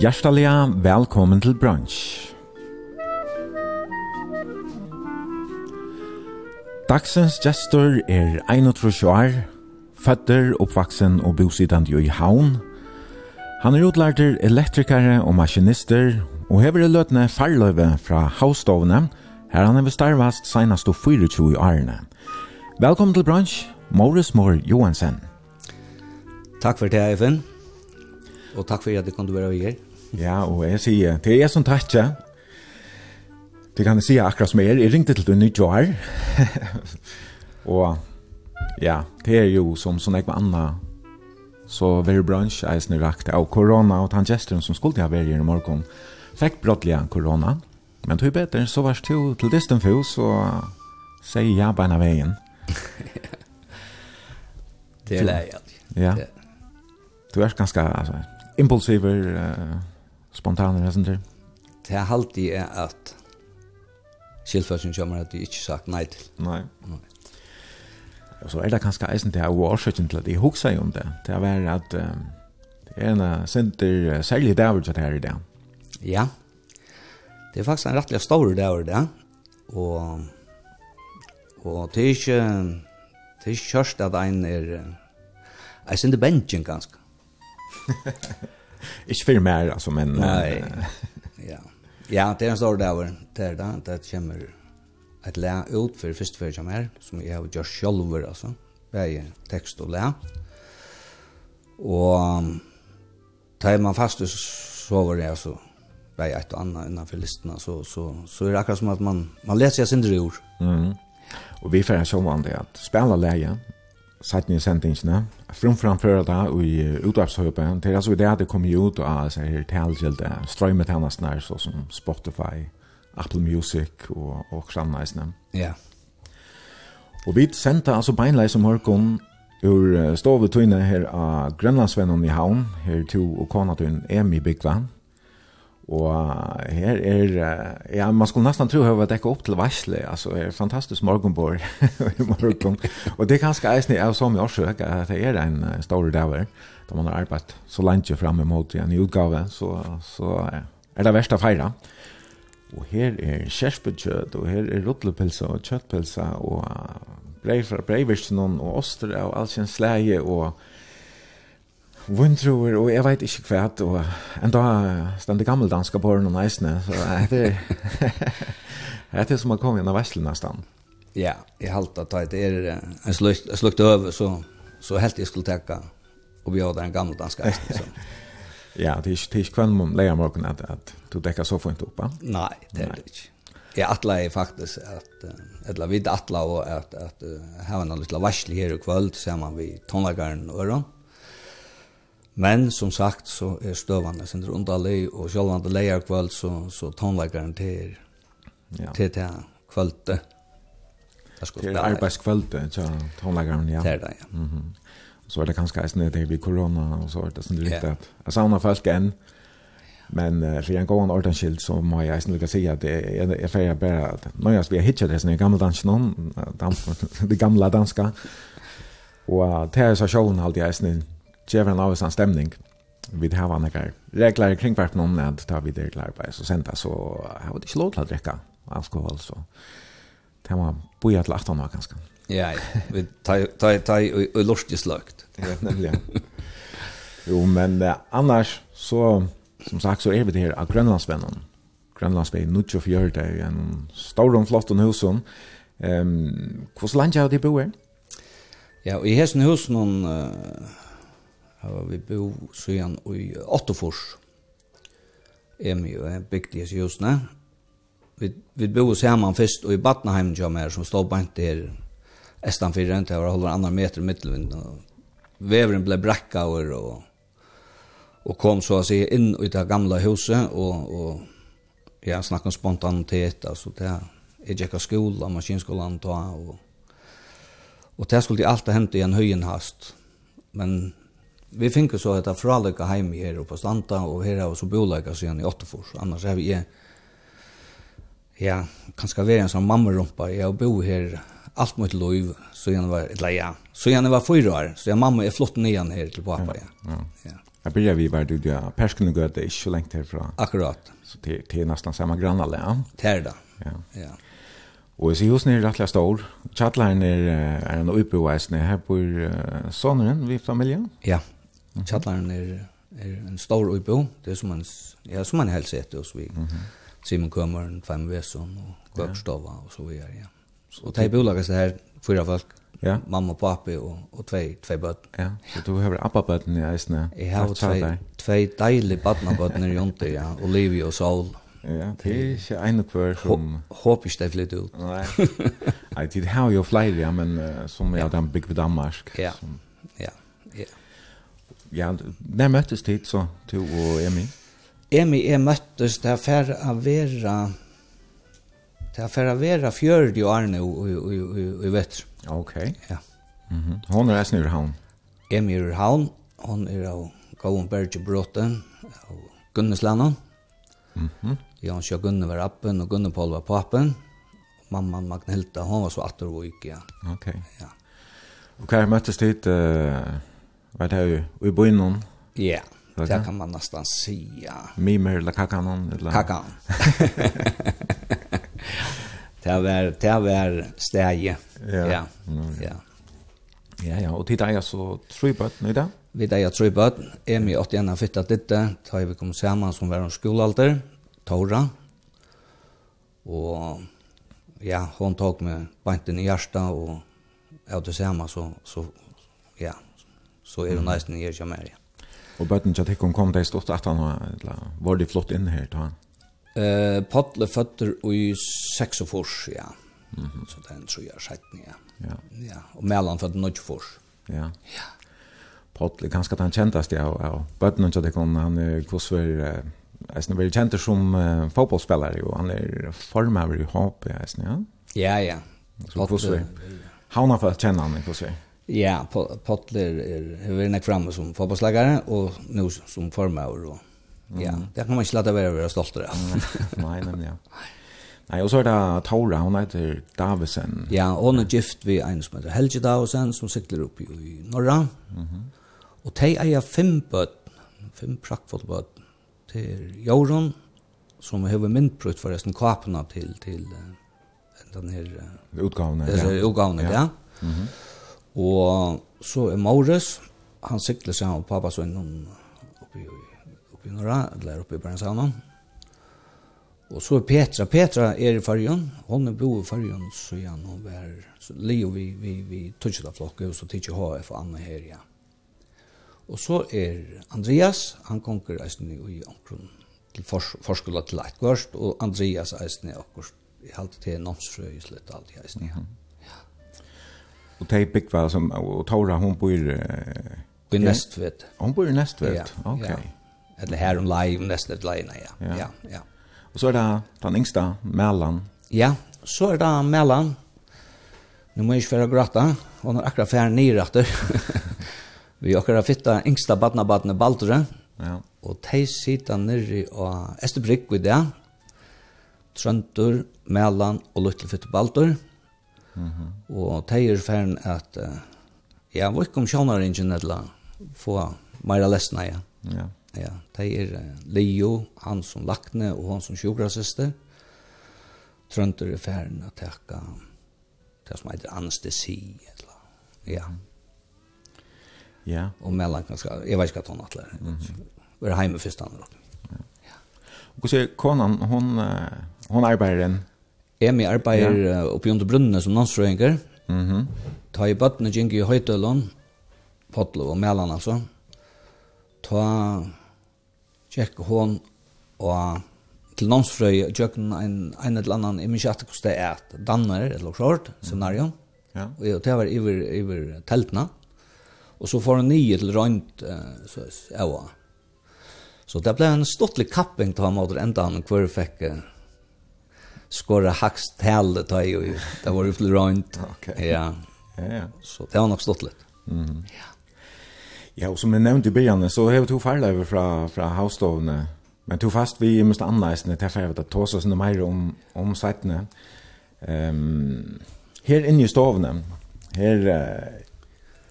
Hjertelig velkommen til brunch. Dagsens gestor er 31 år, føtter, oppvaksen og bosidende i Havn. Han er utlærter elektrikere og maskinister, og hever i løtene farløyve fra havstovene, her han er bestarvast senast og 24 årene. Velkommen til brunch, Morris Moore Johansen. Takk for det, Eivind. Og takk for at du kunne være her. Ja, og jeg sier, det er jeg som ja. Det kan jeg si akkurat som er. Jeg ringte til du nytt år. og ja, det er jo som sånn jeg var anna så very brunch eisen rakt av korona og tangesteren som skulle ha vært i morgen fikk brottelig korona men tog bedre så var det jo til distan for og sier ja på en av veien det er leie ja du er ganske altså, impulsiver uh, spontane resentur? Det er alltid er at skilfølsen kommer at du ikke sagt nei til. Nei. nei. Og så er det kanskje eisen til å ha årsøkken til at de hokser om det. Det er vært at um, det er en senter særlig david som her i dag. Ja. Det er faktisk en rettelig stor david da. Og, og det er ikke det er ikke kjørst at en er jeg synes det benchen ganske. Ikke for mer altså, men Nei, ja. Ja, det er en stor där där där det kommer et lä ut for först för som här som jeg har gjort selv, altså. Det er tekst og lä. Og tar man fast så var det altså, det er et og annet innenfor listene, så så så er det akkurat som at man man leser seg sin ur. Mm. Og vi får en sånn vanlig at spela läge satt ni sendingsna från framför där i utavshöpen det är alltså det det kommer ut och så här talgilda strömmet henne snär så som Spotify Apple Music og og sådana Ja. Og vi senta altså beinleis om Hörkon ur stovet tunne här av Grønlandsvennen i Havn. Her to og Konatun Emi Bigvan Og her er, ja, man skulle nesten tro at jeg dekket opp til Vesle, altså er fantastisk morgenbord i morgen. Og det er kanskje eisen jeg som i årsøk, at det er en stor daver, da man har arbeidt så langt frem mot en utgave, så, så er det verst å feire. Og her er kjerspekjøtt, og her er rotlepilsa og kjøttpilsa, og breivvirsen og oster og alt sin slæge, og vindruer og jeg vet ikke hva og enda stendig gammeldanska på den og neisene så det er det som har komme inn av Veslen nesten ja, jeg halte at det er en slukt, slukt over så, så helt jeg skulle tenke og bjøde en gammeldansk neisene så Ja, det er ikke, det er ikke kvann man leier morgen at, at du dekker så fint opp, Nei, det er det ikke. Jeg attla är faktisk at, eller vi attla och at, at, at her var noen här varsel her i kvöld, sammen vi tonlagaren og då. Men som sagt så er støvande sin underlig, og det leier kvöld så, så tonleikeren til, ja. til til kvölde. Det er arbeidskvölde, ikke tonleikeren, ja. Det er det, ja. Mm -hmm. Så er det kanskje eisne det vi korona, og så er det sånn litt at jeg savner folk enn, men uh, for en gående ordenskild så må jeg eisne lukka si at jeg, jeg feirer bare at nøyast vi har hittet det sånn i gamle dansen, det gamle danska, og det er så sjålen alltid eisne, djevel av en stemning. Vi har en ekar regler kring hvert noen at ta vi det klar på så senda så har vi ikke lov til å drikke alkohol så det var boja til 18 år ganske. Ja. Vi tar jo lort i sløkt. Ja, nemlig. Jo, men eh, annars så, som sagt, så er vi det her av Grønlandsvennen. Grønlandsvei, Nutsjo Fjord, det er en stor og flott husen. Um, hvordan land er det bo? Ja, og i hesten husen, uh, Her var vi bo søgjene i Åttefors. Emi og jeg bygde i husene. Vi, vi bo sammen først och i Batnaheim som er som stod bant her estan fyrir rent her var holder andre meter i middelvind. Veveren ble brekka over og, og kom så å si inn i det gamla huset og, og jeg snakket spontanitet, altså det er jeg gikk av skola, maskinskolan ta og, og det skulle alltid hente i en høyen hast. Men vi finner så att fralöka hem här her på Stanta och här har så bolag siden i Åttefors. Annars har vi är ja, kanske vara en sån mamma jeg Jag bor här allt mot lov så igen var eller ja. Så igen var fyra år. Så jag mamma är flott nian här till pappa. Ja. Ja. Jag börjar vi var du där persken går det inte långt härifrån. Akkurat. Så det det är nästan samma grannland. Ja. Det det. Ja. Ja. Og så husen er rettelig stor. Chatline er, er en oppbeveisende her på uh, sonen, vi familien. Ja. Mm -hmm. Kjallaren er, er en stor uibo, det er som man, ja, som man helst etter oss vi. Mm -hmm. Simon Kømeren, Fem Veson og Køkstova og så videre, ja. Og det er bolaget det her, fyra folk, ja. mamma og papi og, og tvei, tvei bøtt. Ja, så du har abba-bøtten i eisene. Jeg har tvei, tvei deilige badna-bøtten i jonte, ja, Olivia og Saul. Ja, det er ikke en og hver som... Håper ikke det flytter ut. Nei, det har jo flere, ja, men uh, som er ja. den ved Danmark. Ja, som, ja, när möttes det så du och Emi? Emi är möttes därför att vara Det er for å være fjørt i i i vetter. Okej. Ja. Mm. Hon er resten ur havn? Emi ur havn. Hon er av Gåen Berge Bråten av Gunneslanden. Mm ja, Jan Sjö Gunne var appen og Gunne Paul var pappen. Mamma Magnhilda, hon var så 8 år og ikke. Ja. Ok. Ja. Og hva møttes dit? Uh Vad har jo i bojnon? Ja. Det kan man nästan säga. Mimer eller kakanon? eller kakan. Det var det var stäje. Ja. Ja. Ja, ja, och er jeg så tre bötten i dag? Vi där jag tre bötten. Emi 81 har flyttat dit. Ta vi kom sammen som var en skolealder. Tora. Og ja, hon tog med banten i og och jag tillsammans så, så så er det nesten jeg ikke mer ja. Og bøtten til Tikkum kom det i stort at han var det flott inn her til han? Uh, Pottle føtter i 6 og fors, ja. Mm -hmm. Så det er en tror jeg skjøtten, ja. ja. ja. Og Mellan føtter i 9 fors. Ja. Ja. Pottle, ganske at han kjentast, ja. Og bøtten til Tikkum, han er kosver... Jeg er veldig kjent som uh, fotballspillere, og han er formaver i HP, jeg ja? Ja, ja. Så hvordan havna for at kjenne han, hvordan Ja, Potler er hur är framme som fotbollsläggare og nu som formauer, og ja, det kan man ikke lade være å være stolt av. Nei, nemlig, ja. Nei, og så er det Taura, hun heter Davisen. Ja, hun er gift ved en som heter Helge Davisen som sykler upp i norra. Mm -hmm. Och de är fem böt, fem praktfotböt til Jorun, som har myndprut förresten kaporna til, till den her... utgavna. Ja. Utgavna, ja. ja. Mm -hmm. Og så er Maurus, han sykler seg med pappa så innom oppi, oppi Norra, eller oppi Bernshavna. Og så er Petra, Petra er i fargen, hun er bo i fargen, så igjen hun er, så Leo vi, vi, vi tøtjer da flokket, og så tøtjer HF og Anna her, ja. Og så er Andreas, han konger eisen i omkron til fors forskula til Leitgårst, og Andreas eisen i akkurat, i halte til Nomsfrøy, slutt alt i eisen i. Mm -hmm. Och tej big var som og Tora hun bor i i Nästvet. Hun bor i Nästvet. Ja, Okej. Ja. Eller her om live Nästvet Lena ja. Ja, ja. ja. Og så er det den yngsta Mellan. Ja, så er det Mellan. Nu må jeg ikke være gratta. Hon har akkurat færre nyretter. Vi har akkurat fitta yngsta badnabattne Baldre. Ja. Og de sitter nere av Estebrygg i det. Trøntur, Melan og Lutlefytte Baltur. Ja Mm -hmm. Og teier fern at, uh, ja, vi kom sjånar ingen etla, få meira lesna, ja. Ja. Ja, er uh, Leo, han som lakne og han som sjukrasiste, trønter er ferdig at teka, det som heter anestesi, Eller, ja. Ja. Og mellan ganske, jeg vet ikke at hun atler, mm -hmm. vi er hjemme først andre. Ja. Og så er konan, hon, hun arbeider en, Jeg med arbeider ja. oppi under brunnene som landstrøyenker. Mm -hmm. Ta i bøttene gikk i Høytølån, Potlo og melan altså. Ta tjekk hånd og til landstrøy tjøkken en, en eller annan, jeg minns ikke at det er et danner eller klart scenario. Mm. Ja. Og det var iver, iver teltene. Og så får han nye til rønt, uh, så jeg Så det ble en stortlig kapping til han måtte enda han hver fikk uh, skåra hackst tal ta ju det var ju till runt okej. Ja. Ja så det har nog stått lite mhm. Ja. Ja och som jag nämnde i början så har jag två fall över från från hausstovne men tog fast vi måste anläsna till för att ta oss mer om om sättne ehm här inne i stovnen här uh,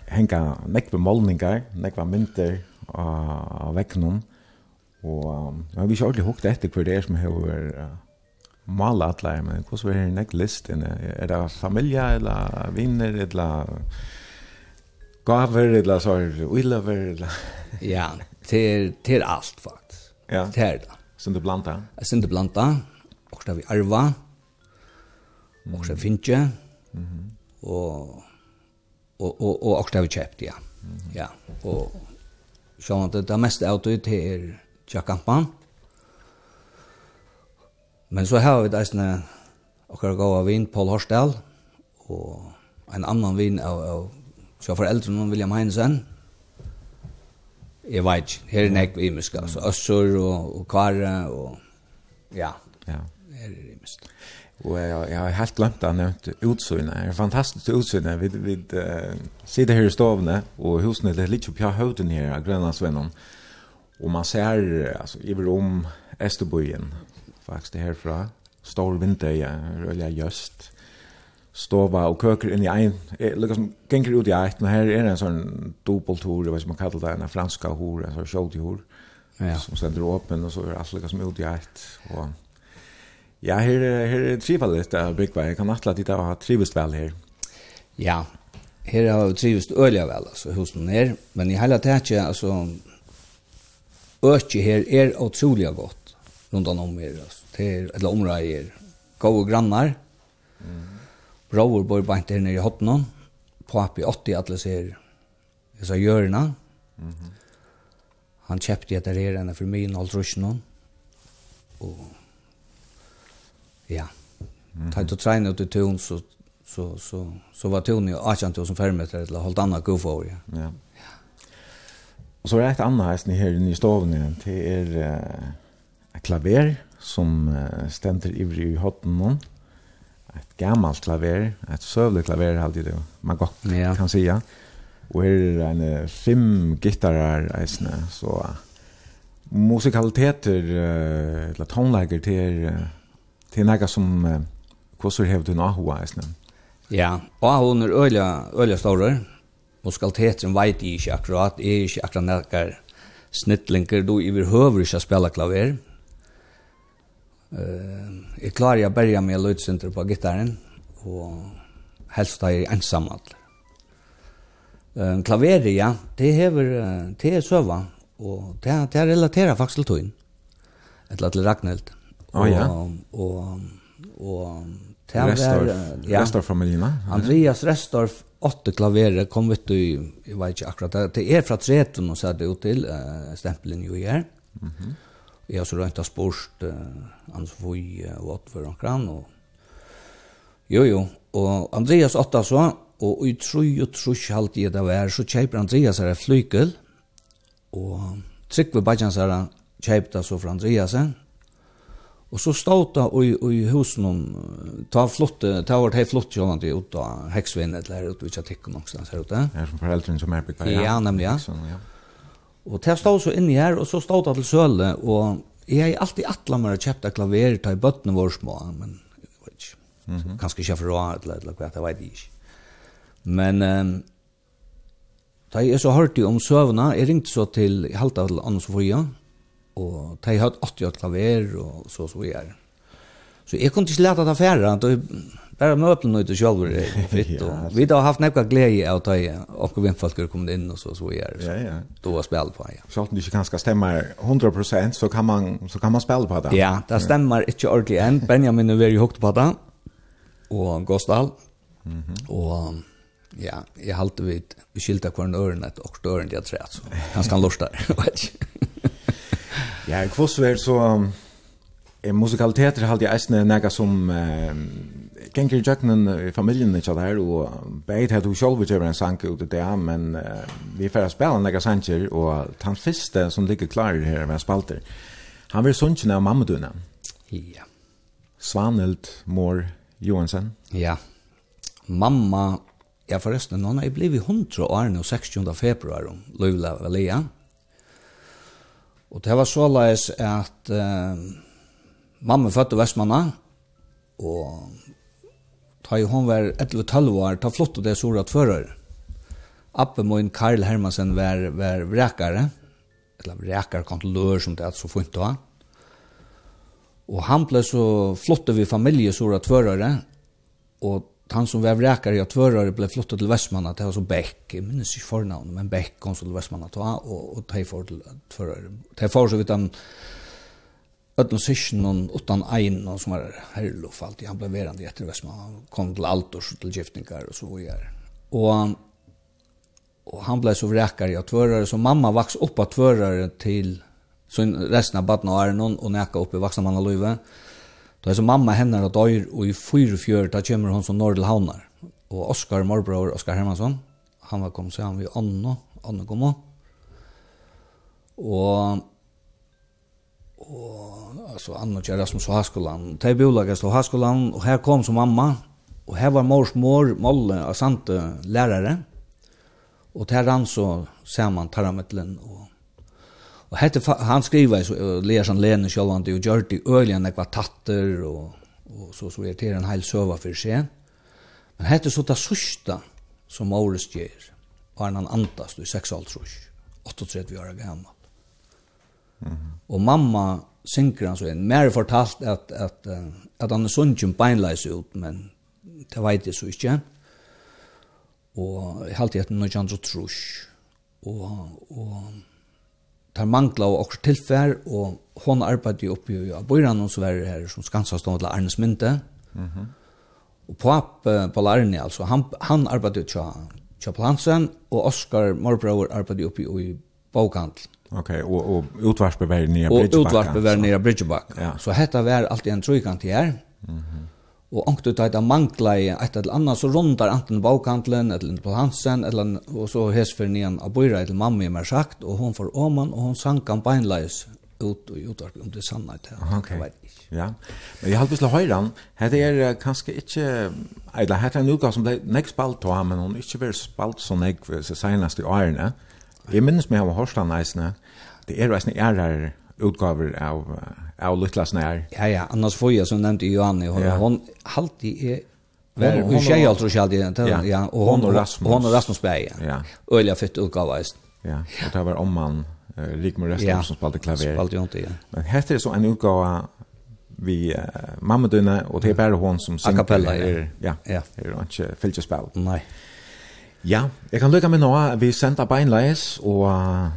henka nekve målningar nekva mynter av vekkenen og um, vi har ikke ordentlig hukt etter hver det er som har mala alla, men hur så är det näck listen? Är det familj eller vinner eller gaver eller så we love eller Ja, till till allt faktiskt. Ja. Till det. Sen det blanda. Sen det blanda. Och där vi arva. Och så finche. Mhm. Och och och och och där vi köpt, ja. Ja, och så det mest ut det är Jackampan. Mhm Men så har vi eisne akkurat gav av vin, Paul Horsdal, og en annan vin av, av så foreldre noen William Heinesen. Jeg vet ikke, her er nek imisk, altså Øssur og, og Kvare, og ja, ja. her er imisk. Og jeg, jeg har helt glemt at nevnt utsynet. Det er fantastisk utsynet. Vi, vi uh, sitter her i stovene, og husene er litt opp i høyden her av Grønlandsvennen. Og man ser altså, i om Esterbøyen, faktisk det herfra. Stor vindøya, rølja just. Stova og køker inn i ein, liksom genker ut i eit, men her er en sånn dobbelthor, hva som man kallar det, en franska hor, en sånn kjoldihor, ja. som sender åpen, og så er alt liksom ut i eit. Og, ja, her, her er trivelig av byggvei, jeg kan atla at jeg har trivist vel her. Ja, her har vi trivist øyla vel, altså, husen her, men i hele tatt, altså, økje her er utrolig godt runt om er, alltså. Det är eller områden goda grannar. Mm. Bror bor bara inte nere i Hotnon. Pappi 80 alla ser i så hjörna. Mhm. Mm han köpte det där ena för mig och Rushnon. Och ja. Mm. Tajt och träna ut i tun så så så så var tun ju 18000 fermeter eller hållt annat go för ja. Ja. Och så är det ett annat hästen här inne i stoven igen. Det är klaver som stender ivrig i hotten nå. Et gammalt klaver, et søvlig klaver, alltid det man godt ja. kan si. Og her er en fem gittarer eisne, så musikaliteter, eller tonelager til, til noe som hvordan har du nå eisne? Ja, og hun er øyla, øyla store, Musikaliteten vet jeg ikke akkurat, jeg er ikke akkurat noen snittlinker, du i vi høver ikke å spille klaver, jeg klarer å berge med lødsynder på gittaren, og helst er jeg ensam alt. Um, klaveret, ja, det, hever, det er søva, og det, det relaterer faktisk til tøyen, eller til Ragnhild. Å oh, ja. Og, og, og det var, Restorf, ja, Restorf-familien, Andreas Restorf, åtte klaveret kom ut i, jeg vet ikke akkurat, det er fra 13 og så er det jo til uh, stempelen jo i. Mm vi har så rönt av spårst eh, hans voj och Otver för omkran och jo jo. Og Andreas åtta så og i troj och troj halt i det var så köper Andreas her flykel och tryck vi her här köpte så från Andreas Og så stod det i, i husen om ta flott ta vart hej flott jag ut av heksvinnet, eller ut vilka tycker någonstans her ute är som foreldren som er bygd. ja. Nemlig, ja. Og det stod så inni her, og så stod det til søle, og jeg har alltid atlet meg å kjøpte klaver til bøttene våre små, men jeg vet ikke, mm -hmm. kanskje ikke for å ha et eller annet, jeg vet ikke. Men um, da jeg så hørte om søvnene, jeg ringte så til, jeg halte til Anders Sofia, og da jeg hadde 80 klaver, og så så jeg. Så jeg kunne ikke lete det færre, da jeg Bara möbeln nu själva är fitt och vi har haft några glädje av att och vem folk har kommit in och så så är det. Ja ja. Då har spel på ja. Så att det inte kanske stämmer 100% så kan man så kan man spela på det. Ja, det stämmer inte ordentligt än. Benjamin är ju hooked på det. Och Gostal. Mhm. och ja, jag håller vid skilta kvar öronen ett och öronen jag tror så. Han ska där Ja, kvossvär så är musikaliteter halt jag eisne nega som ganger jøkkenen i familien ikke der, og beit hadde du selv utgjøver en sang ut i det, men uh, vi får spela nega sanger og den første som ligger klar her med spalter, han vil sunnkjene av mammaduna. Ja. Svanhild Mår Johansen. Ja. Mamma, ja forresten, hun er blevet 100 år nå 16. februar, Løyla Valia. Og det var såleis at uh, mamma fødte Vestmanna, og Ta i hon var 11-12 år, ta flott og det så rett fører. Appen min Karl Hermansen var, var vrekare, eller vrekare kontrollør som det er så fint å ha. Og han ble så flott vi familie så rett førere, og han som var vrekare i tvørere ble flott til Vestmanna, det var så Beck, jeg minnes ikke fornavnet, men Beck kom så til Vestmanna, og, og de får til tvørere. De får så vidt han ödlun sysken och utan ein som var herrlof alltid. Han blev verande i Västman. Han kom till Altors och till giftningar och så vidare. Och han, och han blev så vräkare av tvörare. Så mamma vaks upp av tvörare till så resten av baden og Arnon och näka upp i vaksna manna Luive. Då er så mamma henne og døyr og i fyra fjör da kommer hon som Nordel Havnar. Och Oskar Morbror, Oskar Hermansson, han var kom så han vid Anno, Anno kom och och altså Anna Gerard som så haskolan. Tej bolaget så haskolan og här kom som mamma och her var mors mor Molle och Sante lärare. Och där han så samman tarametlen och Og hette, han skriver så leser han Lene Kjølvandi og gjør det øyelig enn tatter og, og så, så irriterer han heil søva for seg. Men hette så ta sørste som Maurus gjør, og han andas i 6,5 38 år gammal. Mm. Og mamma synker han så en. Mer fortalt at, at, at han er sånn som beinleis ut, men det vet jeg så ikke. Og jeg halte etter noe andre trus. Og, og tar mangla og også tilfær, og hon arbeidde oppe i Aboiran, og så var det her som skansastånd til Arnes Mynte. Mm -hmm. Og papp på Arne, altså, han, han arbeidde tja, tja Plansen, og Oskar Morbrauer arbeidde oppe i, i Boghandel. Okej, okay, och och utvarspe var nere Bridgeback. Och utvarspe var nere Bridgeback. Ja. Så hetta var alltid en trojkant här. Mhm. Mm och ankt ut att mangla i ett eller annat så rundar anten baukantlen eller på Hansen eller och så hes för nian boira till mamma mer sagt och hon får oman och hon sank en beinlös ut och utvarspe om det sanna det. Okej. Ja. Men jag hade höra han. Hade är kanske inte eller hade han något som det next ball to men hon inte väl spalt så nägg så senast i Mhm. Jeg minnes meg av Horsland eisene, det er eisene ærer utgaver av, av Lytlasene her. Ja, ja, Annars får Foya som nevnte Johanne, hon, ja. hon alltid er Ver och tjej alltså så jag inte ja och hon och Rasmus hon och Rasmus Berg. Ja. Öliga fett utgåva ist. Ja. Och det var om man lik med Rasmus som spelade klaver. Spelade ju inte. Ja. Men heter det så en utgåva vi uh, mamma dina och det är bara hon som synger. Ja. Ja. Det är inte filterspel. Nej. Ja, jeg kan lykke med nå. Vi sender beinleis, og uh,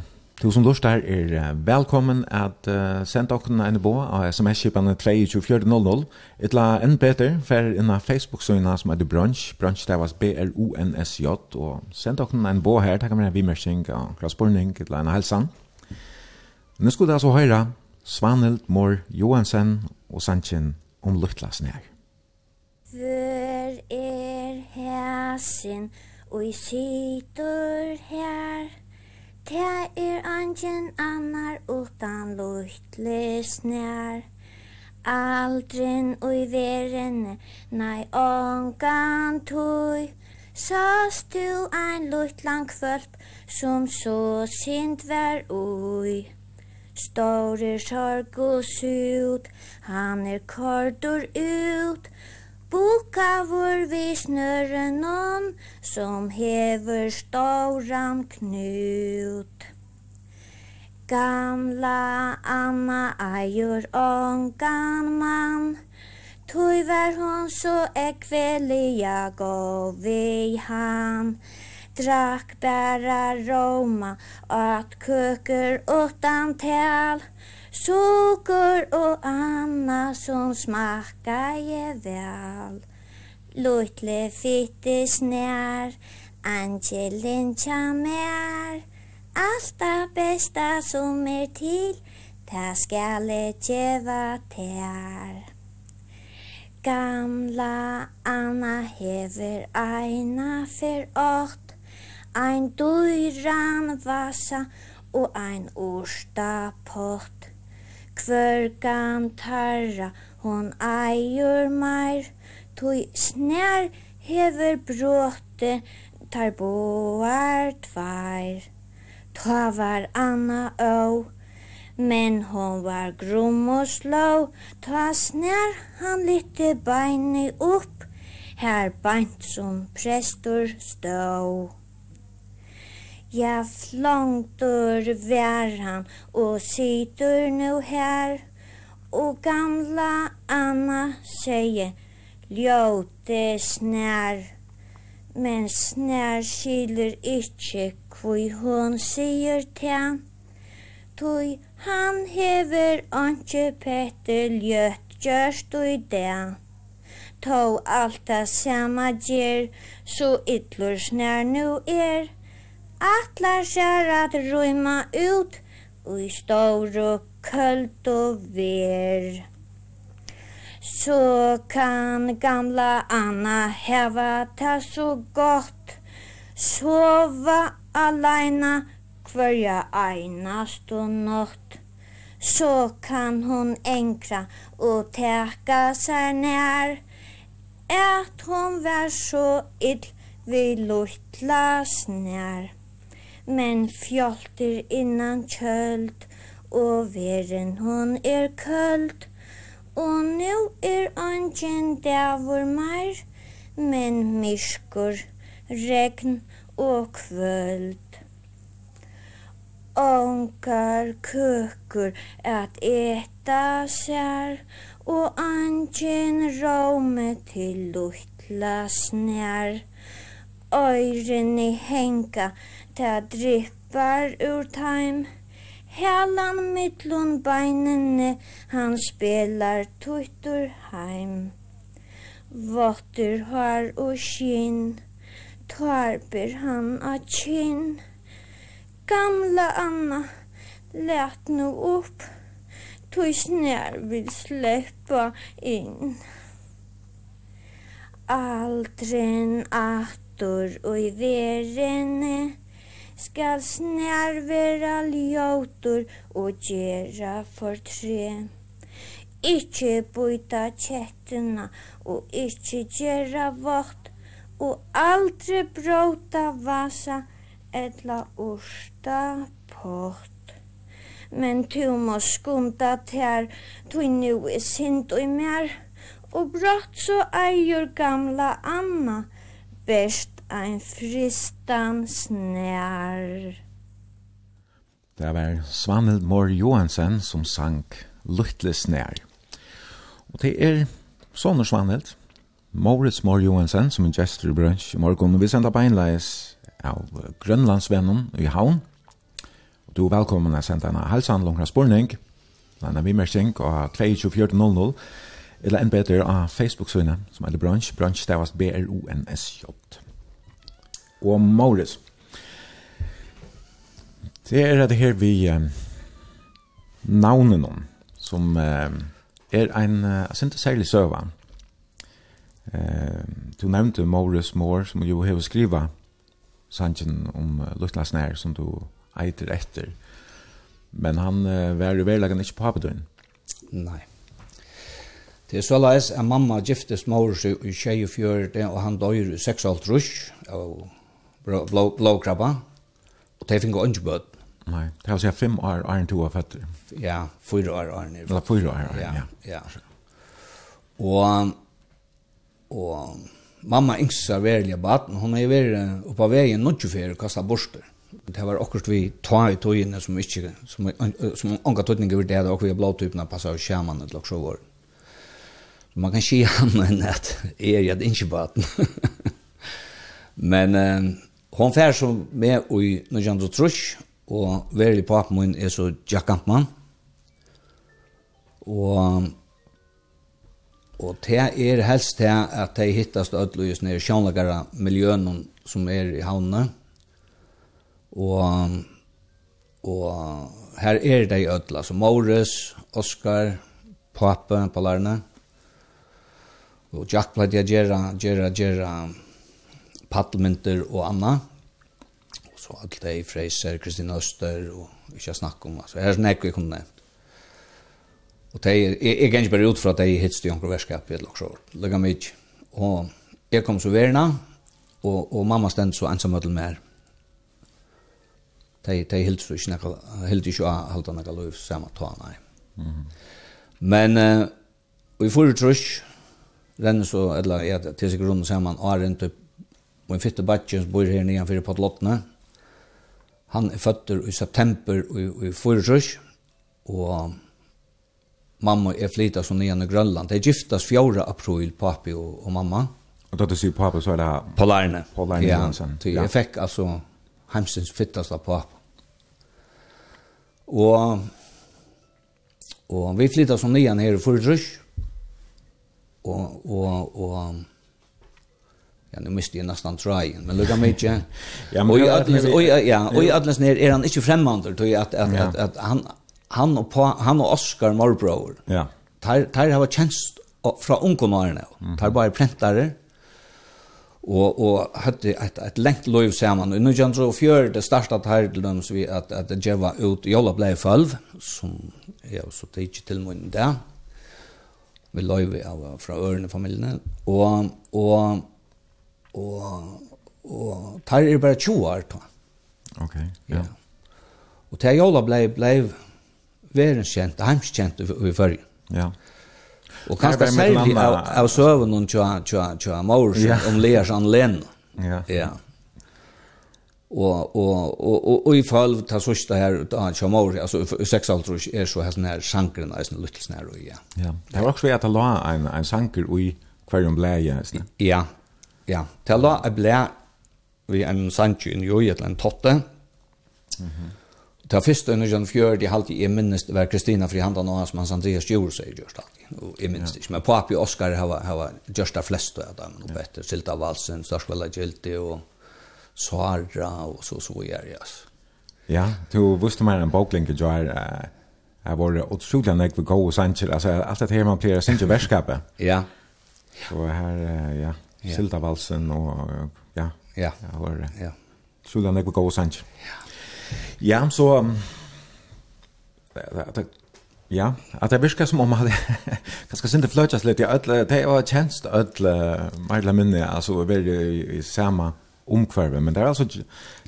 du som lort der er uh, velkommen at uh, sende dere en bo av sms-kipene 32400. Et la en bedre for en av Facebook-søgene som heter Brunch. Brunch det var B-R-U-N-S-J. Og send dere en bo her, takk med en vimersing og krasporning, et la en helsan. Nå skulle det altså høre Svanhild Mår Johansen og Sanchin om luftlasen her. Hvor er hæsen? Hvor er hæsen? og i sitter her. Det er angen annar utan luttlig snær. Aldrin ui i veren, nei ongan tui Sast du ein luttlang kvölp som så sint vær ui. Stórir sorg og sut, han er kordur ut, Bokavur vi snörrenon som hever stauran knut. Gamla Anna ajur ångan man, Tui var hon så ekvelia gav vi han. Drack bära roma at köker utan tal, Sukur og anna som smakka je vel. Lutle fitte snær Angelin tja mer. Allt det bästa som er til Ta skal jag tjeva ter Gamla Anna hever aina fer åt, ein duran vasa og ein orsta pott. Kvørgan tarra, hon eier meir, tui snær hever bråte, tar boar tvær. Ta var Anna å, men hon var grum og slå, ta snær han litte beini upp, her beint som prestor stå. Ja, flongtur vær han og situr nu her. Og gamla Anna säger ljóte snær. Men snær skiljer ikkje kvui hon sier til Tui han hever anke Petter ljøtt gjørst i det. Tau alt det samme gjer, så ytlur snær nu er atlar sær at røyma ut i stóru köld og ver. Så kan gamla Anna heva ta så gott, sova alaina hverja einast og nått. Så kan hon enkra og teka seg nær, at hon var så ill vi luttla snær men fjolter innan kjöld og veren hon er köld. Og nu er ongen davor meir, men myskur, regn og kvöld. Ongar køkur at eta sær, og ongen rome til luttla snær. Øyrene henga, Ta drippar ur taim. Hälan mittlun beinene, han spelar tuttur heim. Votter har og skinn, tarper han a kinn. Gamla Anna, Læt nu upp, tui snær vil släppa in. Aldrin attor og i verene, skal snær vera ljótur og gera for tre. Ikki buita kjettuna og ikki gera vott og aldri bróta vasa etla ursta pott. Men tu må skunda ter, tu nu er sint og mer, og brått så eier gamla Anna, best ein fristan snær. Det var Svanhild Mår Johansen som sang Luttle snær. Og det er Soner Svanhild, Moritz Mår Johansen som er gestor i brunch i morgen. Og vi sender beinleis av Grønlandsvennen i Havn. Og du er velkommen å sende en halsan langra spurning. Landa Vimmersing og 2400 eller en bedre av Facebook-synet som er brunch. Brunch stavast B-R-O-N-S-J og Maurits. Det er det her vi eh, navnen noen, som eh, er en eh, sinte særlig søva. Eh, du nevnte Maurits Mår, som jo har skriva sannsyn om uh, Luttlands nær, som du eiter etter. Men han uh, var jo verleggen ikke på papedøren. Nei. Det er så leis at mamma giftes Maurits i 24, og han døyr i 6,5 rush, og blåkrabba, og de finner ikke bød. Nei, det er å fem år, Arne to av føtter. Ja, fyra år, Arne. Eller fyra år, Arne, ja. ja. Og, og mamma yngst seg verlig baden, hun er vært oppe av veien noe for å kaste borster. Det var akkurat vi ta i togene som ikke, som, som unga tøtninger var det, og vi er blåtypene passet av skjermen et lagt så over. Man kan si han enn at er jeg ikke baden. Men, Hon fær som med i Nujandro Trush, og verlig papen min er så Jack Kampmann. Og, og det er helst det at de hittast ødløyes nere sjånlagare miljøen som er i havnene. Og, og her er de ødla, så Maurus, Oskar, papen på. Og Jack pleide å gjøre, gjøre, gjøre paddelmynter og anna. Og så alt det i Freiser, Kristina Øster og ikke jeg snakk om. Altså, her er nekk vi kunne nevnt. Og det er, jeg kan ikke bare ut fra at jeg hittet i Anker Værskap i et laksår. Løgge meg ikke. Og jeg kom så verna, og, og mamma stendt så ensam ødel mer. Det er helt så ikke nekka, helt ikke å halte nekka løy samme ta, nei. Mm. Men, uh, og i forrige trus, renner så, eller, ja, til seg grunnen saman, og er en typ og en fitte badje som bor her nyan fyrir Potlottene. Han er føtter i september i, i Fyrrøs, og mamma er flytta som nian i Grønland. Det er giftas 4. april, papi og, og mamma. Og da du sier papi, så er det... Polærne. Polærne ja, Johansen. Ja, jeg fikk altså heimsins fittast av papi. Og, og vi flytta som nian her i Fyrrøs, og, og, og Ja, nu miste jag nästan try, men lukar mig inte. ja, men och ja, och Atlas ner är han inte främmande då att att att att han han och pa, han och Oscar Marlboro. Ja. Tar tar har tjänst från ungkomarna. Tar bara präntare og og hadde eit eit lengt lov saman. Og nu jan så fjør det starta her til dem så vi at at det jeva ut jolla blei falv som ja så det ikkje til mun der. Vi lov av fra ørne familien og og og, og tar er bara 20 år da. Ok, ja. ja. Og til Jola blei, blei verenskjent, heimskjent i, i førgen. Ja. Og kanskje særlig av, av søvn og tja, tja, tja, mors ja. om Leas anlen. Ja. Ja. Og, og, og, og, og i fall ta sørste her da, tja mors, altså i seks alder er så her sånn her sankeren, er sånn lyttelse her og ja. Ja. Det var også at la en, en sanker i hverjum bleie, Ja, ja, til da jeg ble vi en sannsju i Njøy, et eller annet totte. Mm -hmm. Ta fyrst under John fjør, de halte jeg minnes det var Kristina Frihanda nå, som hans manns Andreas Djurs er gjørst alltid, og jeg minnes det ikke. Men papi og Oskar har hava gjørst det fleste av dem, og etter Silta Valsen, Starsvella Gildi og Sara og så så gjør jeg, altså. Ja, du visste mer en boklinket jo er Jeg var utrolig nek jeg vil gå og sannsjer, altså alt det her man pleier å sannsje verskapet. Ja. Så her, ja, yeah. Sildavalsen og ja, ja, ja, var det. Ja. Så nek er på god sang. Ja. Ja, så um, ja, at det virker som om man hadde skal sinte fløtjas litt. Ja, det var tjenst ødle Marla Minne, altså veldig i samme omkvarve, men det er altså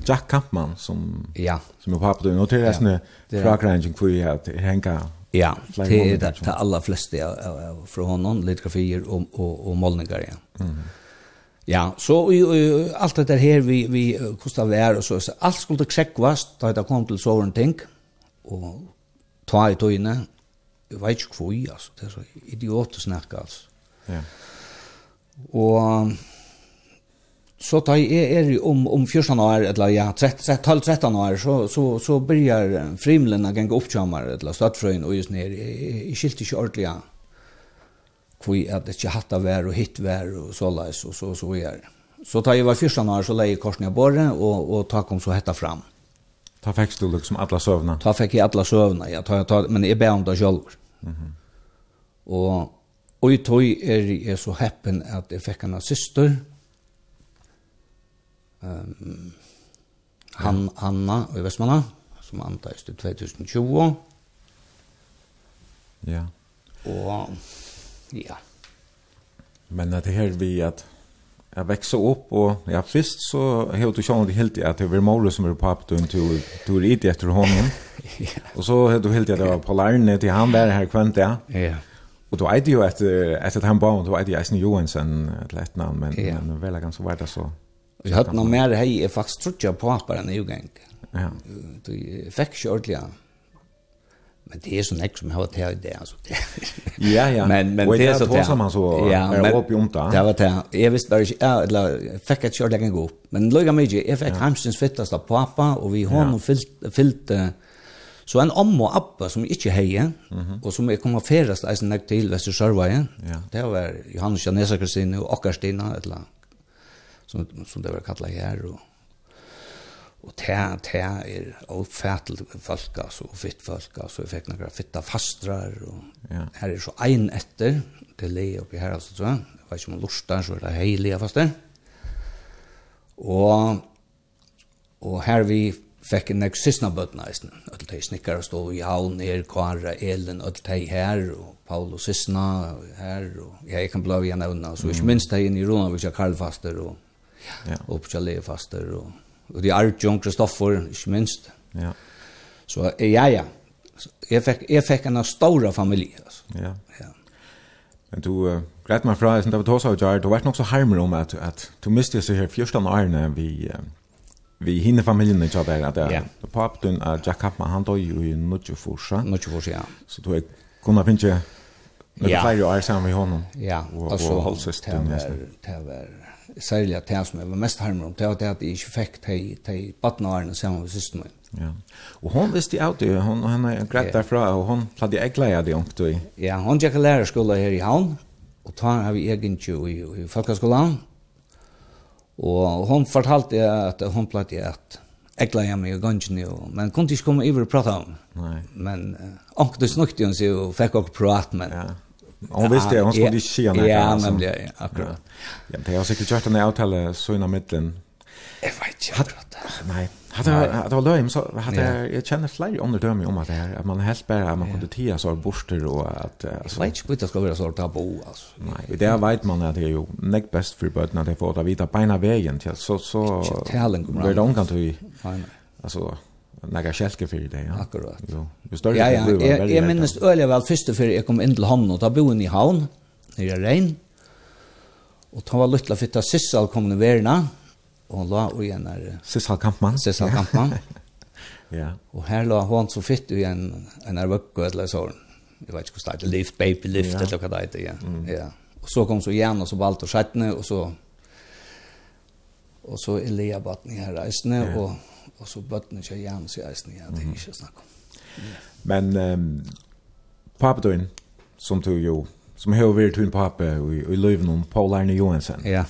Jack Kampmann som ja. som er pappa og til resten ja. frakranging for at henka Ja, det er det, det aller fleste av, av, av, fra honom, litografier og, og, og målningar, ja. Mm. Ja, så i, i allt det där här vi vi kostar vär och så så allt skulle checkvas då det kom till sån ting och ta i då inne. Jag vet inte vad alltså det är så idiot att snacka alltså. Ja. Och så tar jag är om om 14 år eller ja 13 12 13 år så så så börjar frimlen att gå upp tjammar eller stadfrön och just ner i skilt i ordliga. Mm kvi at det ikke hatt av vær og hitt vær og så leis og så så er. Så tar jeg var fyrstan år så leie korsen jeg bare og, og ta kom så hetta fram. Ta fikk du liksom alla søvna? Ta fikk jeg alla søvna, ja, ta, ta, men jeg ber om det selv. Mm -hmm. Og Og i tog er jeg så heppen at jeg fikk en syster, um, han, Anna og Vestmanna, som antas til 2020. Ja. Og Ja. Men det här vi att jag växer upp och ja först så har du sjön det helt att det var Mauro som var på att du inte du är ute efter honom. Och så har du helt att det var på Larne till han var här kvant ja. Ja. Och då är det ju att att han bara då är det Eisen Johansson ett lätt namn men ja. men väl ganska vart det så. Vi hade nog mer hej är faktiskt trutja på att bara en Ja. Du fick ju ordentligt men det är så näck som har tagit det alltså. Ja ja. Men men det är så det som man så ja, är uppe om där. Det var det. Jag visste där ja eller fick ett kör lägga gå. Men lugga mig jag fick hamstens av pappa och vi har hon fyllt fyllt så en amma och appa som inte hejer och som är kommer färdas alltså näck till Västersjörvaje. Ja. Det var Johannes Janesa Kristin och Ackarstina eller som som det var kallat här och Og det te er oppfattel folk, altså, og fitt folk, altså, vi fikk noen fitta fastrar, og ja. her er så ein etter, det leie oppi her, altså, så, jeg, vet ikke om lortar, så er det heilige faster. Og, og her vi fikk en eksistna bøtna, öll teg snikkar stå i havn, er kvara, elen, öll teg her, og Paul og Sissna, her, og ja, jeg kan blå igjen evna, så ikke minst teg inn i Ronavik, ja, Karl faster, og, ja. og på Kjallee faster, og, og de er Arjun, Kristoffer, ikke minst. Ja. Så ja, ja. Jeg fikk, jeg fikk en stor familie. Altså. Ja. ja. Men du, uh, greit meg fra, som det var tåsa og jar, du har nok så harmer om at, at du miste seg her første årene vi, uh, vi hinner familien i tjadder, at ja. du papen av Jack Kappmann, han døg jo i Nudjeforsa. Nudjeforsa, ja. Så du er kunne finne ikke, Ja. Det var ju är samma med honom. Ja, Og- och, og, och, och, och, och, særlig at det som jeg var mest harmer om, det var det at jeg ikke fikk de de badnårene sammen med systen min. Ja. Og hon visste jo det, hon, hon er greit derfra, og hon hadde jeg glede det ungt i. Ja, hon gikk lærerskola her i Havn, og ta har vi egen jo i, i folkeskolan. Og hon fortalte at hon pleide at jeg glede meg i gangen, men kunne ikke komme over og prate om. Nei. Men uh, omkring snukte hun seg og fikk også prate, men... Ja Hon visste det, hon skulle inte säga något. Ja, nämligen, ja, akkurat. Ja, det har säkert gjort en avtal så innan mittlen. Jag vet inte akkurat. Nej, hade det var löjm så hade jag känner fler underdömer om att det här att man helt bara att man kunde tia så borster och att alltså vet inte det ska vara så tabu alltså. Nej, det vet man att det är ju näck bäst för bötna det får att vita på vägen till så så talen kommer. Det är kan du. Alltså lägga skälke för det. Ja. Akkurat. Jo, ju större ja, ja. det jag, Jag minns öliga väl första för jag kom in till hamn och ta boen i havn. Det i regn. Och ta var lilla fitta Sissal kom ner verna. Och la och igen är Sissal Kampmann. Sissal Kampmann. ja. Och här la hon så fitt i en en arvöcka eller så. Jag vet inte hur starkt lift baby lift ja. eller vad det heter. Ja. Ja. Och så kom så igen och så valt och skättne och så och så Elia Batni här reisne ja. och og så bøttene ikke igjen, så jeg snitt, ja, det er ikke snakk om. Yeah. Men um, papetøyen, som du jo, som har vært hun pappa i, i løyven om Paul Arne Johansen, ja.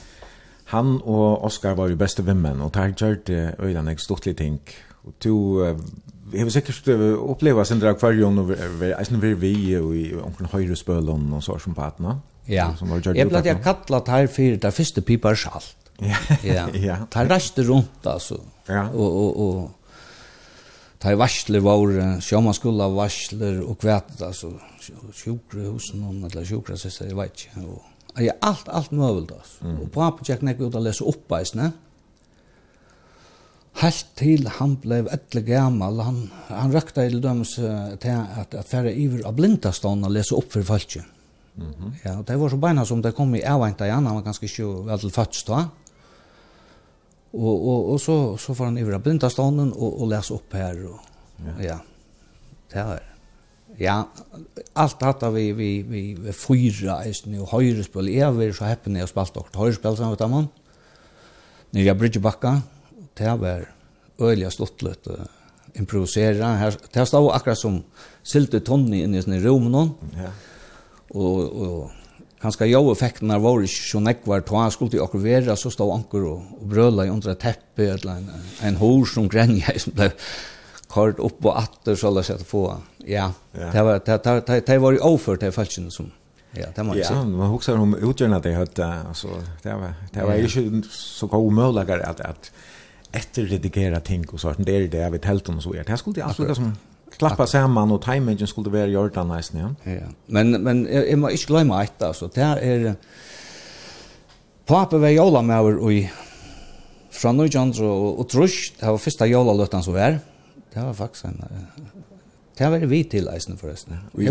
han og Oskar var jo beste vimmen, og der gjør det øyne jeg stortlig ting. Og du, jeg vil sikkert oppleve sin drag for jo, og jeg vi vi i omkring høyre spølen og så som på patene. Ja, jeg ble det kallet her for det første pipa er salt ja. ja. Ta raste rundt altså. Ja. Og og og ta varsler var sjóma skula varsler og kvætt altså sjúkrahusen og alla sjúkrasistar eg veit. Og ja, alt alt møvult altså. Mm. Og pappa gekk nek ut og lesa opp eisne. Helt til han ble etle gammal, han, han røkta i dømes til at, at færre iver av blindastånd og lese opp for falskjøn. Mm -hmm. Ja, og det var så beina som det kom i avventa igjen, han var ganske ikke vel til fødsel da. Og, og, og så så får han ivra blinda stånden og, och läsa upp här och ja. ja. Det er Ja, allt hatta vi vi vi vi fyra är nu högre spel. Jag vill så häppen jag spalt och högre spel som utan man. När jag bridge backa det var öliga stottlet improvisera här det och akkurat som silte tonni inne i sin rum någon. Ja. Och och kanskje jo effekten av vår ikke så nekvar han skulle til akkur vera, så stod anker og, og brøla i under et teppe, eller en, en hår som grenja, som ble kort opp og atter, så la seg til få. Ja, ja. det var, det, det, det, det var jo overført til falskene som, ja, det må jeg ja, si. man husker om utgjørende det høyde, altså, det var, det var ikke så god omøyligere at, at etterredigere ting og sånt, det er det jeg vet helt om så er. Det skulle jeg absolutt som klappa saman og timingen skulle være gjort av nesten, ja. ja. Men, men jeg, jeg må ikke glemme et, altså. Det er... Pappa var jola med over i fra Nujandro og, og Trush, det var første jola løtten som var. Det var faktisk en... Det var vi til eisen forresten. Og i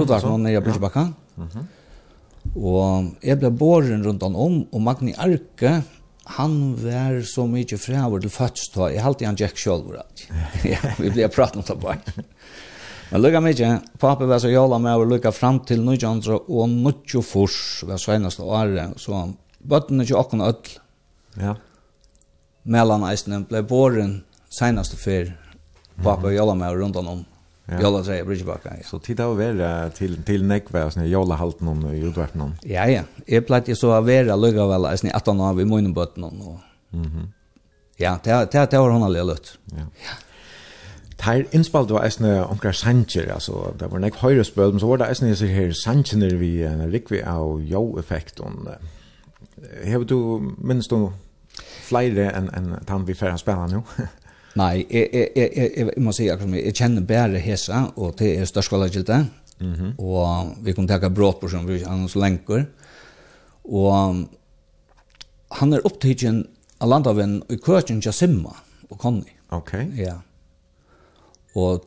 utvarten nå nere i Bridgebakka. Og jeg ble båren rundt om, og Magni Arke, han var så mye frävor till först då. Jag hade han Jack Scholver. ja, vi ble pratet om det bare. Men lukka mykje, papi var så jala med å lukka fram til 1900 og 1940 var seneste året, så bøtten er ikke okken ødel. Ja. Mellan eisene ble båren seneste fyr, papi var jala med rundt om Ja. Jolla säger Bridgebacka. Ja. Så tid av vara till till Nekva så när Jolla halt någon och gjort någon. Ja ja, jag platt så av vara lugga väl alltså ni 18 år vid munnen bort någon och. Mhm. Mm ja, det det det har hon aldrig lutt. Ja. ja. Tær inspalt var æsne onkra Sanchez, altså det var nek høyre spøl, men så var det æsne så her Sanchez der vi en rikvi av jo effekt on. Hevur du minst du flere enn en, tann vi færre spela nu? Nei, jeg, jeg, jeg, jeg, jeg må si akkurat jeg kjenner bare hesa, og det er størstskvalagildet, mm -hmm. og vi kunne takke brått på som vi har så lenker, og han er opptidgen av landaven i køkken til Simma og Conny. Ok. Ja. Og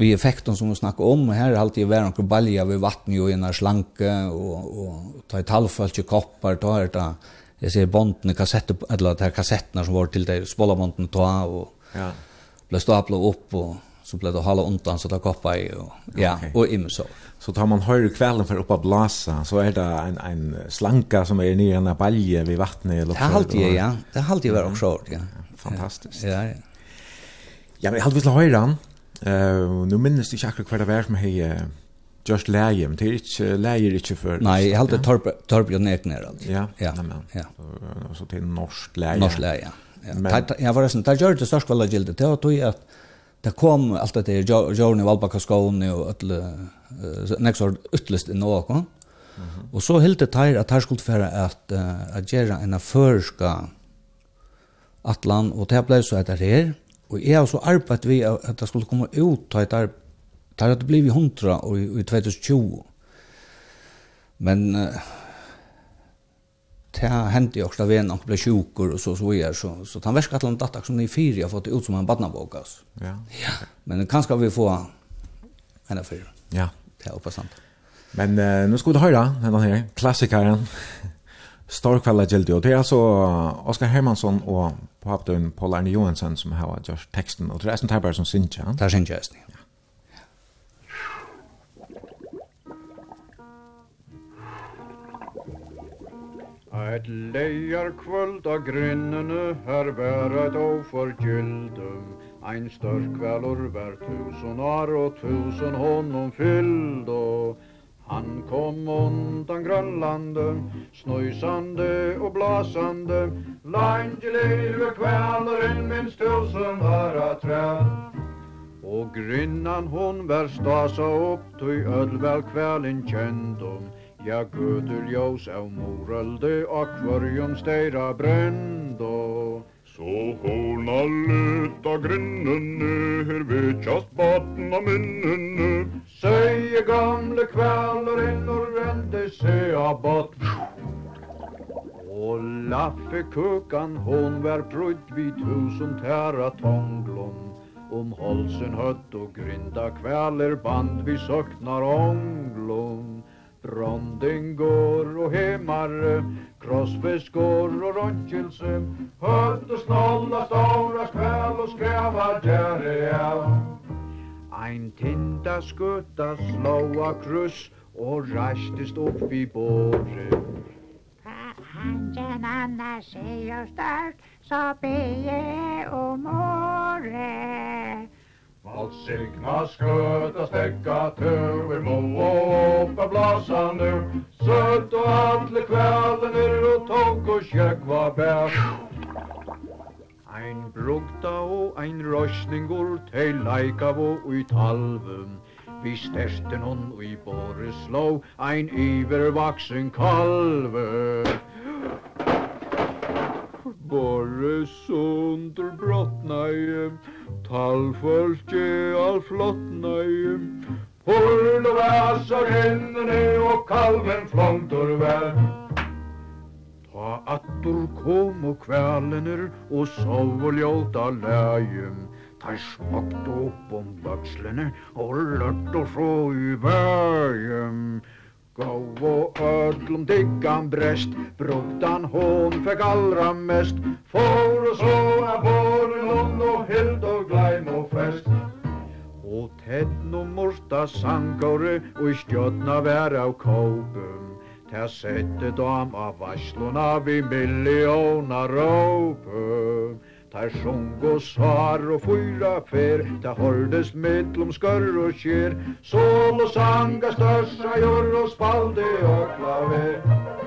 vi effekten som vi snakker om, her er alltid vært noen balja ved vatten jo en slanke, og, og ta i talfalt i koppar, ta her da, jeg ser bondene, kassetter, eller de kassettene som var til det, spolabondene ta, og Ja. Blev stapla upp och så blev det hålla undan så där koppa i och ja okay. och im så. Så tar man høyre kvällen för oppa blasa, så är det en en slanka som är nere i en balje vid vattnet eller så. Det halt ju ja. Det halt ju var också ja. Fantastiskt. Ja. Ja, ja men halt vi høyre han. Eh nu minns du ikke akkurat hva det var som hej just läge men det är ikke läge er ikke för Nej, jag hade torp torp jag ner allt. Ja. Ja. Ja. Och så till norskt läge. Norskt läge. Ja, Jag var sen där gjorde det störst kvälla gildet. Det var att det kom allt det där Jorni Valbaka Skåne och öll next år utlist i någon. Och så helt det här att här skulle föra att att göra en förska Atlan och det blev så att det här och jag har så arbetat vi att det skulle komma ut att det där det blev 100 och i 2020. Men det hände ju också av en och blev sjukur och så så vidare så så han verkar att han datak som ni fyra har fått ut som en barnabok alltså. Ja. Ja. Men kanske vi få en affär. Ja. Det är hoppas sant. Men uh, nu ska du höra den här klassikern. Storkvalla Gildi och det är alltså Oskar Hermansson och på Paul Arne Johansson som har gjort texten och det är sånt här bara som syns. Det syns just. Et leier kvöld av grinnene her vær eit oforgyldum Ein størkvelur vær tusen år og tusen honom fylld. Og Han kom undan grönlande, snøysande og blasande Land i livet kvälaren minst tusen öra träd Og grinnan hon vær stasa upp, ty ödlväl kvällen kjendum Ja, gudur ljós av moralde og kvarjum steira brendo. Så hona luta grinnene, her vitsast batna minnene. Søye gamle kvaler innor vende se bat Og laffe kukan hon var prudd vi tusen tæra tonglom. Om halsen høtt og grinda kvaler band vi søknar ånglom. Bronden går och hemmar Krossfisk går och röntgelse Hött och snolla stora skväll och skrävar där är Ein tinda skutta slåa kryss och rastist upp i båret Hansen annars är jag stark så ber jag om året Mot signa sköta späcka tur, Mo må åpa blasa nu. Sött och alle kvällen er och tog och käk var bär. Ein brugta og ein røsningur, tei leikav og ui talvum. Vi stersten hon ui i slå, ein ivervaksen kalve. Bore sundur brottnaje, Talfolki all flottnøy Horn og væsar hendene og kalven flontor vær Ta attur kom og kvælener og sov og ljóta lægjum Ta smakt opp om bakslene og lørt og så i vægjum Gå og öllum diggan brest, brúktan hon fekk allra mest, For og så er borun ond og hild og glæm og fest. Og tenn og morsta sangáru og i stjórna vær á kópum, Ta sette dam av varsluna vi milljóna råpum. Tar sjung og svar og fyra fer Ta hordes mittlom skörr og kjer Sol og sanga størsa jord og spalde og klaver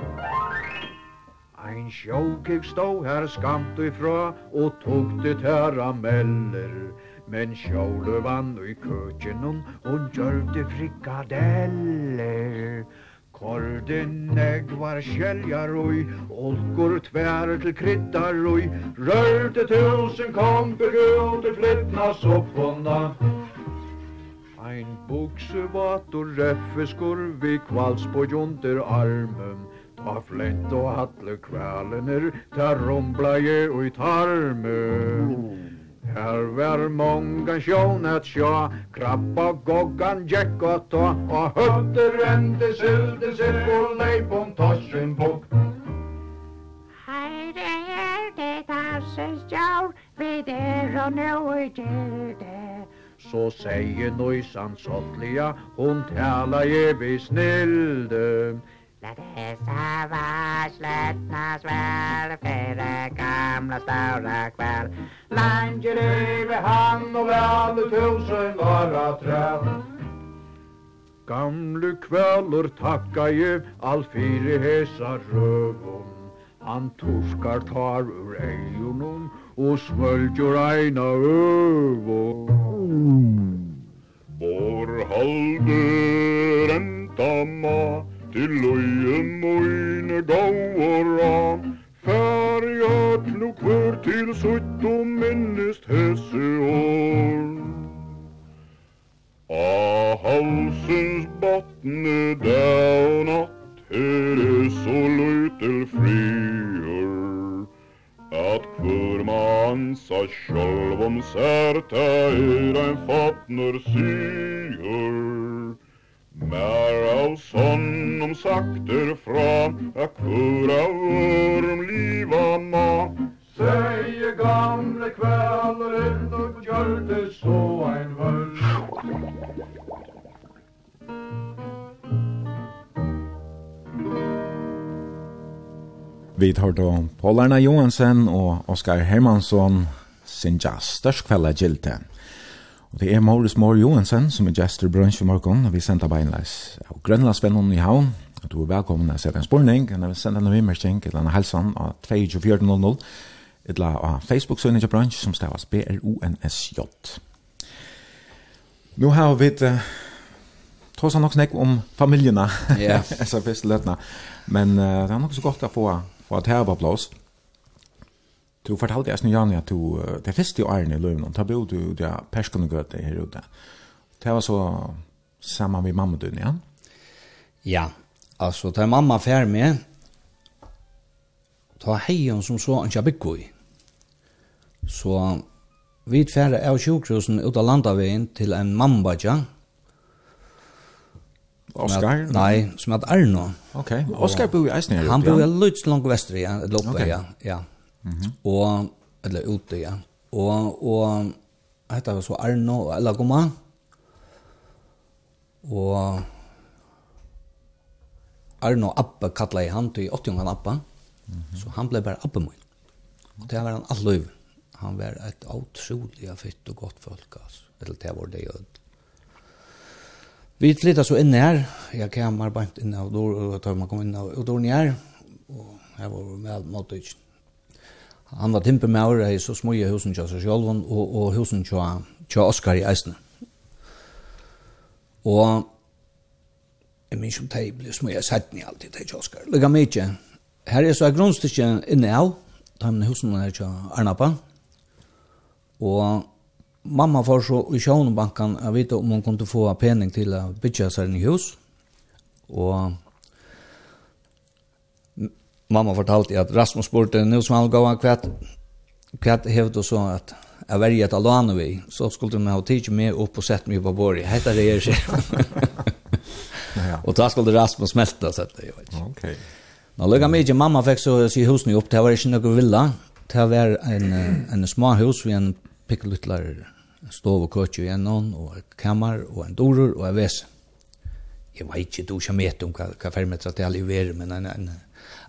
Ein sjókik stå her skamt ifra og tók det herra meller. Men sjólu vann i køkjennom og gjørte frikadeller. Korden negvar skjeljar oi, olkur tvær til kryddar oi, rørte tusen komper gutter flyttna soppvånda. Ein buksevator reffeskor vi kvals på jonter armen, Ta flent og hatle kvalener, ta rumblaje og i tarmen. Her var många sjån at sjå, krabba goggan gekk og tå, og høtter endi sylde sitt og leip om bok. Her er det dansens jaur, vi der og nå i gilde. Så sier nøysan sottlia, hun tala je vi snilde. Det hessa var slättna sväl Färre gamla stora kväll Lange leve han och väl tusen vara tröll Gamle kvällur takka ju all fire hesa røvum Han torskar tar ur ejonum og smöldjur eina övum. Vår enda ma' Til løyen møyne gauara Fær jeg klok hver til sutt og minnest hese år A halsens botne dag og natt Her er så løy til frier At hver man sa sjálv om særta er ein fatner syr Mer av sånn om sakter från Att kura orm liva ma Seie gamle kvällaren Och gjør det så ein vörd Vi tar då Paul Arna Johansen og Oskar Hermansson sin jazz størst kveld er Og det er Maurice Moore Johansen som er gestor brunch i morgen, og vi sender beinleis av Grønlandsvennen i havn. Og du er velkommen til å sette en spørning, og vi sender en vimmerking, eller en helsan av 2400, eller av Facebook-sønnen til brunch, som stavas B-R-O-N-S-J. Nu har vi et uh, tross nok snakk om familjerna, yeah. så fyrst løtene, men uh, det er nok så godt å få, få et plass Du fortalte jeg snøyane at du, det første jo æren i løvnene, da bodde du ja, perskene gøte her ute. Det var så sammen med mamma din, ja? Ja, altså, da mamma fær med, ta heion som så en kjabikko i. Så vi færre av sjukhusen ut av landaveien til en mambadja. Oskar? Nei, som heter Arno. Ok, Oskar bor i Eisner. Han bor i Lutz langt vestre, ja, Loppe, ja. ja. Mm -hmm. Og, eller ute, ja. Og, og, hetta var så Arno og Ella Goma. Og, Arno Abba kalla i han til 80-åringen Abba. Mm -hmm. Så han ble bare Abba min. Og det var han all løyven. Han var et utrolig fytt og godt folk, altså. Eller det var det jo. Vi flyttet så inn her. Jeg kom bare inn av dår, og da man kom inn av dåren her. Og her var vi med mot ikke. Han var timpermaur, jeg så smøye husen til seg selv, og, og husen til Oskar i Eisne. Og jeg minns om de ble smøye sett i alltid til Oskar. Lega meg ikke. Her er så er grunnstykke inne av, da mine husen her til Arnapa. Og mamma får så i sjånebanken, å vite om hun kunne få pening til å bytja seg en hus. Og mamma fortalte at Rasmus spurte nu som han gav han kvært kvært hevde så at jeg verger et alane vi så skulle de ha tid med opp og sett meg på borg heter det er ja. og da skulle Rasmus smelta sett det ok. Nå lukka mig ikke, mamma fikk så si husen opp, det var ikke noe villa, det var en, en små hus, vi en pikkelutlar stov og køtje igjennom, og et kammer, og en dorer, og en vese. Jeg vet ikke, du ikke vet om hva fermetra til det i vere, men en, en,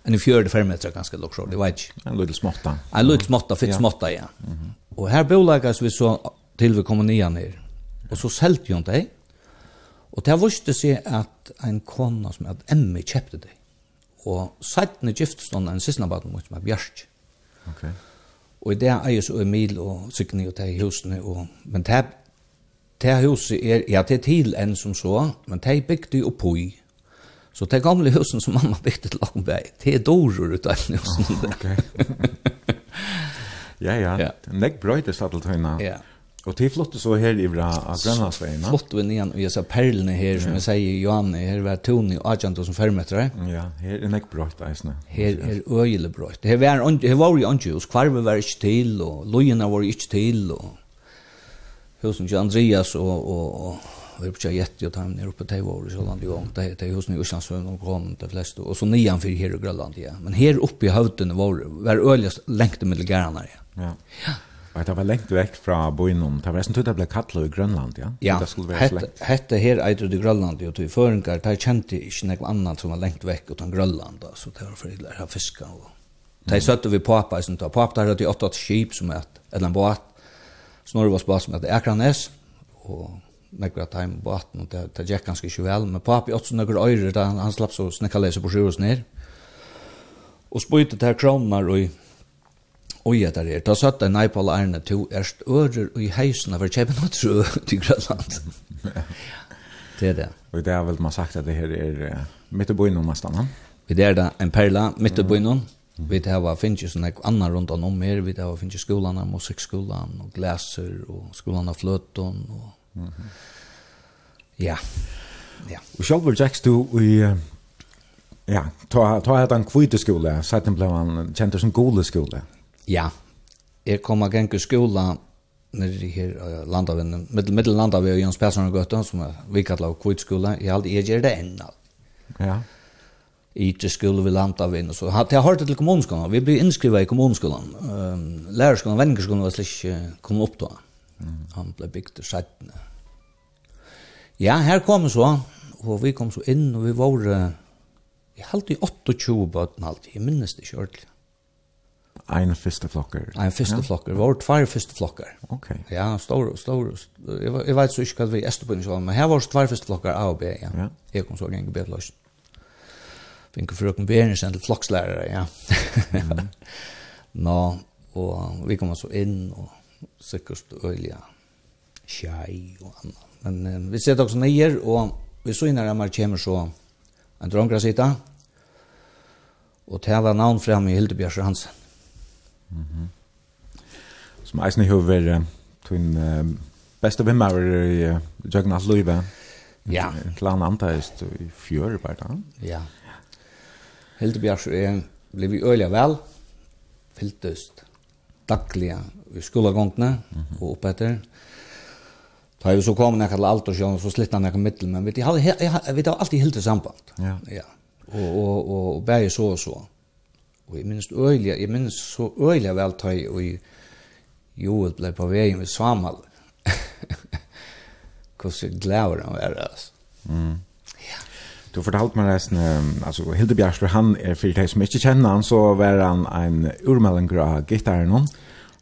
en fjörde fermeter ganska lågt det var inte en liten smotta en liten smotta fitt smotta ja. Mm -hmm. och här bolagas vi så till vi kommer ner ner och så sålde ju inte Og det visste seg at en kona som hadde Emmy kjøpte det och sattne giftstånd en siste baden mot med Björk okej okay. Og i det eier så Emil og Signe og det husene. Og, men det det huset er, ja det til en som så men det bygde jo på i Så det gamle husen som mamma bygde til Lockenberg, det är av utav husen. Okej. Ja, ja. ja. Näck bröjtes att det Ja. Och det flottas så her i bra av Grönlandsvägen. Flott vi nian, och jeg sa perlen här som jag säger Johan her var Tony og Agent som fermetre. Ja, här är nek bröjt eisne. Här er øyelig bröjt. Det var inte det var jo ikke, hos kvarve var ikke til, og lojen var ikke til, og husen til Andreas och och vi på jet ju tam ner uppe till vår så land igång det heter hos nu chans för någon kom de flesta. Och så nian för här i Grönland ja. Men här uppe i hövden var var öligast längt med gärna ja. Ja. Och det var lengt vekk fra Boinon. Det var nesten tøyde det ble kattlo i Grønland, ja? Ja, det skulle være slekt. Hette her eitre i Grønland, og til føringar, de kjente ikke noe annet som var lengt vekk utan Grønland, så det var for de lærte fiska. De søtte vi pappa, som tar pappa, der hadde åtta skip som et, eller en båt, snorre var spalt som et Ekranes, og nekra time på 18, det, det gikk ganske ikke vel, men papi åtte sånne nekra øyre, da han, han slapp så snekka lese på sjøhus ned, og spøyte til kroner og Oj ja där är. Då satt en Nepal Arne to erst örer i heisen av Kjeben och tro till Grönland. Det är det. Och det har väl man sagt att det här är mitt i byn om nästan. Vi är där en perla mitt i byn. Vi det har finns ju såna andra runt om mer. Vi det har finns skolan, musikskolan och glasser och skolan av flöton och Mm -hmm. Ja. Ja. Og sjálvur Jacks du i ja, ta ta hat han kvite skole, sætten blev han kjent som gode skole. Ja. Jeg kom han gengur skola nere her landavinnen, middel middel landavi og Jens Persson og Gøtta som er vi kallar kvite skole. Jeg alt er det enn. Ja. Ikke skole vi landavinn og så. Jeg har hørt til kommunskolen. Vi blir innskrivet i kommunskolen. Um, lærerskolen, venningerskolen var slik ikke kom opp da. Mm Han ble bygd til 17. Ja, her kom vi så, og vi kom så inn, og vi var, jeg halte i 28 bøten alltid, jeg minnes det ikke ordentlig. Ein fyrste flokker? Ein fyrste ja. flokker, vi var tvær fyrste flokker. Ok. Ja, stor, stor, stor jeg, jeg vet så ikke hva vi er på innsjålen, men her var tvær fyrste flokker A og B, ja. ja. Jeg kom så gang i B-fløsjen. Finke frøken Berensen til flokkslærere, ja. Mm. Nå, og vi kom så inn, og sikkert øyelig tjei og annet. Men eh, vi ser også nyer, og vi så innan rammer kommer så en drongra sida, og det var navn frem i Hildebjørs Hansen. Mm -hmm. Som eisen i hover, tog uh, beste vimmer i uh, Jøgnas Løyve. Ja. Til han antaist i fjør bare da. Ja. Hildebjørs er, ble vi øyelig vel, fyltest daglige i skolagångene mm -hmm. og oppetter. Da er vi så kommet når til alt og sjøen, så slittet han ikke middel, men vi hadde, jeg, jeg, vi hadde alltid helt samband. Ja. ja. Og, og, og, og bare så og så. Og jeg minnes øyelig, jeg minnes så øyelig vel ta i og Joel ble på veien ved Svamal. Hvordan glæver han var, altså. Mm. Du fortalte meg resten, altså Hilde Bjergsberg, han er for deg som ikke kjenner han, så var han en urmeldinger av gitarren hans.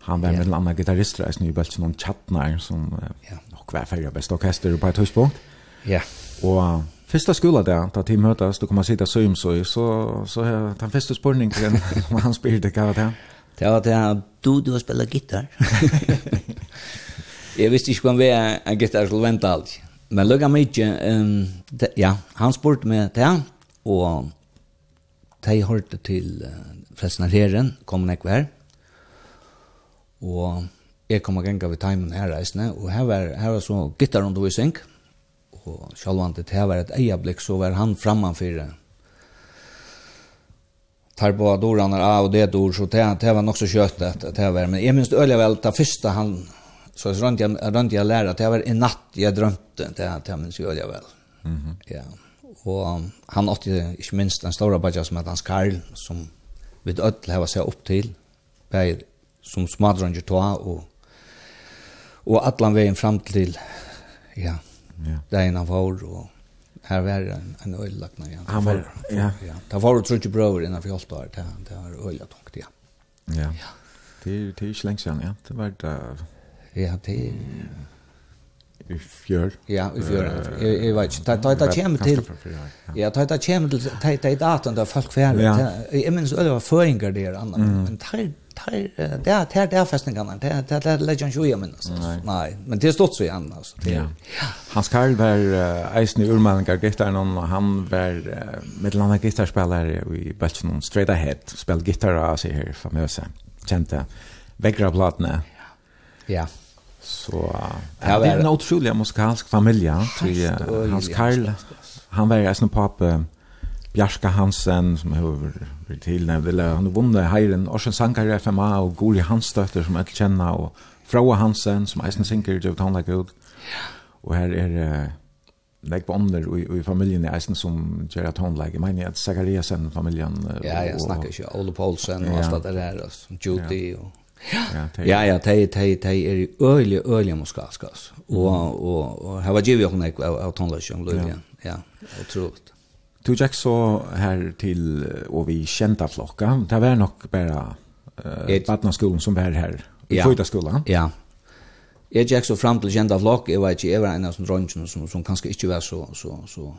Han var yeah. med en annan gitarrist i Snybelt som någon Chatnar som ja. nog var färja bästa orkester på ett huspunkt. Ja. Yeah. Och första skola där, ta till mötas, då kommer man sitta söm så så så den första spårningen som han spelade kan det. Det var det du du spelar gitarr. Jag visste inte vad en, en gitarr skulle vänta allt. Men lugga mycket, um, de, ja, han spurte mig det och de hørte til uh, Fresnar Herren, kom nekvar. Mm og jeg kom og genga ved timen her reisende, og her var, her var så gitarundervisning, og sjalvandet her var et eiablikk, så var han frammanfyrir tar på dorarna A och det dor så det det var nog så kött det det var men jag minns öliga väl ta första han så runt jag runt jag lärde att det var en natt jag drömte det det minns jag öliga väl. Mhm. Ja. Och han åt ju minst en stora budget som att hans Karl som vid öll hava sig upp till bär som smadrande ta og og allan vegin fram til ja. Ja. Där av var och här var en en öllagna ja. Han var ja. Ja. Där var det trutje bröder innan vi allt där Det det var öllat och det. Ja. Ja. Det er, det er ikke lenge siden, ja. Det var da... ja det i fjør? Ja, i fjör. Jag vet inte. Det det kommer till. Ja, det det kommer till det det datan där folk färd. Jag minns det var föringar där annars men det tar det är det där det det det lägger ju ju minns. nej men det står så igen alltså. så det ja. Hans Karl var eisen i urmanningar gitarren och han var med landa gitarrspelare i Belgium straight ahead. Spel gitarr av så här famösa kända vägra platna ja. Så det var en otrolig musikalsk familj tror jag Hans Karl han var eisen pappa Bjarska Hansen som har vært tilnevnt, eller han har vunnet Heiren Orsen Sankare FMA og Gori Hansdøtter som jag kjenner, og Fraua Hansen som eisen synker det hon like good. Och här är Lägg på under i, i familien i Eisen som gör att hon lägger. Men at Zachariasen familien... familjen. Ja, jag snakker ikke. Ole Paulsen och alt det där. Judy og... Ja, ja, ja, tei, de tei er i øyelig, øyelig muskalsk, altså. Og, og, og her var givet jo hun av tonløsjon, Løvien, ja, utrolig. Du gikk så här till og vi kjente flocka. Det var nog bara eh barnaskolan som var här. I ja. Fyta. Ja. Jeg gikk så fram till kända flock. Jag var ikke jag var en av som röntgen som, som kanske inte var så, så, så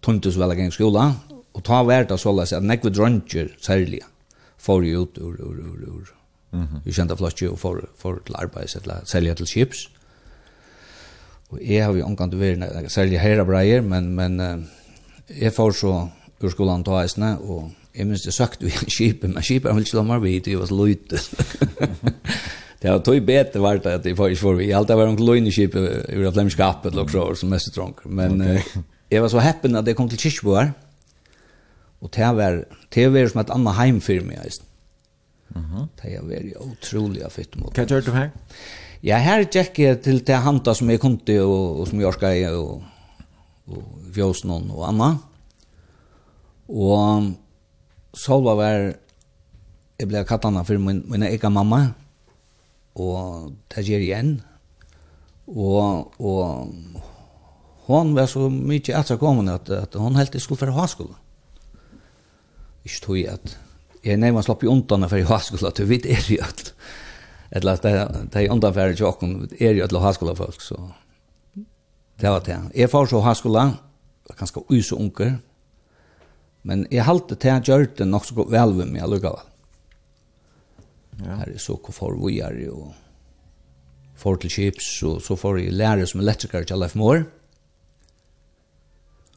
tuntus väl gäng skola. Och ta värt av sålla sig nekve dronjer særlig får ju ut ur, ur, ur, ur. Mm -hmm. Vi kända og får, får til arbeid, eller sälja till chips. Och jag har ju omgående varit särliga herra brajer, men, men Jeg får så ur skolan ta eisne, og jeg minns det sagt vi en kjipen, men kjipen vil ikke la meg vite, jeg var så løyte. Det var tog bete var det at jeg får ikke for vi. Alt det var en løyne kjipen ur av flemskapet, eller så, som mest trång. Men jeg var så heppen at jeg kom til kyrkjeboer, og det var, det var som et annet heim for meg eisene. Det var veldig utrolig fitt mot. Hva gjør du her? Ja, her tjekker jeg til det handa som jeg kom til, og, og som jeg orskar, og og fjøsnån og anna. Og Solva var, jeg ble katt anna for min, min egen mamma, og det gjør igjen. Og, og hun var så mye etterkommende at, at hun helt skulle være havskolen. Ikke tog jeg at jeg nevnt slapp i ondene for i havskolen, at vi er jo at eller at de undanfærer til åkken, er jo alle havskolefolk, så... Det var det. Jeg får så haskola, var ganske us og unger, men jeg halte til jeg gjør det nok så godt vel med meg allikevel. Ja. Her er så hvor for vi er jo for til chips, og så får jeg lære som elektriker til Leif Moore.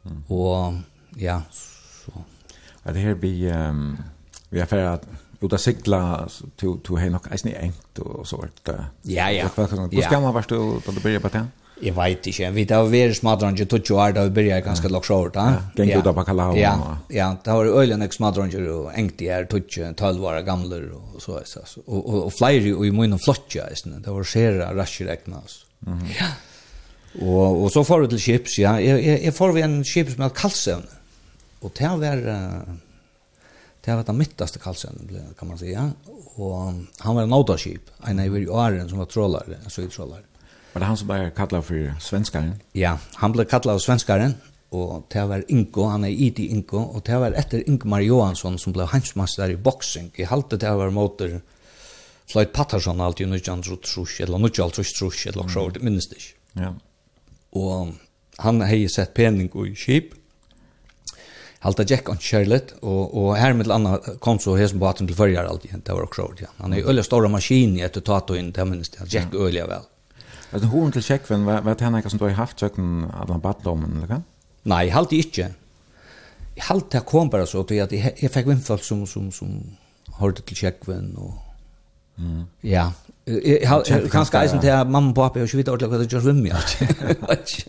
Mm. Og ja, så... Er det her vi, Um, vi er ferdig at Jo, det sigla, to hei nok eisen i engt og så vart det. Ja, ja. Hvor skal man varst du da du byrja på det? Jeg vet ikke. Vi tar vært smadrange 20 år da vi begynte ganske lagt over. Ja, Gengt ut av bakalau. Ja, ja. Det var øyne nek smadrange og engt i her 20-12 år gamle og så. Og, og, og flere og i munnen flotja. Det var skjera rasjer ekna. Mm. Ja. Og, og så får vi til chips, ja. Jeg, jeg, jeg får vi en chips med kalsevne. Og det var... Det var det midtaste kalsevne, kan man säga. Og han var en autoskip. En av i åren som var trålare, en sydtrålare. Var det han som ble kallet for svenskaren? Ja, han ble kallet for svenskaren, og det var Ingo, han er Idi Ingo, og det var etter Ingmar Johansson som ble hansmaster i boxing. I halte det var måter Floyd Patterson alltid i 1903, eller 1903, eller så, det minnes det ikke. Ja. Og han hei sett pening i kip, halta Jack on Charlotte och och här med andra kom så här som baten till förjar alltid det var också ja han är öliga stora maskin i ett tato in där minst Jack öliga väl Alltså til till checkven vad vad henne som du har haft av alla badlommen eller kan? Nej, halte inte. Jag halte det kom bara så att jag jag fick vem folk som som som hørte til checkven och Mm. Ja. Jag kanske eisen till mamma og pappa och så vidt ordentlig vad det gjør vid mig.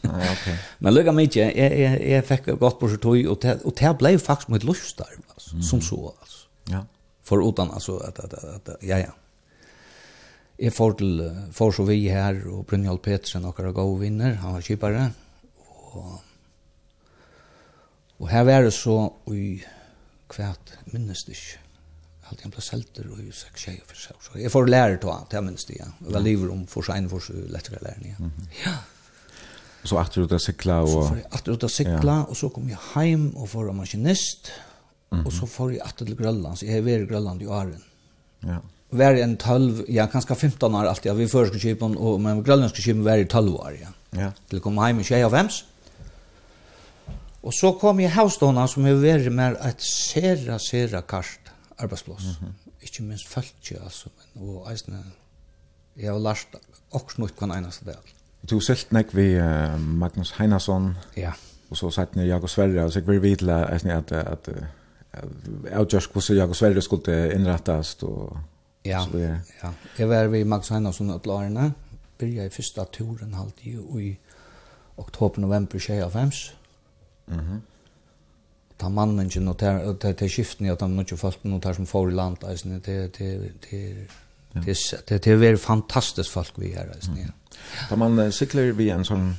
Ja, okej. Men lugga mig inte. jeg, jeg, jag fick gott på sig tog och det, och det blev faktiskt mitt lustar. Alltså, Som så alltså. Ja. För utan alltså att, att, att, at, ja ja. Jeg får til Forsovi her, og Brynjald Petersen, akkurat gode vinner, han var kjipare. Og, og her var det så, og kvært minnes det ikke. Alt jeg ble selter og jo seks tjejer for seg. Så jeg får lære til han, til jeg minnes det, ja. Og jeg lever om for seg for seg lettere lærerne, ja. Mm -hmm. ja. Og så atter ut av sikla og... Så får jeg atter ut av sikla, ja. og så kom jeg heim og får en maskinist, mm -hmm. og så får jeg atter til Grønland, så jeg er ved Grønland i åren. Ja var en 12, ja, kanskje 15 år alltid, ja, vi først skulle og men grønlandske kipen var i 12 år, ja. ja. Til å komme hjem i 21 av hems. Og så kom jeg havstående som har vært med et sera, sera karst arbeidsplass. Mm -hmm. Ikke minst følt altså, men, og eisne, jeg har lært også noe hver eneste del. Du selt nek vi uh, Magnus Heinason, ja. og så satt ni Jakob Sverre, og så gikk vi videre, eisne, at, at, at, at, at, at, at, at, at, at, at, at, at, Ja, så er. ja. Jeg var ved Max Heinosson og Larne. Byrja i første turen halvt i, i oktober-november 25. Mm. Ta mannen ikke noter, det er skiften i at han ikke falt noen der som får i land, det det det er veldig fantastisk folk vi er. Mm. Ta man sikler vi en sånn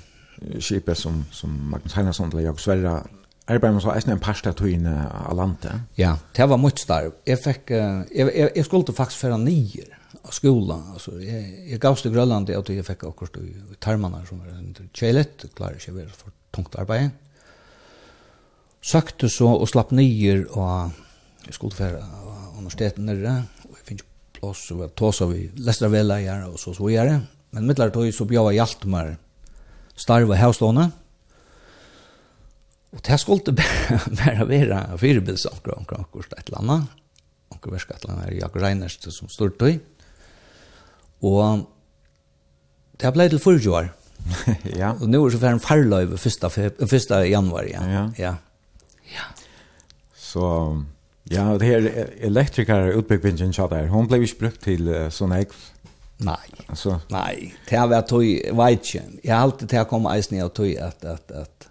skipet som, som Magnus Heinosson eller Jakob Sverre arbeider man så eisen en parsta tøyne av landet? Ja, det var mye starv. Jeg, fikk, uh, jeg, jeg, jeg skulle faktisk færa nyer av skolen. Altså, jeg, jeg gav til Grønland at jeg fikk akkurat i i tarmene som var under kjelet. Klarer ikke å være for tungt arbeid. Søkte så og slapp nyer og jeg skulle færa av universiteten nere. Og jeg finner plass og jeg tås av lestra veleier og så så gjerne. Men mittler tøy så jeg Hjaltmar med starve hevstående. Og det skulle bare være firebils akkurat omkring akkurat et eller annet. Akkurat versk et eller annet er Jakob Reinerst som stort tøy. Og det ble til 40 år. ja. Og nå er det en farløyve 1. januar, ja. Ja. ja. ja. Så, ja, det her elektrikere utbyggvingen sa der, Hon blev ikke brukt til uh, sånn ekv. Nei, altså. nei, det har vært tog jeg vet ikke. Jeg har alltid til å komme eisen i å tog at, at, at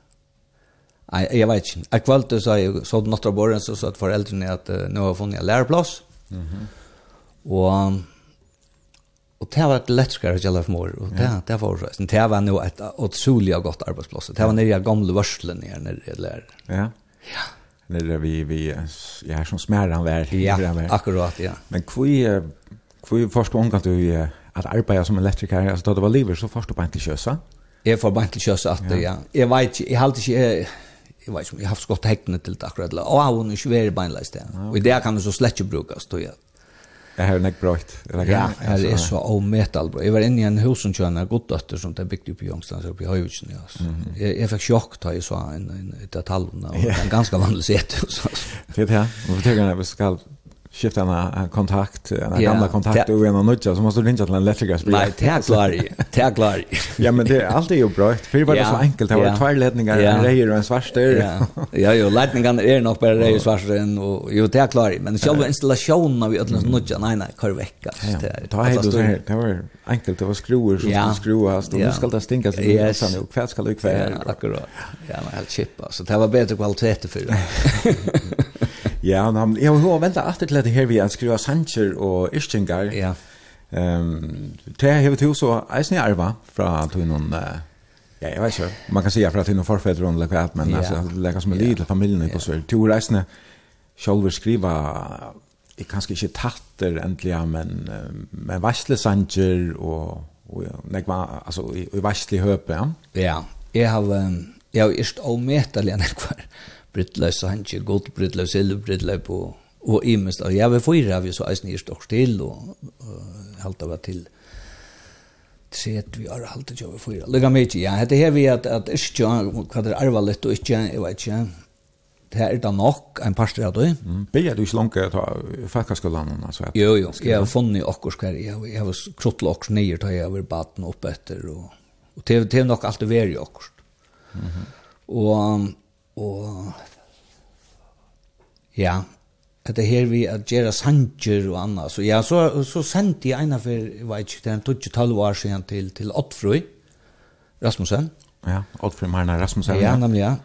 Nei, jeg vet ikke. Jeg kvalte så jeg så natt av båren, så satt foreldrene at uh, nå har jeg funnet en læreplass. Mm -hmm. Og det var et lettere å gjøre for mor, og det, det var så. Det var nå et utrolig godt arbeidsplass. Det var nere i gamle vørslen nere nere i lærer. Ja. Ja. Nere vi, vi, ja, som smærer han vær. Ja, akkurat, ja. Men hvor, kvui først var omgang du at arbeide som elektriker, altså da du var livet, så først du bare til kjøsa? Jeg får bare til kjøsa at, ja. ja. Jeg vet ikke, jeg halte ikke, jeg, jag vet inte, jag har haft skott häcknet till akkurat. Och hon är inte väldigt beinleis det. Och i det kan du så slett inte brukas, tror jag. Det här är näck. Ja, det är så ometal bra. Jag var inne i en hus som tjänar goddötter som det byggt upp i Jångstans uppe i Höjvitsen. Jag, jag fick chock då jag så en, en, en, en, en, en, en ganska vanlig sett. Det är det här. Man får tycka när vi ska skifta en kontakt, en yeah. gamla kontakt och en nudja så måste du ringa till en elektriker. Nej, det är i, Det är klart. ja, men det är alltid ju bra. För var det så enkelt. Det var två ledningar, en rejer och en svarstyr. ja, jo, ledningarna är nog bara rejer och svarstyr. Jo, det är i. Men själva installationen av ödlens nudja, nej, nej, kvar vecka. Ta hej då så här. Det var enkelt. Det var skruer som skulle skruas. Och nu ska det stinkas lite. Yes. Och kväll ska det kväll. Ja, akkurat. Ja, men helt chippa. Så det var bättre kvalitet för det. Ja, men jag har väntat efter till det här vi har skriva Sanchez och Ischengar. Ja. Ehm, det här har vi så Eisen Arva från till någon Ja, jag vet inte. Man kan säga för att det är någon förfäder och lägga allt, men alltså, lägga som en liten familj på Sverige. Två reisne, själv skriva, jag kanske inte tatter äntligen, men, men varslesanger och, och nekva, alltså, i varslig höpe, ja? Ja, jag har, jag har just omätaliga kvar brittla sanche gold brittla silver brittløs på og i mest og jeg vil fyre av så är ni står og, och halta va till sett vi har halte halta jag för lägga mig ja det här vi at, at ikke, hva det er valet og ikke, jeg vet ikke, det er da nok en par steder du. Mm. Blir du ikke langt ta Falkaskolan? Altså, at, jo, jo. Jeg har funnet akkur skver. Jeg, jeg har kruttet akkur nye da jeg har baden opp etter. Og, og det, det er nok alltid veri akkur. Mm -hmm. Og og ja, det her vi at gjøre sanger og annet. Så ja, så, så sendte jeg ene for, jeg vet ikke, det er en 12 år siden til, til Ottfrøy, Rasmussen. Ja, Ottfrøy Marna Rasmussen. Ja, nemlig, ja.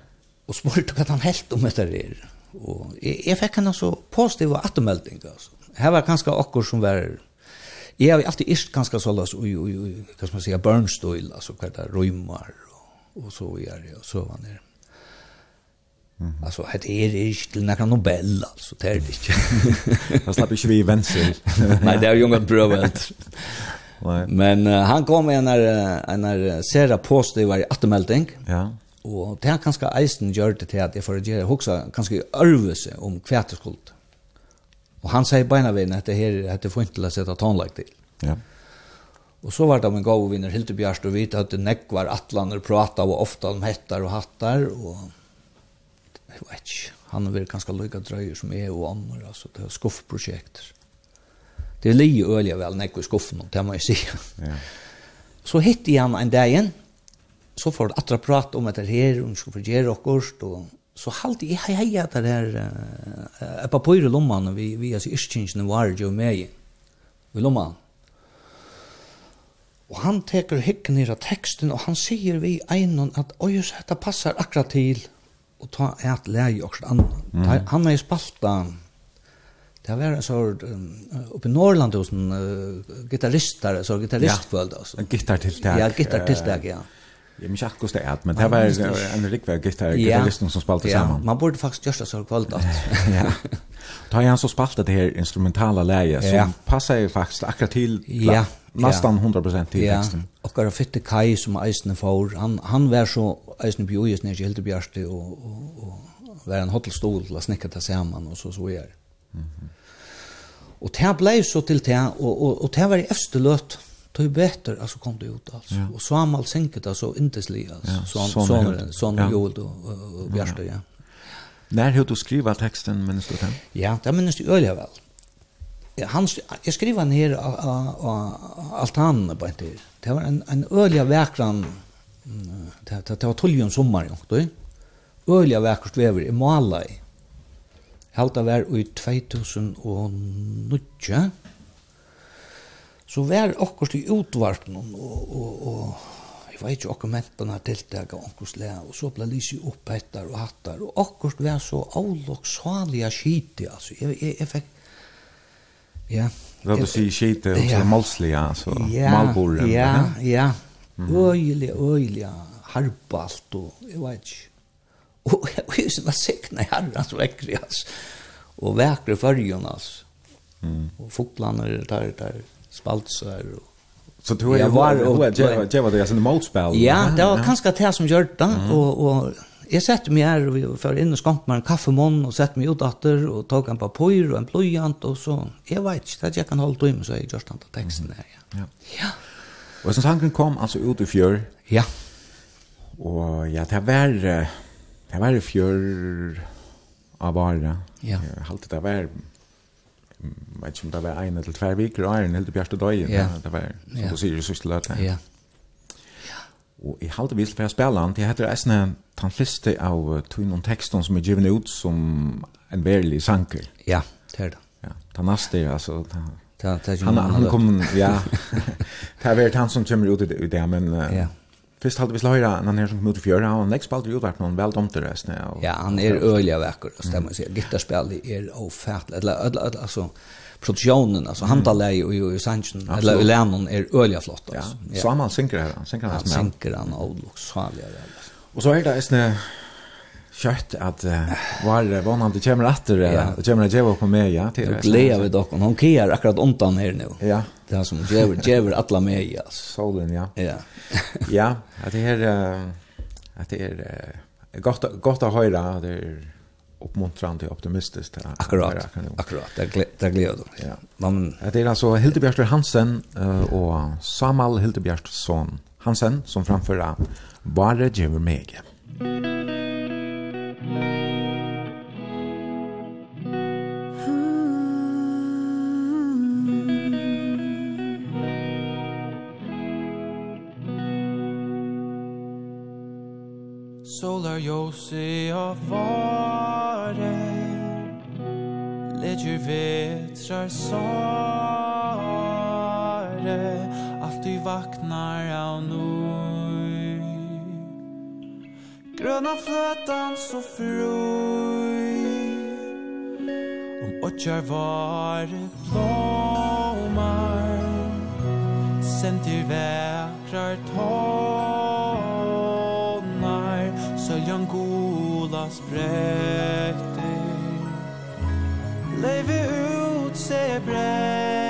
Og spurte hva han helt om dette det. Og jeg, jeg fikk henne så positiv og attermelding, altså. Her var kanskje akkur som var, jeg har alltid ist kanskje så løs, ui, ui, ui, hva skal man sier, burnstøyl, altså hva det er, røymar, og, og så videre, og så var nere. Alltså det är inte till några Nobel alltså det är det inte. Jag slapp inte vi vänster. Nej, det är ju inget bra väl. Men uh, han kom med en en sera post det var i återmelding. Ja. Och det har kanske eisen gjort det till att jag får göra också kanske örvelse om kvartskuld. Och han säger bara vem att det här att det får inte att sätta tonlag till. Ja. Och så var det en god vinner Hilde Bjärst och vi hade neck var attlander prata och ofta om hettar och hattar och jeg vet ikke, han er ganske lykka drøyer som er og andre, altså det er skuffprosjekter. Det er lige øyelig vel nekko i skuffen, det må jeg si. Ja. Så hitt jeg han en dag igjen, så får det atra prat om etter her, om skal få gjøre okkurst, og så halte jeg hei hei etter her, et på i lommene, vi, vi altså iskinsene var jo med i, vi lommene. Og han teker hikken i teksten, og han sier vi einon at, oi, så dette passar akkurat til, og ta et leie og sånn annet. Mm. Han har er i spalta, det var en sort uppe i Norrland hos en uh, gitarrister, så gitarristkvöld. Ja, en gitarrtilltag. Ja, gitarrtilltag, ja. Jag minns inte hur det är, men det var en rikvär gitarr, gitarristen som spalte ja, samman. man borde faktiskt göra så kvöld att. ja. Då har han så spaltat det här instrumentala läget som ja. passar ju faktiskt akkurat till ja. nästan 100% till texten. Ja, och Gara Fitte Kai som Eisner får, han, han var så eisen på jøyes nere helt bjørste og, og, og var en hotell stol til å snikke til sammen og så så er. Mhm. Og det ble så til det, og, og, og det var i efter løt, det var altså kom det ut altså. Ja. Og Samuel sinket så inteslig, altså, ja, sånn, sånn, sånn, sånn ja. og, og, bjørste, ja. När hur du skriva texten minns du den? Ja, det minns du øle vel. Ja, Han, jeg skriva han här av altanen på en tid. Det var en, en öliga väkran Det, det, det var tolv om sommar, jo. Øyla vekkert vever i Malai. Halda var i 2009. Så var akkurat i utvarpen, og, og, og jeg vet ikke akkurat ment på denne tiltak av akkurat le, og så ble lyset opp etter og hattar, og akkurat var så avloksalige skite, altså. Jeg, jeg, jeg fikk, ja. Hva du sier skite, og så malslige, altså, malboren. Ja, ja, ja. Øyelig, øyelig, harbalt og jeg vet ikke. Og jeg var sånn sikna i herrens vekkri, altså. Og vekkri fyrjon, altså. Mm. Og fotlander, der, der, spaltser og Så du jag var och det var det jag sen motspel. Ja, det var kanske det som gjorde det och och jag satte mig här och vi för in och skamp med en kaffemann och satte mig ut åter och tog en papper och en blojant och så jag vet inte att jag kan hålla dem så jag just antar texten där. Ja. Ja. Og sen tanken kom alltså ut i fjör. Ja. Och ja, det var det var i fjör av vara. Ja. Halt det var vet inte om det var en eller två veckor och en helt bjärste dag. Ja. Det var som du säger så slut. Ja. Og jeg halte visst for å spille han, det heter Esne, han fleste av tunnen teksten som er givet ut som en verlig sanker. Ja, det er det. Ja, han neste, altså, Ja, det han han kom ja. Det var han som kommer ut i det det men uh, ja. Fyrst halde vi slå høyra han her som kom ut i fjøra, og han ekspalt vi utvart noen vel domte resten. Ja, han er øyelig vekker, og stemmer seg. Gittarspill er ofattelig, eller altså, produksjonen, altså handalei og i Sanchen, eller i Lennon er øyelig flott. Ja, så han synker her, han synker han som synker han, og så er det. Og så er det kött att var vanande kommer att det ja. och kommer att ge upp på mig ja till glädje vi dock hon kear akkurat ontan här nu ja. Det är som ger ger alla mig ja solen ja. Ja. Ja att det här att det är gott gott att höra det är uppmuntrande optimistiskt akkurat. akkurat det glädjer då ja. Man det är alltså Hildebjörn Hansen och Samuel Hildebjörnsson Hansen som framför Bare Jever Mege. Solar ljósi av vare Ledger vetrar sare. Allt du vaknar av nord Gröna flötan så fröj Om åtjar var blommar Sent i väkrar tonar Söljan gola spräkter Leive ut se bräkter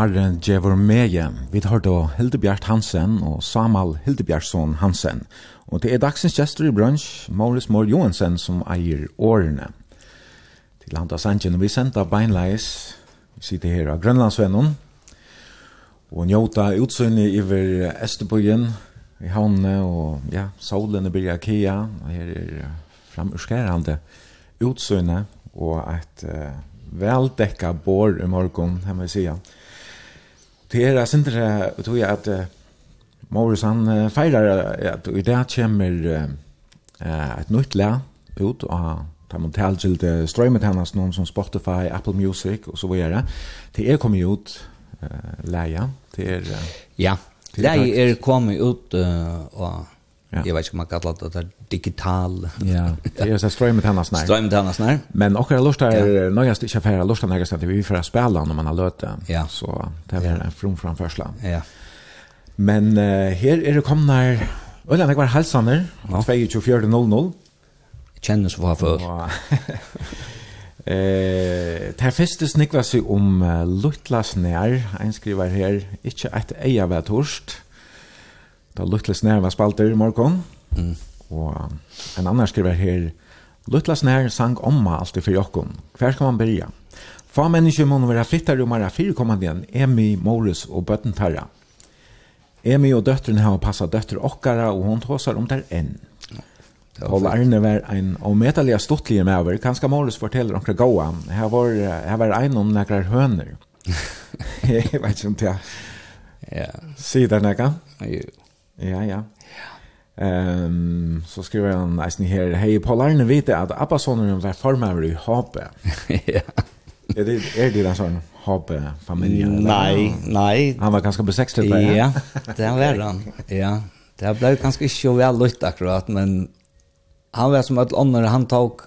åren Jevor meie. Vi tar då Hildebjart Hansen og Samal Hildebjartson Hansen. Og det er dagsens gestor i brunch, Maurice Mår Johansen, som eier årene. Til Landa og vi sender beinleis, vi sitter her av Grønlandsvennen, og njóta utsynlig iver Østerbøyen, i havnene, og ja, solen byrja kia, og her er framurskerande utsynlig, og et uh, veldekka bor i morgon, kan man säga. Det er sindre det tror jeg at Morris han feirar at i det kommer et nytt lær ut og ta man tal til det strømmet hennes noen som Spotify, Apple Music og så videre. Det er kommet ut uh, leia. Det er... ja, det er, kommet ut uh, og Ja. Jag vet inte om man kallar det där digital. Ja, det är så strömmet hennes när. Strömmet hennes när. Men också jag lustar, ja. när jag sticker färre lustar när jag vi för att spela när man har löt det. Ja. Så det är en from framförsla. Ja. Men uh, här är det komna Ulla, det var halsaner, ja. 24.00. Kjennes var för. Eh, det här första snicklas ju om uh, Luttlas nær, Ein skriver her, ikkje ett eja var torst. Det var snær var spalter i morgon. Mm. Og en annan skriver her, Luttles snær sang omma alltid for jokken. Hver skal man byrja? Få mennesker må være fittare og mara firekommande igjen, Emi, Morris og Bøttentarra. Emi og døtteren har passet døtter okkara, og hon tåsar om der enn. Paul Arne var en omedelige stortlige medver. Kanskje Morris forteller omkring gåa. Her var, her var ein om nekrar høner. Jeg vet ikke om det. Ja. Sier det nekka? Jo. Ja, ja. Ehm um, så skriver han nästan här hej Paul Arne vet att Abba sonen var formar i Hoppe. ja. Är det är det där sån Hoppe familjen? Nej, nej. Han var ganska besexlad där. Ja, det var han. Ja. Det blev kanskje ikke så vel akkurat, men han var som alle andre, han tok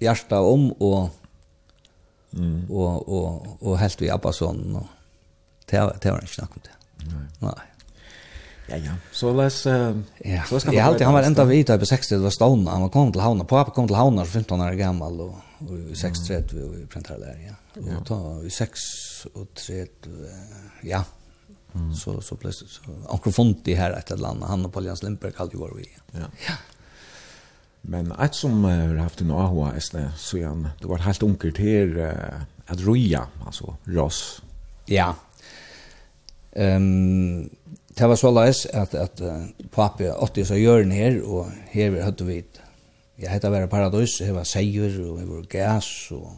hjertet om og, mm. og, og, og helt vi Abbasonen. Og, det, var, det var ikke snakk om det. Nej. Nei. Ja, ja. Så les, eh ja. så jeg man alltid han var ända vid på 60 var stående, han kom till Havna pappa kom till Havna 15 år gammal och och 630 vi printar der, ja. Och ta i 6 och 3 ja. Så så plötsligt så onkel Fonti här ett eller annat han och Paulians Limper kallade ju vi. Ja. Ja. Men ett som har haft en AHA är så igen det var helt onkel till att roja alltså Ross. Ja. Ehm det var så leis at, at pappi åtti så gjøren her, og her vi høyde vi, jeg heter være paradis, her var seier, og her var gas, og,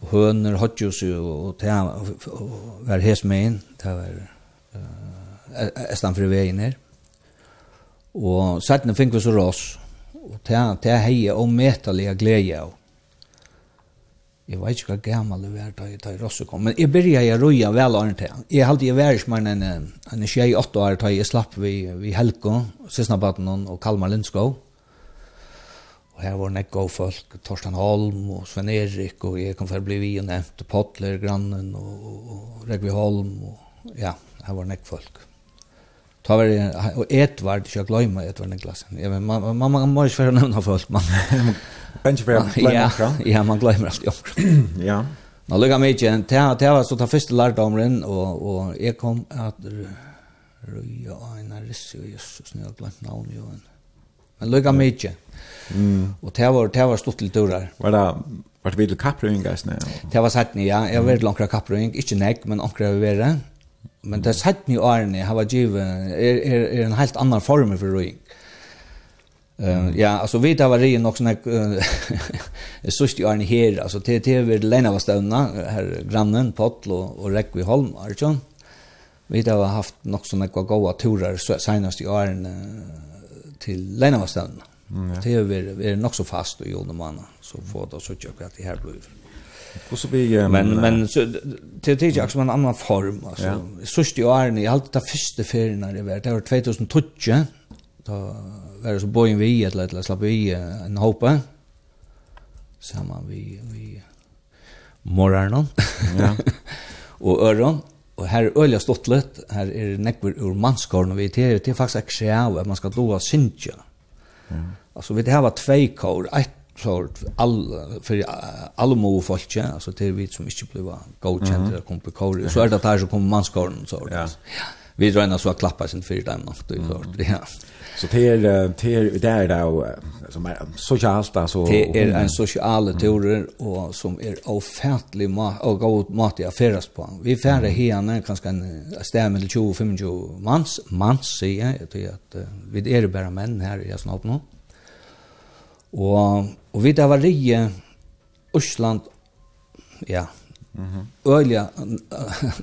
og høner, hodjus, og, og det var hes med inn, det var uh, estan fri veien her. Og sattene fikk vi så rås, og det, det hei og metalige glede av. Jeg vet ikke hva gammel det var da jeg tar rosse kom, men jeg begynte jeg røya vel åren til. Jeg halte jeg vært som en, en 28 år da jeg slapp vi, vi Helko, Sissnabaten og Kalmar Lindskov. Og her var nek gode folk, Torsten Holm og Sven Erik, og jeg kom for å bli vi og nevnt, Potler, Grannen og, og og Regvi Holm, og ja, her var nek folk. Ta var det och Edvard jag glömmer Edvard Niklasen. Ja men man man man måste för nämna folk man. Bench för Ja, ja man glömmer allt. Ja. Nå lukka mig igjen, det var så ta første lærdomren, og, og jeg kom at Røya Einar Rissi, og Jesus, nå har jeg glemt navn jo. Men lukka meg igjen. Og det var, det var stort til dører. Var det, var det videre kapprøying, guys? Det var sagt, ja, jeg var langt kapprøying, ikke nek, men anker vi vil være men det sett ni årene har vært givet er, er, er en helt annan form for roing. Uh, ja, altså vi tar var det nok sånn sørst i årene her, altså til til vi Lena var støvna, her grannen, Potl og, og Rekvi Holm, Arjun. Vi tar har haft nok sånn ekva gåa turer senast i årene til Lena var støvna. Mm, ja. Til vi er nok så fast i jorden manna, så får det så tjøkket at det her blir. Och så blir um, men men så det det är också en annan form alltså. Sist i åren i allt det första ferien när det var det var 2012 då var det så bojen vi ett eller slapp vi en hoppa samman vi vi morgonen. Ja. och öron och här ölja stottlet här är det nekver ur manskorn och vi det är det faktiskt att man ska då synja. Ja. Alltså vi det här var två kor, ett sort all för allmo folk alltså det vi som inte blev godkänt där kom på kor så är det där så kommer manskorn så ja. Vi drar så att klappa sin för där något det klart ja. Så det är det är där då som är socialt alltså det är en social teori och som är ofattlig mat och god mat i affärs på. Vi färre hena kanske en stämmer till 20 25 mans mans säger jag tror att vi är bara män här i Snapno och Og vi det var rie Øsland, ja, Mhm. -hmm. Ölja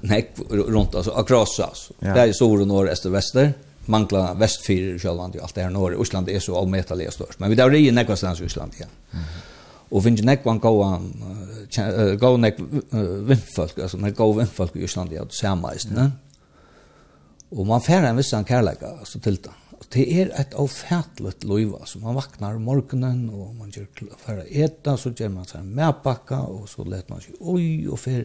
neck runt alltså across oss. Ja. Där är sor norr öster väster. Mangla västfyr självant ju allt det här norr. Island är så allmätaliga störst. Men vi där är ju neck någonstans i Island igen. Mm. Och finns neck man uh, gå uh, vindfolk altså när go vindfolk i Island ja, det samma ist, ne? Och man färnar en viss kärlek alltså till det. Og det er et avfætlet liv, altså man vaknar om morgenen, og man gjør for å eta, så gjør man seg en medpakka, og så let man seg oi og fer,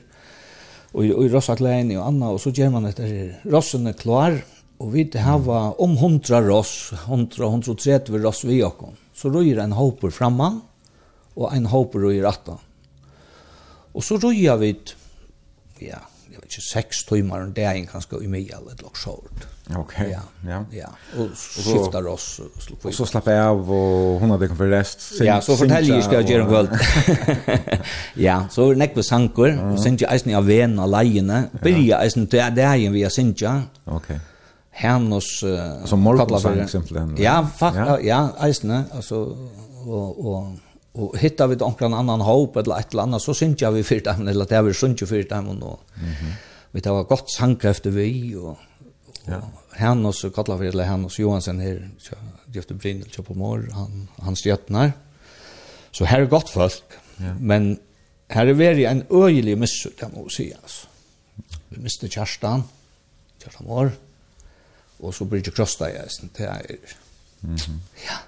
og i rossaklein og anna, og så gjør man etter rossene klar, og vi hava om hundra ross, hundra, hundra og tretve ross vi okkom, så røyer en hopper framman, og en hopper røyer ratta. Og så røyer vi, ja, jeg vet ikke, seks timer om dagen kanskje i mye, eller et lokk. Okej. Ja. Ja. ja. Och skiftar oss och, och så slappar jag av och hon hade kom för rest. Ja, så fortäljer jag ska jag göra en kvöld. ja, så näck på sankor mm. och sen jag isen av vän och lejene. Börja isen till dagen vi sinja. Okej. Okay. Hemnos uh, som morgonsang simpelthen. Ja, fakt, ja, ja isen alltså och och og hitta við onkran annan hopp eller et eller annet, så syns jeg vi fyrt dem, eller det er vi syns jo fyrt dem, og mm -hmm. vi tar godt sangkrefter vi, og Ja. Han och så kallar vi det han och Johansen här Göte Brindel på mor han han stjärtnar. Så här är gott folk. Ja. Men här är det en öjlig miss kan man säga alltså. Vi miste Kerstan. Kerstan mor Och så blir det krossa i sen det är. Ja.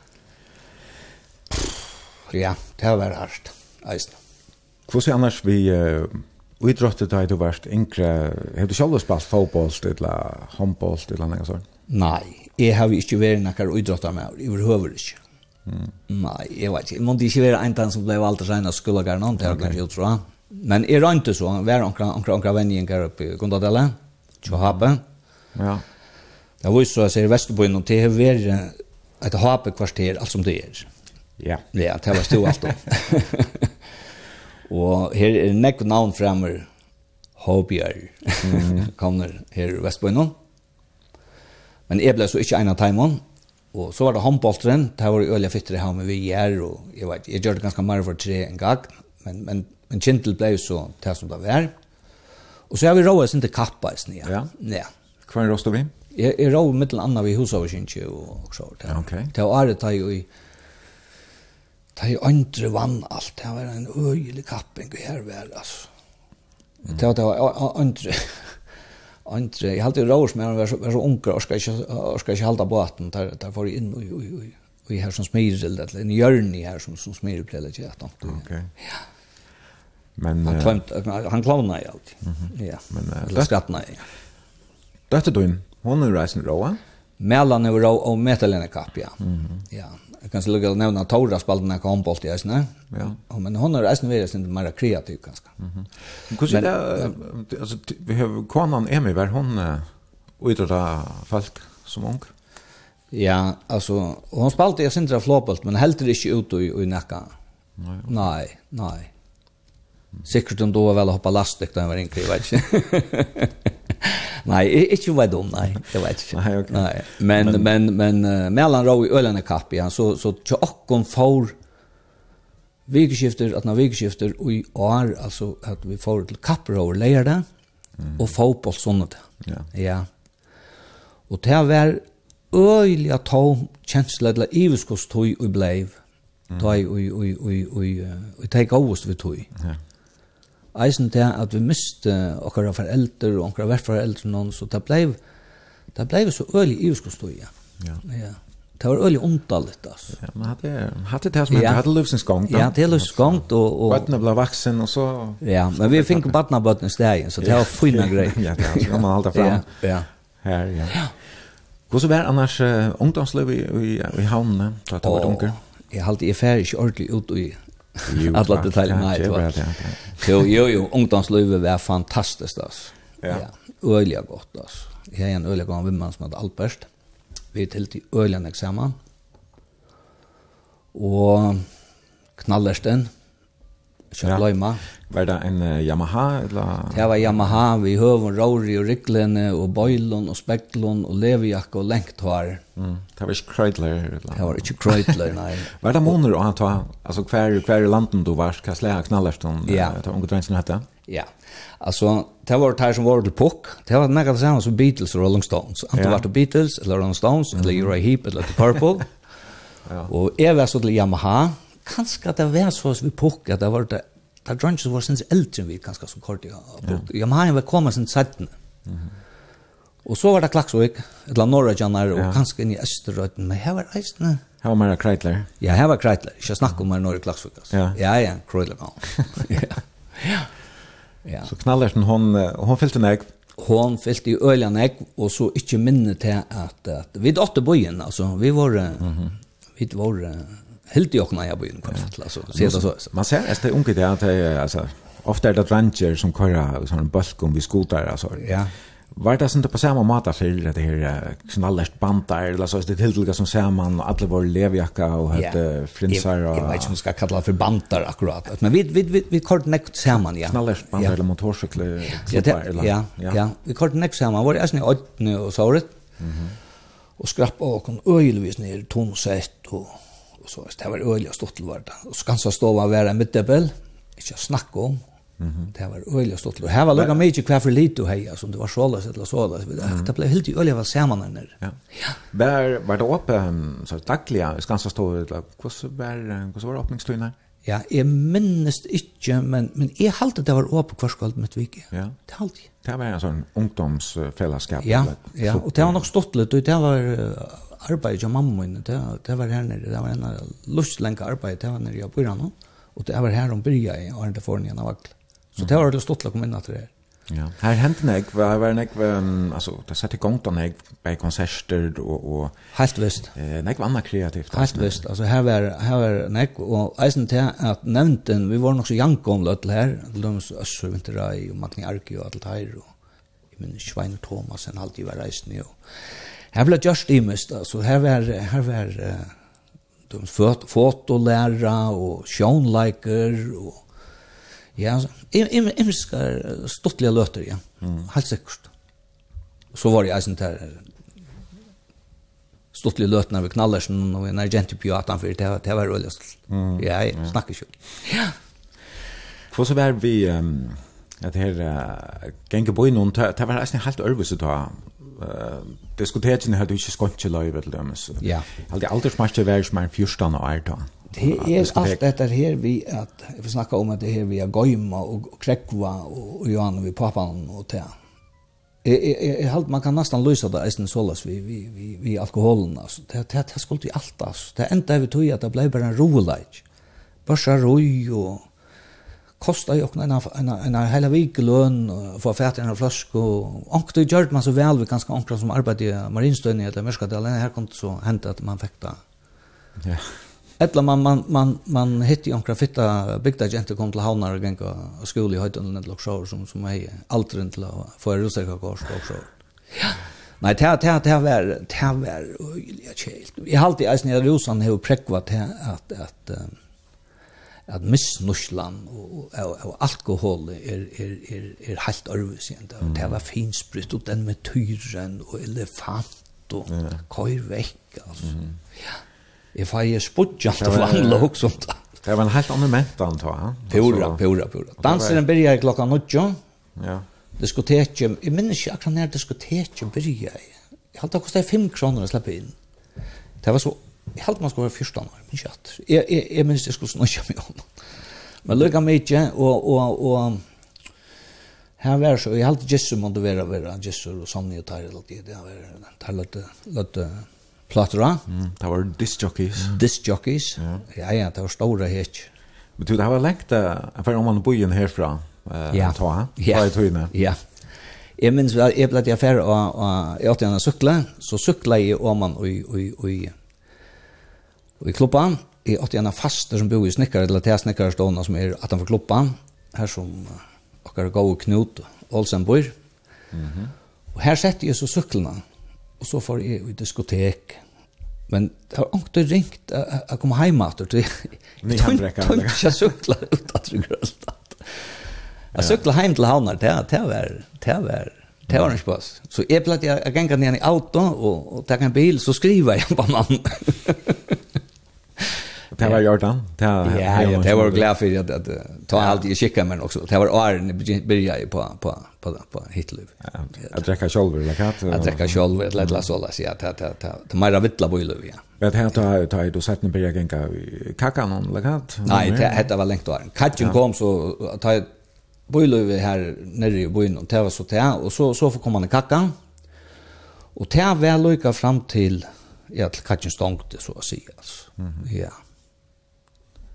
Ja, det har var hardt. Eisen. Hvordan er annars vi uh, Och idrotte där du varst yngre, har du själv spalt fotboll eller handboll eller något sånt? Nei, jeg har inte varit några idrottare med överhuvud inte. Mm. Nei, jeg vet ikke, jeg måtte ikke være en dans som ble valgt å regne skulle gå någon till kanskje tror jag. Men jeg det inte så var onkel onkel onkel vän i en grupp i Gondadella. Jo habe. Ja. Det var jo så att säga Vesterbøyen, og det har vært et hape kvarter alt som det er. Ja. Ja, det var stå alt allt. Og her er nekk navn fremmer Håbjør mm. kommer her i Vestbøynen. Men jeg ble så ikke en av timen. Og så var det håndbolteren, Det var jo øyelig fytter jeg har med gjør. og jeg vet, jeg gjør det ganske mer for tre en gang, men, men, men Kintel ble så det som det var. Og så har vi råd sin til kappa i snia. Ja. ja. Hva er råd vi? Jeg, jeg råd eller annet vi husoversynkje og så. Ja, ok. Det var året da jo i ta i andre vann alt. Det var en øyelig kapping her hervær, altså. Mm. Det var det var andre. andre. Jeg halte rås med han var så, var så unger, og skal ikke, og skal ikke halda båten. Der, der får jeg inn og, og, og, og, her som smirer, eller en hjørne her som, som smirer ble litt gjett. Ok. Ja. Men, han klamt, han klavna i alt. Mm -hmm. Ja. Men, uh, eller skattna i. Døtte du inn, Hon er reisen råa. Ja mellan og och metallen kapp ja. Mm. Ja. Jag kan lägga nämna Tora spalten kan om bolt i ösna. Ja. Men hon har ösna vidare sin mer kreativ kanske. Mhm. Hur det alltså vi har konan Emmy var hon och det folk som ung. Ja, alltså hon spalt jag syndra flopelt men helt det inte ut i i nacka. Nej. Nej, nej. Sikkert om du var vel å hoppa lastdäck da jeg var yngre, jeg vet inte. nej, ikke var dum, nei, jag vet ikke. Nei, ok. Nei. Men, men, men, men uh, mellan rå i Ölande kapp, ja, så, så til tjockon får vikeskifter, at når vikeskifter i år, altså at vi får till Kapprauer lärde mm. och fotboll det. Ja. ja. Og det var öjliga tom känsla eller ivskostoj och blev. Mm. Tog och och och och och tog avst vid tog. Ja eisen til at vi miste okkara foreldre og okkara verforeldre noen, så det blei, det blei så øyelig iverskostoia. Ja. ja. Det var øyelig ondallet, altså. Ja, men hadde, hadde det som ja. hadde livsens gong, da? Ja, det er livsens gong, og... og Bøttene ble vaksen, og så... Ja, men vi fikk bøttene bøttene i stegen, så det var fina greier. ja, det er, så kan man halda fram. Ja, ja. Her, ja. ja. Hvordan var annars uh, ungdomsliv i, i, i havnene, da du var dunker? Jeg halte, jeg færre ikke ordentlig ut i Alla detaljer nej. Jo jo jo ungdomslivet var fantastiskt alltså. Ja. ja öliga gott alltså. Jag är en öliga gång vimman som hade Albert. Vi till till öliga examen. Och knallersten. Kjøpleima. Var det en uh, Yamaha? Eller? Det var Yamaha, vi høver Rory og Riklene og Boilon og Spekklon og Leviak og Lengthar. Mm. Det var ikke Kreidler? Eller? Det var ikke Kreidler, nei. var det måneder å ta, altså hver, hver landen du var, hva slag knallert om ja. uh, unge drønsen hette? Ja, altså det var det som var til Puck, det var nekket det samme som Beatles og Rolling Stones. Ante ja. var det Beatles, eller Rolling Stones, mm. eller Uriah Heep, eller The Purple. ja. Og jeg var så til Yamaha, kanskje det var så vi pukk at det var det Det er drønns som var sinns eldre vi kanskje som kort i bort. Ja, men han var kommet sinns sættene. Og så var det Klaksvik, et eller norra janar, og kanskje inn i Østerrøyden, men her var eisene. Her var mer kreitler. Ja, her var kreitler. Ikke snakk om mer norra Klaksvik. Ja, ja, kreitler Ja, ja. Ja. Så knallerten hon hon fyllte en. Hon fyllde i ölian ägg och så inte minne till att, at vi åtte bøyen, alltså vi var mm -hmm. vi var helt i när jag var inne på fattla så ser det så man ser att det unge där att altså, ofta er det dranger som en sån bulkum vi skotar alltså ja. Var det sånn på samma måte for det här knallast bandar eller så det tillgångar som ser man alla vår levjacka och hette flinsar och Jag vet inte om ska kalla för bantar akkurat men vi vi vi, vi kort näkt saman, ja. Knallast bandar eller motorcyklar eller ja ja vi kort nek saman, var det alltså ödne och såret, Mhm. Och skrappa och kom öjligvis ner tonsett och så det var øyelig stort til varda. Og Skansa stå var en middebel, ikke snakk om, Mm -hmm. Det var øyelig stort til. Her var lukka mykje hver for lite heia, som det var såles eller såles. Mm -hmm. Det ble helt i øyelig var saman her nere. Ja. ja. Var, var det åpe, så daglige, Skansa stå, hvordan var, hvordan var åpningstøyene her? Ja, jeg minnes ikke, men, men jeg halte det var åpen kvarskvald med Tvike. Ja. Det halte jeg. Det var en sånn ungdomsfellesskap. Ja, ja, og det var nok stått litt, og det var arbeid av mamma min, det, det var her nere, det var en lustlenka arbeid, det var nere jeg bor nå, og det var her hun byrja i Arne Fornien av Vakle. Så det var det stått å komme inn etter det her. Ja. Her hendte när var var när jag det satte i gang da jag på konserter og... og helt visst. Eh när var annet kreativt. Helt visst. altså, her var her var när og eisen til at nämnten vi var nok så jankom löll her, til de så inte og och Magni Arki og alt her, og men Schwein Thomas han alltid var reisen og... Her ble just imest, altså, her var, her var uh, de fot, fotolæra og sjånleiker og ja, imskar im, stuttlige løter, ja, mm. helt sikkert. Så var jeg eisen der stuttlige løtene ved Knallersen og en argentipjatan for det, det var rødlig. Mm. Ja, jeg mm. snakker ikke. Ja. Hvor så var vi, um, at her, uh, Gengebøy noen, det var eisen helt øvelse da, eh diskuteringen hade ju skott till live eller dem så. Ja. Allt det aldrig smärt det väl smär fyrstan och. Det är allt detta här vi att vi snackar om att det här vi är gojma och kräkva och Johan vi pappan och det. Jag jag man kan nästan lösa det isen sålas vi vi vi vi alkoholen alltså. Det det det skulle ju allt alltså. Det enda vi tog att det blev bara en rolig. Bara så roj och kostar ju också en en en hela vecka lön för i en flaska och och det gjort man så väl vi ganska ankra som arbetade i marinstön i eller Mörskadalen här kom så hänt att man fäkta. Ja. Eller man man man man hitti ankra fitta bygda gente kom till havnar och gänga skola i höjden eller något så som som är aldrig till för rusaka kors också. Ja. Nei, det här det här var det här var öliga chill. Jag har alltid i Rosan hur präkvat att att, att at misnuslan og, og, og alkohol er, er, er, er helt ærvis igjen. Mm. Det var finsprytt, og den med tyren og elefant og yeah. køyr vekk. Altså. Mm. Ja. Jeg får jeg spudjant og vanlig også. Det var en helt annen ment antag. Ja? Pura, pura, pura. Danseren begynner klokka nødjo. Ja. Diskoteket, jeg minns ikke akkurat når diskoteket begynner. Jeg halte akkurat det er fem kroner å slippe inn. Det var så jeg helt man skulle være første år, men ikke at. Jeg, jeg, jeg minns jeg skulle snakke med om. Men lukka meg ikke, og, og, og her var så, jeg helt Jesu måtte være, være Jesu og Sonny og Tarjel og det, det var tar løtte, løtte platera. Mm, det var discjockeys. Discjockeys, mm. ja, ja, det var store hit. Men du, det var lengt, jeg var om man bojen herfra, Uh, ja. ta, ja, ja, ja, Jeg minns, jeg ble til affære, og jeg åtte gjerne sykle, så sykle jeg om man i, i, i, Og i klubba, jeg åtte gjerne faster som bor i snikkar, eller til snikkar stående som er at han får klubba, her som uh, okkar gau Knut Olsen bor. Mm -hmm. Og her setter jeg så syklene, og så får jeg i diskotek. Men det har ikke ringt å komme hjem etter, så jeg tømte ikke sykla ut at det grønstatt. Jeg sykla hjem til havnar, det var, det var, Det var en pass. Så jeg ble at jeg ganger ned i auto, og, og tar en bil, så skriver jeg på mannen. Det var Jordan. Det ja, ja, det var glad för att, att ta allt i kika men också. Det var Arn började på på på på Hitler. Att dricka själv eller kat. Att dricka själv eller lilla så där så att att att att mera vittla på Hitler. Ja. Men här tar tar du sett när börjar gänga kaka någon eller kat. Nej, det hette var längt åren. Katjen kom så tar Bojlövi här nere i byn och det var så det och så så får komma en kacka. Och det var lika fram till ja till katjen stångte så att säga alltså. Mm -hmm. Ja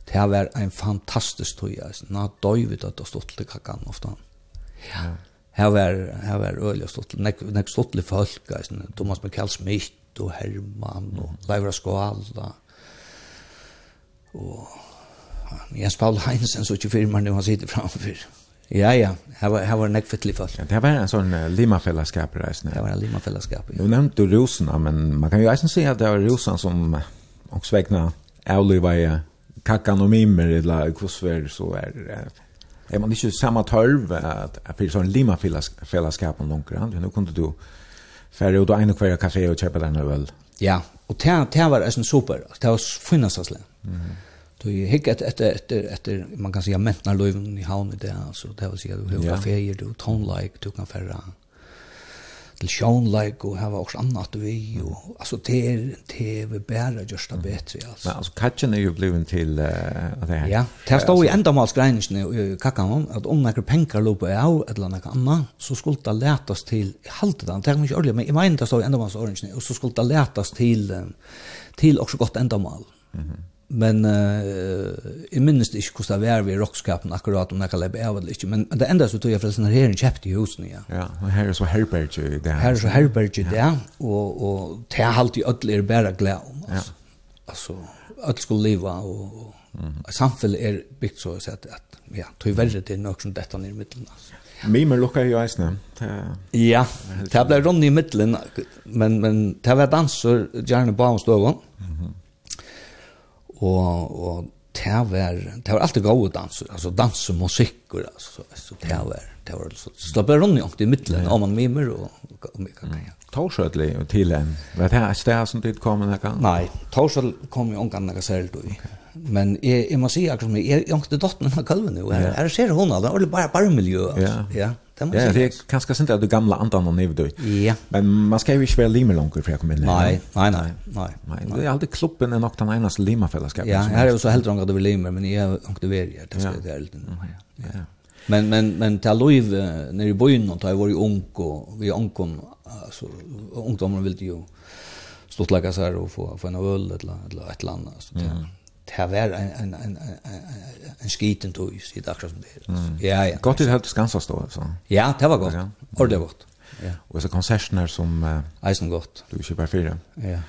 det var en fantastisk tøy. Nå døy vi det og stått til kakan ofte. Ja. Her var, her var øyelig stått til. Nek stått til folk, Thomas Mikael Smith og Herman og Leivra Skåla. Og Jens Paul Heinsen, så ikke firma nu, han sitter framför. Ja, ja, her var, her var nek fytlig folk. Ja, det var en sånn uh, limafellesskap i. Det var en limafellesskap, ja. Du nevnte men man kan jo eisen si at det var rosene som också også vekna avliva i kakan och mimmer eller kusver så är är man inte samma tölv att att för sån lima fällskap om någon nu kunde du färre ut och en och kvar kaffe och köpa den öl ja och det det var en super det var finnas alltså mm Du hick ett efter ett ett man kan säga mentnar löven i havn det alltså det vill säga du har kaféer du tonlike du kan färra til sjónleik og hava også annat vi og altså det er det vi bæra just det betri altså. Men altså katchen er jo bliven til uh, det her. Ja, det stod i endamalsgreiningene i kakkan om at om nekker penkar lopa av eller nekker anna så skulle det letas til i halte det, det er ikke ordentlig, men jeg mener det stod i endamalsgreiningene og så skulle det letas til til også godt endamal. Mm -hmm men eh i ikke hvordan det var vi rockskapen akkurat om nakala be av det men det enda så tog jeg for förresten her en köpte i husen, ja. Ja och här är så herberge det. Her er så herberge det, og, og det er alltid öll er bare glad om alltså Altså, öll skulle leva och samfunnet er byggt så at, at ja tog verre til nog som dette ner i mitten alltså Mimer lukka i eisne. Ja, det ble rundt i middelen, men, men det var danser, gjerne på hans døvån. Mm og, og det var, det var alltid gode danser, altså dans og musikk, og altså, så det var, det var, så slapp jeg rundt i midtelen, om man mimer og mye kan jeg. Torskjøtlig til en, var det her et sted som dit kom en gang? Nei, Torskjøtlig kom jo en gang jeg selv, og Men jeg, jeg må si akkurat meg, jeg er ikke dott av kalven jo. Jeg, her ser hun av det, og det er bare bare miljø. altså. Ja. ja. Det ja, det er kanskje sint at du gamla andan og nedvdøyt. Ja. Men man skal jo ikke være lime langer for jeg kom inn. Nei, nei, nei. nei, nei. Det er alltid klubben er nok den eneste limafellesskapen. Ja, her er jo så helt rong at du vil lime, men jeg har ikke veri her. Det skal jeg til helt. Ja. ja. Men, men, men ta Louis nere i byn och ta var ju ung, och vi ungkom, altså, ungdommer ville lägga så här och få, få en öl eller eller ett et eller annet. Så det, det var en, en, en, en, en skiten tog, sier det akkurat som det er. Ja, ja. Gott det helt skansast stå så. Ja, det var godt. Ja. Og det var godt. Ja. Och så konsertene som... Uh, Eisen godt. Du kjøper fyra. Ja.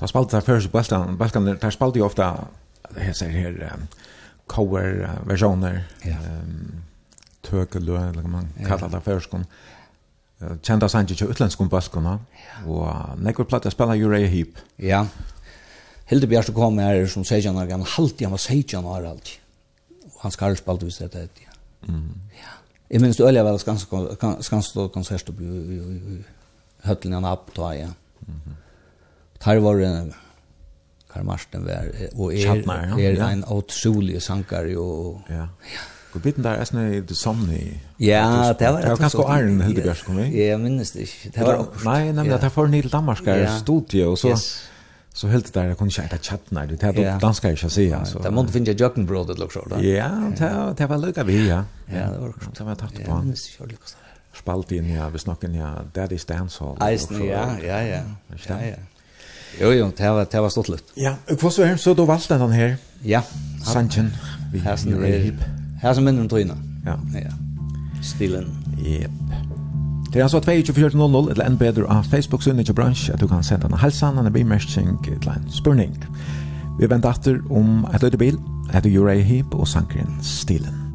Da spalte der første Balkan, Balkan der spalte jo ofta det sier her, um, cover versioner. ja. um, tøkelø, eller man kallar det førskånd kjenda sanji til utlendskum baskona, og nekkur platt jeg spela Uriah Heep. Ja. Hilde Hildebjørst kom her som 16 år gammel, halvtid han var 16 år alltid. Og han skal spalte hvis dette er det. Ja. Jeg minns det øyelig var skanstå konsert oppe i høttelen han opp da, ja. Her var det Karl Marsten var, og er, er en utrolig sankar, og ja. Og biten der er sånn i det samme i... Ja, det var... Det var ganske Arne Hildebjørst kom i. Ja, jeg minnes det ikke. Det var akkurat. Nei, nemlig, det var nydelig Danmarskar studie, og så... Yes så helt där jag kunde inte äta chatt när det hade danska jag säger så. Det måste finnas jocken bröd det också då. Ja, det det var lucka vi ja. Ja, det var också. Det var tatt på. Spalt in ja, vi snackar ja, där det stands hall. Ja, ja, ja. Ja, ja. Jo, jo, det var det var stort lut. Ja, och vad så här så du valt den här. Ja. Sanchen. Vi har sen Här som minner om tryna. Ja. Ja. Stilen. Yep. Det er altså 2400 eller enn bedre av Facebook-synet til bransj at du kan sende en halsan, en bimerking til en spurning. Vi venter etter om et løydebil, etter Jurei Hip og sankeren Stilen.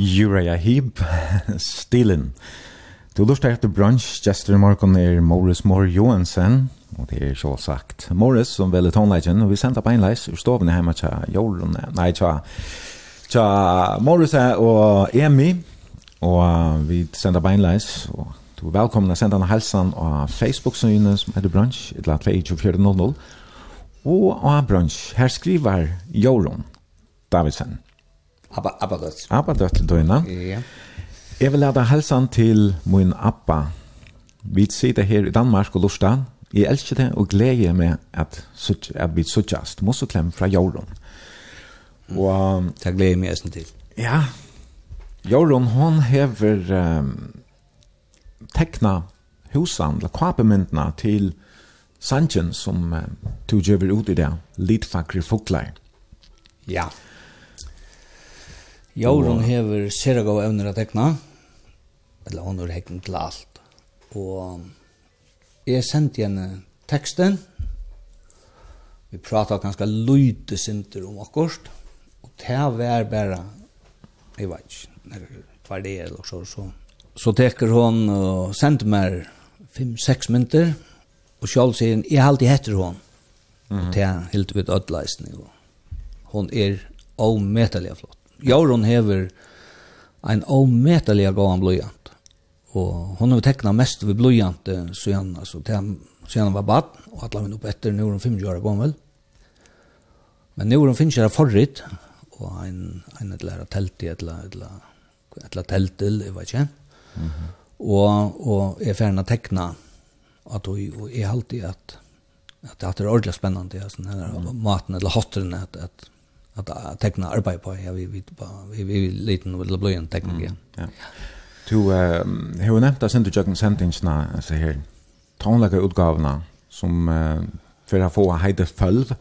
Uriah Heep, Stilen. Du lustar etter brunch, gestur i morgon er Morris Moore Johansen, og det er så sagt Morris som velger tonleggen, og vi sender på enleis ur stovene hjemme tja Jorun, nei tja, tja Morris og Emi, og vi sender på enleis, og du er velkommen å sende en helsan av Facebook-synet som heter brunch, et eller annet 2400, og av brunch, her skriver Jorun Davidsen. Abba, abba døtt. Abba døtt til. Ja. Jeg vil lade helsen til min Abba. Vi sitter her i Danmark og Lorstad. Jeg elsker det og gleder meg at, at vi suttjast. Mås klem fra Jorun. Og, det gleder meg eisen til. Ja. Jorun, hon hever um, tekna husan, eller kvapemyndna til Sanchen som uh, tog over ut i det, litfakre foklar. Ja. Ja Jorun hever sera gode evner å tekna, eller hon har hekna til alt. Og jeg sendte henne teksten, vi prata ganske lydde sinter om akkurat, og det var bare, jeg vet ikke, hva det er eller så, så. Så teker hon og sendte meg fem-seks mynter, og sjálv sier hun, jeg alltid heter hon, mm -hmm. og det er helt vidt ødeleisning, og hon er avmetelig flott. Jorun hever en omätelig gåan blöjant. Og hon har tekna mest vid blöjant så han alltså så han var bad og och alla hon upp efter nu hun 50 år gammel. Men nu er hun finnes jeg förrit og ein en et lærer telt i ett eller ett tält till jag vet inte. og, Mm och och är färna teckna att och är alltid at, at det är ordentligt spännande alltså den här maten eller hotteren, at, at att teckna arbete på jag vi vi vi vi liten vill bli en tekniker. Ja. Du eh hur nämnt att sända jogging sentenserna så här tonlaga utgavna som för att få hejde fölv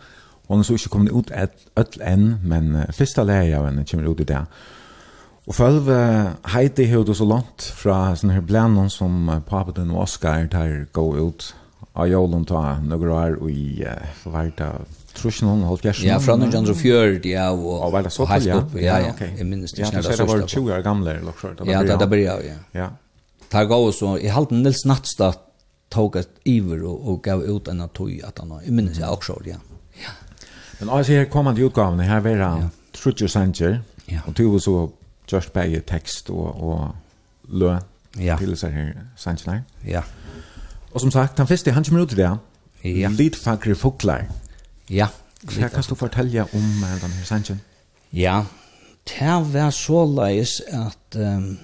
och så inte kommer ut ett än men första läge av en kommer ut i det. Og følv heiti hei du så langt fra sånne her blænen som papaten og Oscar tar gå ut av jålen ta noen år i forverta Truschen hon holdt järs. Ja, från 1940 ja och Ja, väl så till ja. Ja, ja. Jag minns det snälla så. Ja, det var 20 år gamle, eller något sånt. Ja, det där började ja. Ja. Tar gå så jeg halte Nils Nattstad tog et iver og och gav ut en av tog, at han jeg minnes jag også, ja. Ja. Men her här kommer det utgåvan här var Trutje Sanger. Ja. Och du så just bäge tekst og, og lø, Ja. til seg her, Sanger. Ja. Og som sagt, han første, han kommer ut til det. Ja. Lidfagre fåglar. Ja. Hva kan du fortelle om den her sangen? Ja, det var så leis at um,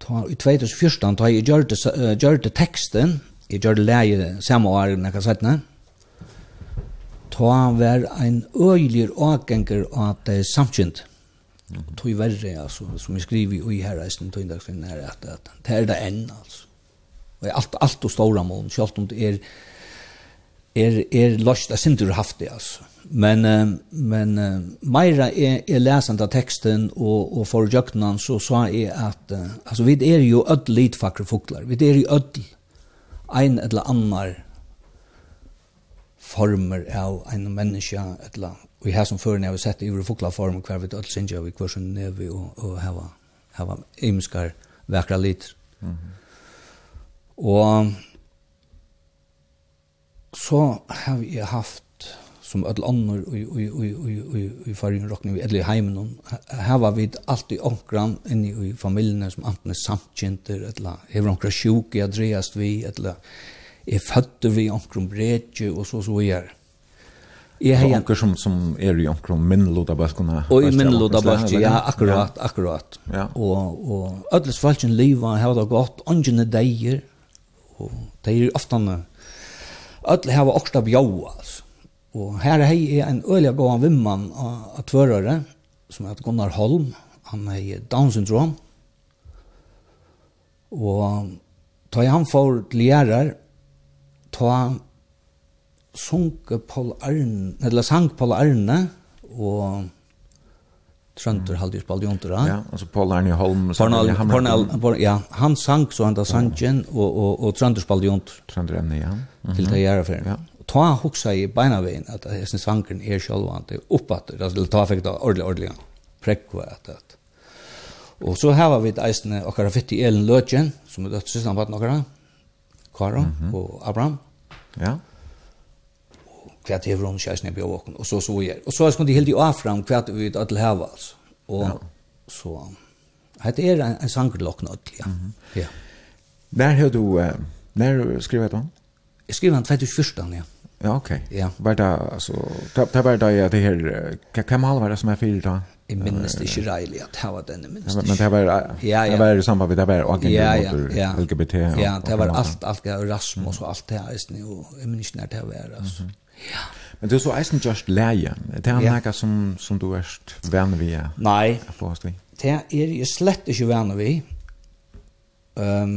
ta, i 2014 da jeg gjør det, uh, gjør det teksten, jeg gjør det leie samme år, når jeg kan ta var en øyelig avganger av det samkjent. Mm. Tog verre, altså, som jeg skriver i her reisen, tog indagsvinner, at, at det er det enn, altså. Og alt, alt og ståra mål, selv om det er er, er lost jeg synes du har haft det, altså. Men, men Meira er, er lesende av teksten og, og for jøknan så sa jeg at altså, vi er jo ødel litfakre fuklar. Vi er jo ødel ein eller annar former av ein menneske eller og har som før når vi sett i fukla form, hver vi ødel sinja vi hver som nevi og, og hava hava imskar vekra lit. Mm. Og så har vi haft som öll annor och och i i i farin rockning vi eller hemmen här var vi alltid onkran inne i familjen som antingen samtjänter eller har onkra sjuk i Andreas vi eller är födde vi onkron bredje och så så är Jeg har onkran som, som er i onkran minnloda baskona. Og i minnloda bøkkene, ja, akkurat, akkurat. Ja. Og, og ødels falskjen liva har det gått, ongene deier, og de er ofte öll hava också av joa Og Och här är en öliga gåan vimman av tvörare som heter Gunnar Holm. Han är Down syndrom. Och ta han får till ta sunke Paul Arne eller sank Paul Arne och Tröntor halde jo spalt jontora. Ja, alltså Paul Arne Holm Pornal, Pornal, ja, han sang så ända sangen, og, og, og Tröntor spalt jontor. Tröntor ämne ja. Mm -hmm. Det gärna för. Ja. Ta hoksa i beinavein att hästen sanken är er uppåt. Det ta fick då ordligt ordligt. Präck att att. Och så här vi eisne okkara fitt i Ellen Løtjen, som er døtt sysna på några. Karo og Abraham. Ja hva det er hun kjæresten jeg bjør og så så er. Og så skulle de helt i avfram hva vi at hava altså. Og ja. så, det er en, en sangerlokk nå, ja. Mm -hmm. ja. Når har du, uh, når skriver du han? Jeg skriver han 2014, ja. Ja, okej. Ja. Var det, altså, det var det, det her, kan kan man det som er fyrt da? Jeg minnes det ikke reilig at det var denne, minnes det ikke. Men det var, ja, ja. det var i samband med, det var agenter mot LGBT. Ja, det var alt, alt, Rasmus og alt det her, og jeg minnes ikke når det var, altså. Men du er så eisen just leie. Det er ja. noe som, som du er venn vi er. Nei. Vi. Det er jeg slett ikke venn vi. Um,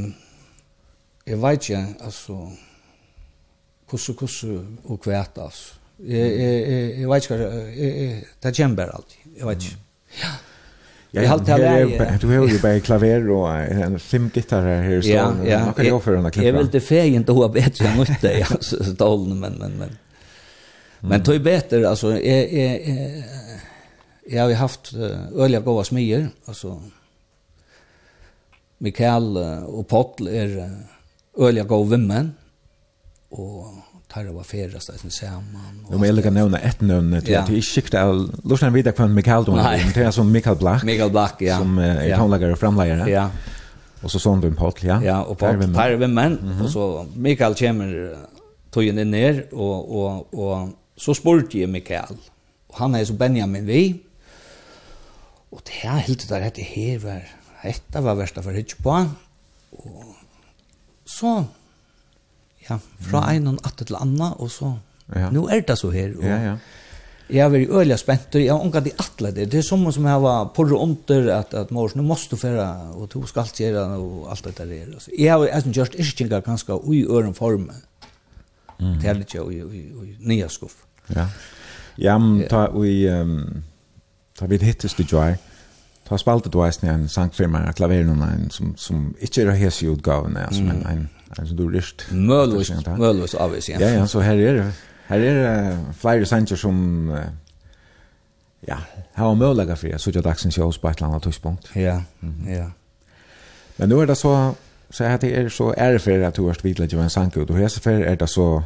jeg vet ikke, altså, hvordan, hvordan og kvært, altså. Jeg, jeg, jeg, jeg vet ikke, jeg, jeg, det kommer bare alltid. Jeg vet ikke. Mm. Ja. Ja, halte har det. Du har ju bara klaver och en fem gitarrer här så. Ja, ja. Jag kan ju för den Jeg vil vill det feg inte ha bättre än nåt där alltså så men men men Men tog beter, altså, jeg, jeg, jeg, jeg har jo haft øyelig gode smier altså, Mikael og Pottl är øyelig gode vimmen og tar var färra så sen samman. Och men jag kan nämna ett namn till att det är skikt av Lucian Vida från Mikael då. Det är som Mikael Black. Mikael Black ja. Som är tonläggare och framläggare. Ja. Och så sån du en Pottl ja. Ja och Pottl tar vimmen og så Mikael kommer tog inn ner og, og, og, Så spurte jeg Mikael, og han er så Benjamin vi, og det er helt der, dette her var, dette var versta for hitje på, og så, ja, fra mm. en og atter til anna, og så, ja. nå er det så her, og, ja, ja. Jeg har vært øyelig spent, og jeg har unga de atle det. Det er som som jeg var porre under, at, at mors, nå måste du fære, og du skal alt gjøre, og alt dette der. Jeg har eisen gjørst iskinger ganske ui øren form, Mm. Det är jo i, i, i nye skuff. Ja. Ja, men ta vi um, ta vi hittes det joy. Ta spalte du vet en sangfirma att lavera någon en som som inte är hes utgåvan alltså men en en som du rist. Möllus, möllus avvis. Ja, ja, ja, så her er det. Här är uh, flere sanger som uh, ja, har möjlighet för så ikke dagsens shows på et eller annet tidspunkt. Ja, ja. Men nu er det så Så jag heter er så är för att du har vidlat ju en sang, ut och här så för är det så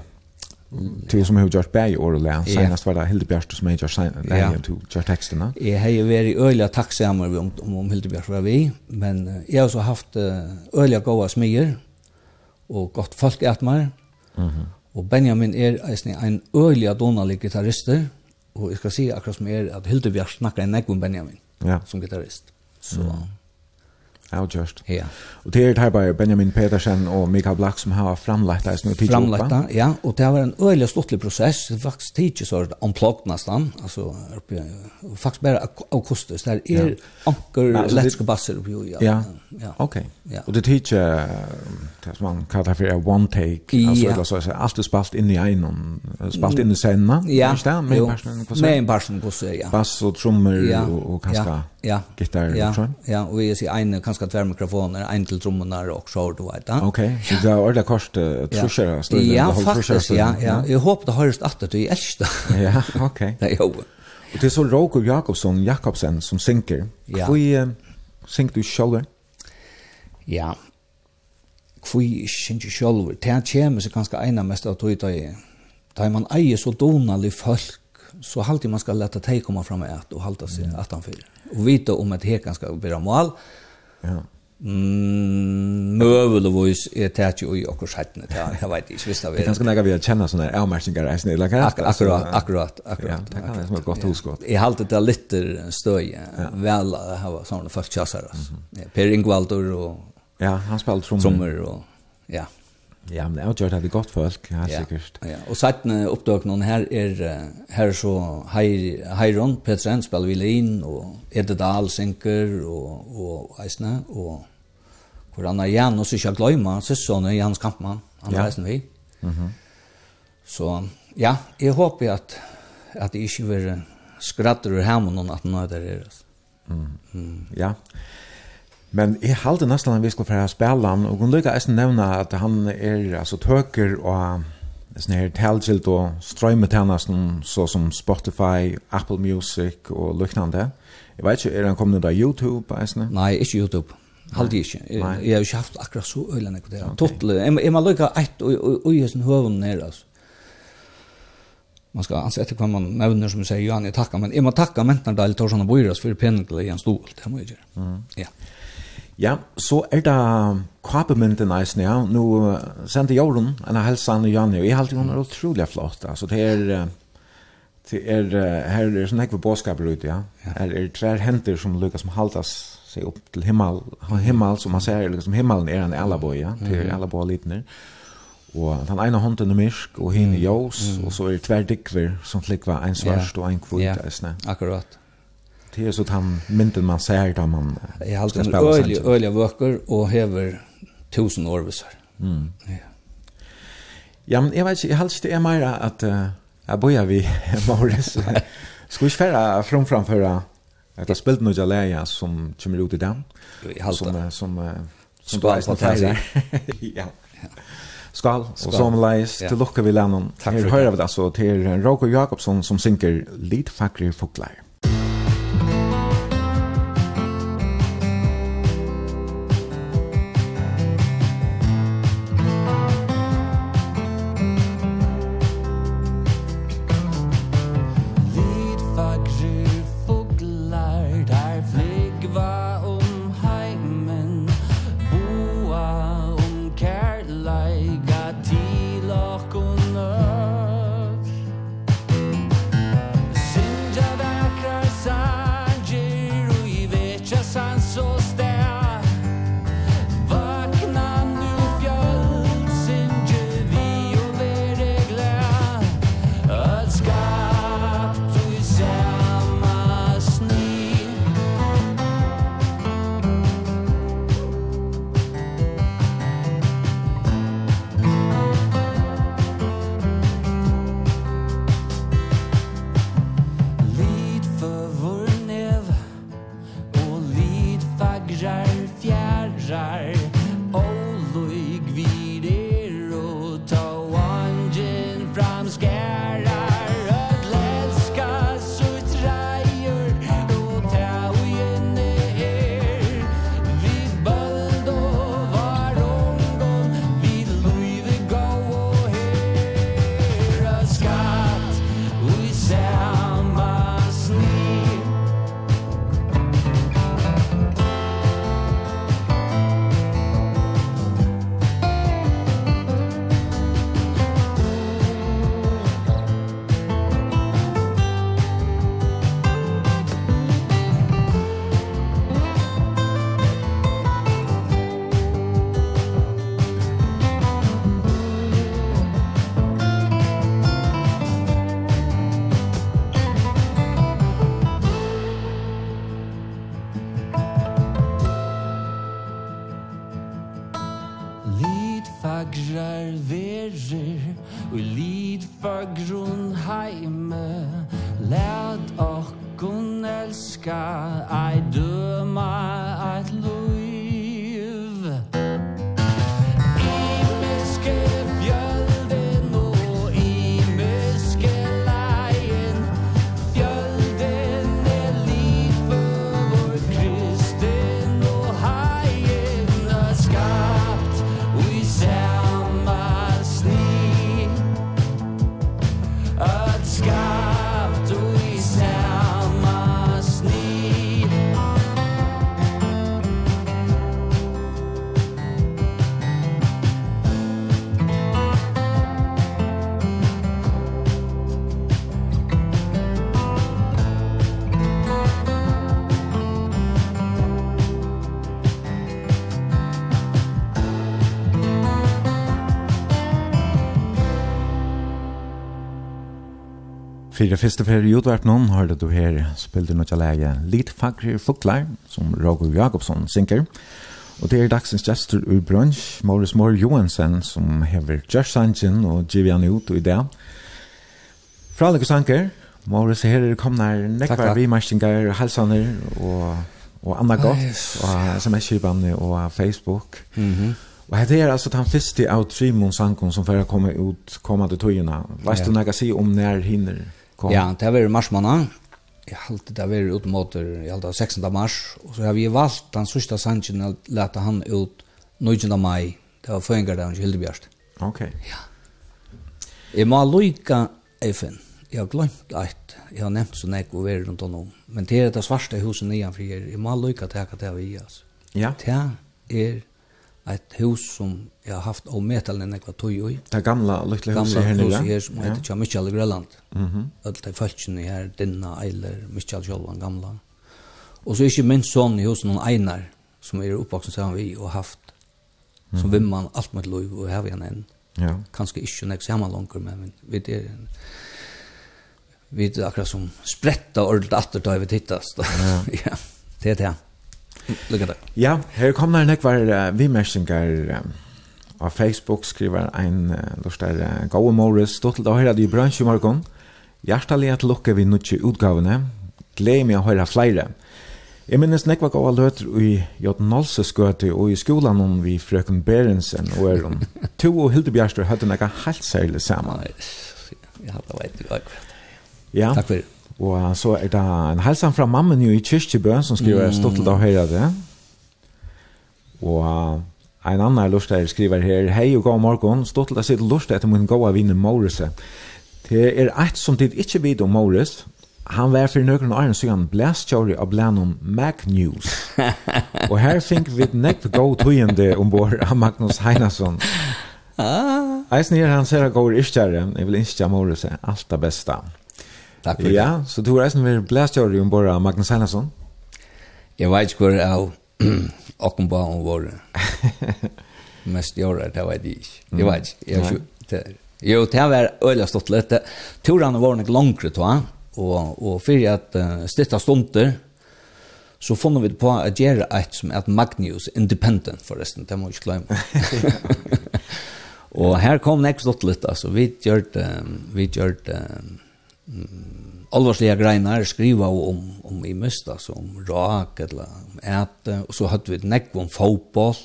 til som har gjort bäj och län senast var det Hildebjörst som jag sen län till gjort tekstene. Jeg har ju vært öliga tacksamma om om, om Hildebjörst var vi men jeg har också haft öliga goda smier och gott folk att meg, Mhm. Och Benjamin är en en öliga donalig gitarrist och jeg ska si akkurat som är att Hildebjörst snackar en näck om Benjamin ja. som gitarrist. Så mm. Ja, just. Ja. Og det er det her bare Benjamin Petersen og Mikael Black som har framlagt det som er tidlig oppe. Framlagt ja. Og det var en øyelig stortlig prosess. Det var faktisk tidlig så det omplagt nesten. Altså, oppi, faktisk bare akustisk. Det er ja. anker ja, letske basser oppi. Ja. ja. ja. Ok. Ja. Og det er tidlig det som man kallar for one take. Altså, ja. altså, altså, alt er spalt inn i egnom. Spalt inn i scenen. Ja. Ikke det? Med en person. Med en person, ja. Bass og trommer ja. og, og kanskje... Ja Ja. Gitar ja, också. Ja, og vi ser en kanskje tver mikrofoner, en til trummorna og så du vet jag. Ok, Så det er är det kost trusher støyde, Ja, faktiskt ja, ja. Jeg håper det høres att det är äldsta. Ja, ok. Det er jo. Og det er så Roger Jakobsson Jakobsen som synker. Ja. Hvor uh, synker du selv? Ja. Kvui synker själv. Det kommer så ganska ena mest att ta i. Da man eier så donalig folk så halvtid man skal lätta teg komma fram att och halta sig att han fyra och vita om att hekan ska bli mål. Ja. Mm, Mövlevois er tætje og i okkur sættene, jeg vet ikke, hvis det er. Det er ganske nægge vi har kjenne sånne avmerkninger reisende, eller hva? Akkurat, akkurat, akkurat. Ja, det kan være godt huskott. Jeg halte det litt støy, vel, det ha sånne folk kjassar, Per Ingvaldur og... Ja, han spiller trommer. Trommer og, ja. Ja, men det er at det godt folk, ja, sikkert. Ja, og sættene oppdøk noen her er, her er så Heiron, Petren, spiller violin, og Edde Dahl, synker, og, og Eisne, og hvor han er Jan, og så ikke gløyma, søssonen Jans Kampmann, han er. Eisne vi. Mm -hmm. Så, ja, jeg håper at, at det ikke vil skratter ur hjemme noen at nå er det deres. Mm. Mm. Ja, ja. Men jeg halte nesten at vi skulle fære spille han, og hun lykker eisen nevne at han er altså tøker og sånn her talgilt og strøymetjennesten, så som Spotify, Apple Music og lyknande. Jeg vet ikke, er han kommet ut av YouTube eisen? Nei, ikke YouTube. Halde ikke. Jeg har ikke haft akkurat så øyne nekko det. Tottelig. Jeg må lykke eit og i hessen høven nere, altså. Man skal anse etter hva man nevner, som sier, Johan, jeg takker, men jeg må takka mentan deilig Torsan og Boiras for penningle i en stol, det må jeg gjøre. Ja. Ja, så er det kapemynden eisen, ja. Nå sendte Jorun en helsan i Janne, og jeg halte hun er utrolig flott. Altså, det er, det er, her er sånn ekve båskaper ute, ja. Her er tre henter som lykkes som haltas seg opp til himmel, himmel som man ser, liksom himmelen er en elaboi, ja. Det er elaboi liten her. Og den ene hånden er myrk, og henne er jås, og så er det tver dikver som flikva en svarst og en kvult eisen. Akkurat. Det är så att han mynden man ser där man är alltid en ölig, ölig vöcker och häver tusen orvisar. Mm. Ja. Ja, men jag vet inte, jag helst det är mer att uh, jag börjar vi Maurice. Ska vi färra från framföra att jag spelat några läger som kommer ut i den? Som, som, som, som du har snart Ja. Skal, og som leis, til lukke vi lennom. Takk Her hører vi det, altså, til Råko Jakobsson som synker Lidfakre Fuglar. Fyrir fyrste fyrir i noen hørte du her spilte noe lege Litt fagre fuklar som Roger Jakobsson synker. Og det er dagsens gestur ur brunch, Morris Moore Johansen, som hever Josh Sanchin og Givian ut i det. Fra alle sanker, Morris her er kommet nekvar vimarsingar, halsaner og, og anna Gott yes. og sms-kibane og Facebook. Mm -hmm. Og det er altså den første av Trimon Sankon som fer komme ut kommande til tøyina. Veist du yeah. å si om nær hinner? kom. Ja, det var i mars måned. Jeg halte det var ut mot, jeg halte 16. mars, og så har vi valgt den sørste sannsyn å lete han ut 19. mai. Det var føringer der, ikke Hildebjørst. Ok. Ja. Jeg må lykke Eifen. Jeg har glemt at jeg har nevnt så jeg og vært rundt om. Men det er det svarte huset nyan, for jeg må lykke til hva det vi, altså. Ja. Det er ett hus som jag har haft av metalen när jag tog i. Det gamla lyckliga huset här nere. Gamla huset här som heter ja. Michael Grönland. Mm -hmm. Allt det fölksen här, Dinna, Eiler, Michael Kjolvan, gamla. Och så är inte min son i huset någon Einar som är uppvuxen sedan vi och haft mm -hmm. som vimman allt mitt liv och här vi han än. Ja. Kanske inte när jag ser man långt men vi det är vi det akkurat som sprätta ordentligt att ta vi tittas. Ja. ja. Det är det. Lykke til. Ja, her kommer det nekvar uh, vimersinger uh, av Facebook skriver ein uh, lustar uh, Gåa Morris, stått til å høre det i bransj i morgen. Hjertelig at lukke vi nutje utgavene. Gled meg å høre flere. Jeg minnes nekva gåa løter i Jot Nolseskøte og i skolan om vi frøken Berensen og er om. to og Hilde Bjerster hadde nekka helt særlig sammen. Ja, det vært i dag. Ja. Takk for det. Og så er det en helsen fra mammen jo i Kyrkjebø, som skriver mm. stått av høyre det. Og en annan lust her skriver her, Hei og god morgen, stått av sitt lust etter min gode vinne Maurice. Det er eit som tid ikkje vid om Maurice. Han var for nøkron åren siden blæstjåri av blænon Mac News. og her fink vi nekv god tøyende ombord av Magnus Heinasson. Ah. Eisen her han ser at går iskjære, jeg vil innskjære Maurice, alt det beste. Takk. Takk for det. Ja, så du har reisen med blæstjøri om bara Magnus Heinasson. Jeg vet ikke hvor jeg av åkken på om vår mest gjøre, det vet jeg ikke. Jeg vet ikke. Jeg vet Jo, det har vært øyelig stått litt. Turene var nok langere, tror Og, og for at uh, styrta stunder, så funnet vi på å gjøre et som er Magnus Independent, forresten, det må vi ikke glemme. og her kom det ikke stått litt, altså, vi gjør det, vi gjør det, mm, alvarsliga greinar skriva om om i mest alltså om rak eller om äte och så hade vi ett neck om fotboll.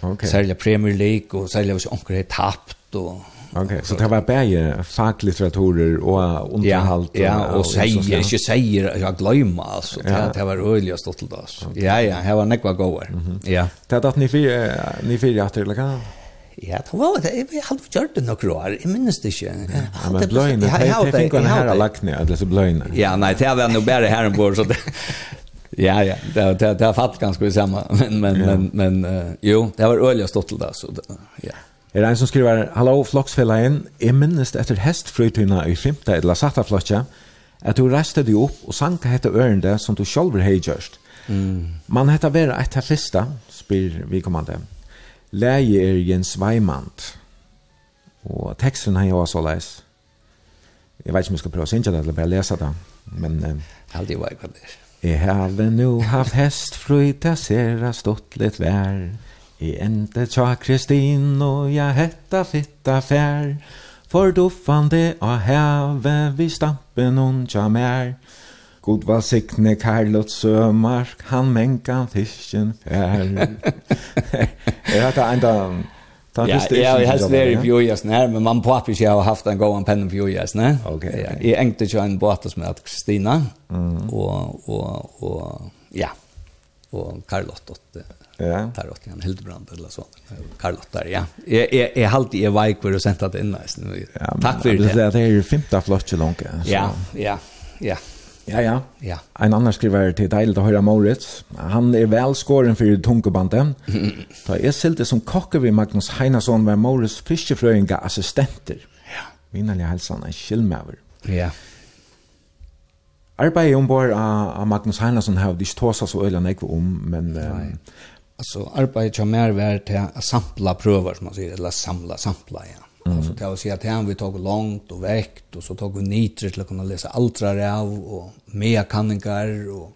Okej. Okay. Sälja Premier League och sälja oss onkel har tappt och Okej, okay, så det var bäge facklitteraturer och underhalt ja, ja, och, och säger, inte säger, jag glömma alltså. Ja. Det, det var öliga stått till Ja, ja, det var nekva gåvar. Mm. Ja. Det hade att ni fyra, ni fyra att eller? Ja, det var det. Jeg hadde gjort det noen år. Jeg minnes det ikke. Ja, men bløyene, det fikk han her av lagt ned, eller så bløyene. Ja, nei, det var noe bare her på, så det... Ja, ja, det har det, har fatt ganske det samme, men, men, ja. men, men jo, det var øyelig jeg stått til det, så det, ja. Er det en som skriver, Hallo, floksfellein, jeg minnes etter hestfrøytyna i Fymta, eller satta flotja, at du reiste deg opp og sanka hette ørende som du sjolver hei gjørst. Mm. Man heter vera et av fyrsta, spyr vi kommande. Mm Læge er Jens Weimand. Og teksten han jo så leis. Jeg vet ikke om jeg skal prøve å synge det, eller bare lese det. Men... Eh, det var ikke det. Jeg har nu haft hest frøyta sera litt vær. I ente tja Kristin og jeg hetta fitta fær. For duffande av heve vi stampen hon tja mer. God var sikne Karlot Sømark, han menkan fisken fær. er dette enda... Ja, ja, jeg har nere i Bjøjasen her, men man papir ikke har haft en gåan penn i Bjøjasen. Okay, okay. Jeg engte ikke en båt som heter Kristina, mm. og, og, og, ja, og Karlot, og, Ja. Tar åt han Hildebrand eller så. Karlot där ja. Jag jag jag halt i vik för att sända det in nästan. Tack för det. Det är ju femte flotch långt. Ja, ja, ja. Ja, ja. ja. En annan skriver till Dejl att höra Moritz. Han är väl skåren för tunkobandet. Ta är silt som kocker vid Magnus Heinason var Moritz fiskefröinga assistenter. Ja. Vinnarliga hälsan är skillmäver. Ja. Arbetet ombord av Magnus Heinason har de ståsa så øyla nekve om, men... Nej. Alltså, arbetet jag mer värt att sampla prövar, som man säger, eller samla, sampla, ja. Alltså det vill säga att han vi tog långt och väckt och så tog vi nitrer till att kunna läsa altra av och mea kanningar och